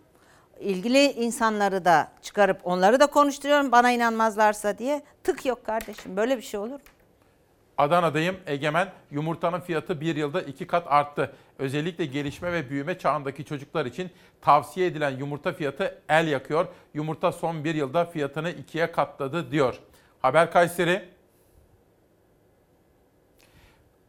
İlgili insanları da çıkarıp onları da konuşturuyorum bana inanmazlarsa diye. Tık yok kardeşim. Böyle bir şey olur mu? Adana'dayım. Egemen yumurtanın fiyatı bir yılda iki kat arttı. Özellikle gelişme ve büyüme çağındaki çocuklar için tavsiye edilen yumurta fiyatı el yakıyor. Yumurta son bir yılda fiyatını ikiye katladı diyor. Haber Kayseri.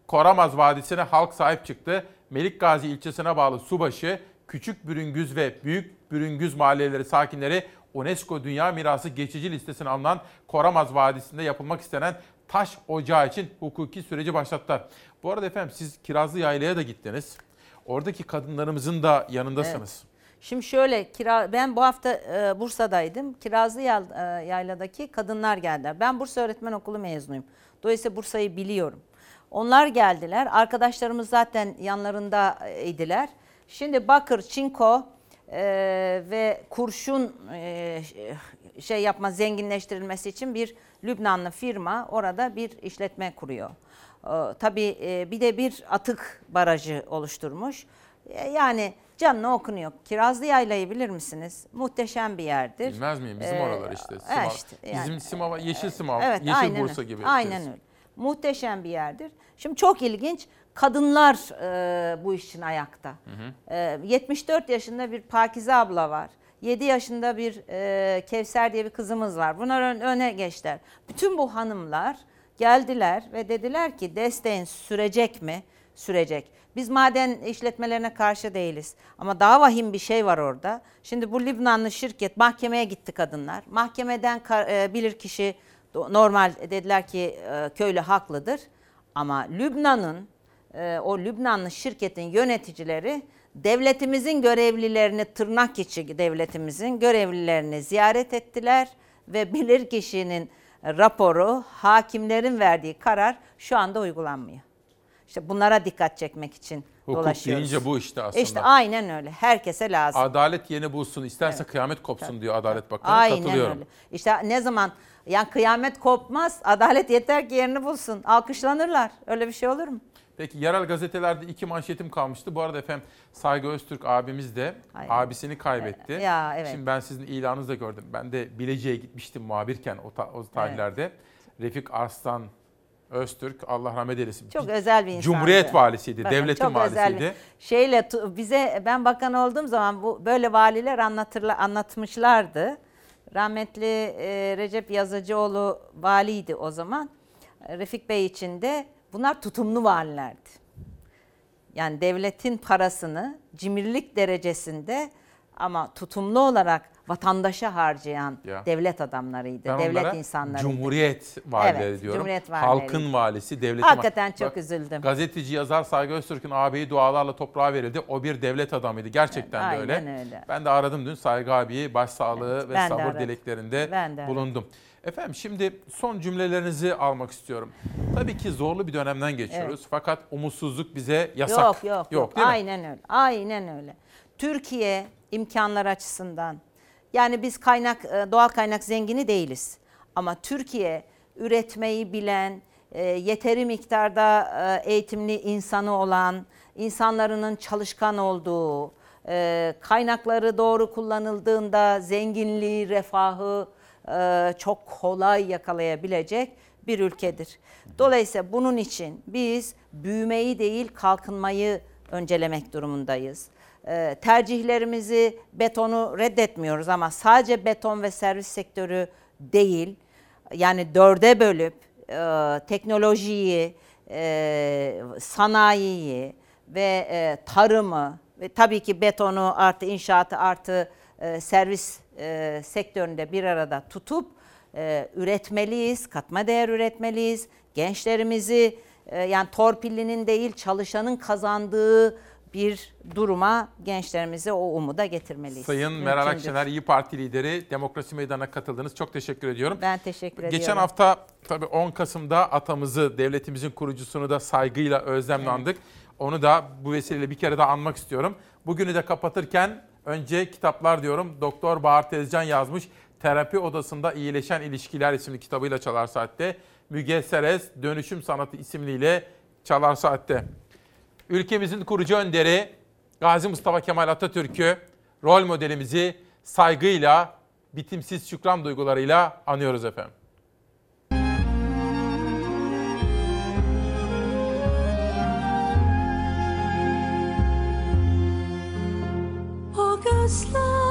Koramaz Vadisi'ne halk sahip çıktı. Melik Gazi ilçesine bağlı Subaşı, Küçük Bürüngüz ve Büyük Bürüngüz mahalleleri sakinleri UNESCO Dünya Mirası geçici listesine alınan Koramaz Vadisi'nde yapılmak istenen taş ocağı için hukuki süreci başlattılar. Bu arada efendim siz Kirazlı Yayla'ya da gittiniz. Oradaki kadınlarımızın da yanındasınız. Şimdi şöyle kira ben bu hafta e, Bursa'daydım. Kirazlı e, Yayla'daki kadınlar geldiler. Ben Bursa Öğretmen Okulu mezunuyum. Dolayısıyla Bursa'yı biliyorum. Onlar geldiler. Arkadaşlarımız zaten yanlarındaydılar. Şimdi bakır, çinko e, ve kurşun e, şey yapma zenginleştirilmesi için bir Lübnanlı firma orada bir işletme kuruyor. Ee, tabii e, bir de bir atık barajı oluşturmuş. E, Yani canına okunuyor. Kirazlı Yayla'yı bilir misiniz? Muhteşem bir yerdir. Bilmez miyim? Bizim Ee, oralar işte. Simav. işte yani. Bizim Simav, Yeşil Simav, Evet, Yeşil aynen Bursa gibi. Aynen öyle. Muhteşem bir yerdir. Şimdi çok ilginç. Kadınlar e, bu iş için ayakta. E, 74 yaşında bir Pakize abla var. 7 yaşında bir e, Kevser diye bir kızımız var. Bunlar ön- öne geçtiler. Bütün bu hanımlar geldiler ve dediler ki desteğin sürecek mi? Sürecek. Biz maden işletmelerine karşı değiliz. Ama daha vahim bir şey var orada. Şimdi bu Lübnanlı şirket mahkemeye gitti kadınlar. Mahkemeden e, bilirkişi do- normal dediler ki e, köylü haklıdır. Ama Lübnan'ın e, o Lübnanlı şirketin yöneticileri devletimizin görevlilerini tırnak içi devletimizin görevlilerini ziyaret ettiler ve bilirkişinin raporu hakimlerin verdiği karar şu anda uygulanmıyor. İşte bunlara dikkat çekmek için Hukuk dolaşıyoruz. deyince bu işte aslında. İşte aynen öyle. Herkese lazım. Adalet yeni bulsun, isterse kıyamet kopsun diyor Adalet Bakanı. Aynen Katılıyorum. öyle. İşte ne zaman yani kıyamet kopmaz, adalet yeter ki yerini bulsun. Alkışlanırlar. Öyle bir şey olur mu? Peki yerel gazetelerde iki manşetim kalmıştı. Bu arada efendim Saygı Öztürk abimiz de Ay. abisini kaybetti. Ya, evet. Şimdi ben sizin ilanınızı da gördüm. Ben de Bilecik'e gitmiştim muhabirken o, ta- o tarihlerde. Refik Arslan Öztürk Allah rahmet eylesin. Çok özel bir insandı. Cumhuriyet valisiydi, Bakın, devletin çok özel valisiydi. bir- Şeyle bize ben bakan olduğum zaman bu böyle valiler anlatırla anlatmışlardı. Rahmetli e, Recep Yazıcıoğlu valiydi o zaman. E, Refik Bey için de bunlar tutumlu valilerdi. Yani devletin parasını cimrilik derecesinde ama tutumlu olarak vatandaşa harcayan Ya. devlet adamlarıydı, Ben devlet insanlarıydı. Cumhuriyet valileri Evet, diyorum. Cumhuriyet valileri. Halkın valisi, devletin Hakikaten va- çok Bak, üzüldüm. Gazeteci yazar Saygı Öztürk'ün ağabeyi dualarla toprağa verildi. O bir devlet adamıydı. Gerçekten de Aynen öyle. öyle. Ben de aradım dün Saygı abiyi başsağlığı ve ben de sabır dileklerinde de bulundum. Efendim şimdi son cümlelerinizi almak istiyorum. Tabii ki zorlu bir dönemden geçiyoruz. Evet. Fakat umutsuzluk bize yasak. Yok yok yok. değil mi? Aynen öyle. Aynen öyle. Türkiye imkanlar açısından yani biz kaynak e, doğal kaynak zengini değiliz. Ama Türkiye üretmeyi bilen, e, yeteri miktarda e, eğitimli insanı olan, insanların çalışkan olduğu, kaynakları doğru kullanıldığında zenginliği, refahı çok kolay yakalayabilecek bir ülkedir. Dolayısıyla bunun için biz büyümeyi değil kalkınmayı öncelemek durumundayız. Ee, tercihlerimizi betonu reddetmiyoruz ama sadece beton ve servis sektörü değil yani dörde bölüp e, teknolojiyi, e, sanayiyi ve e, tarımı ve tabii ki betonu artı inşaatı artı e, servis e, sektöründe bir arada tutup e, üretmeliyiz, katma değer üretmeliyiz. Gençlerimizi e, yani torpillinin değil çalışanın kazandığı bir duruma gençlerimizi o umuda getirmeliyiz. Sayın Meral Mümkündür. Akşener İyi Parti lideri Demokrasi Meydanı'na katıldınız. Çok teşekkür ediyorum. Ben teşekkür ediyorum. Geçen hafta tabii 10 Kasım'da atamızı, devletimizin kurucusunu da saygıyla, özlemle andık. Onu da bu vesileyle bir kere daha anmak istiyorum. Bugünü de kapatırken önce kitaplar diyorum. Doktor Bahar Tezcan yazmış. Terapi Odasında İyileşen İlişkiler isimli kitabıyla Çalar Saat'te. Müge Seres Dönüşüm Sanatı isimliyle Çalar Saat'te. Ülkemizin kurucu önderi Gazi Mustafa Kemal Atatürk'ü, rol modelimizi saygıyla, bitimsiz şükran duygularıyla anıyoruz efendim. O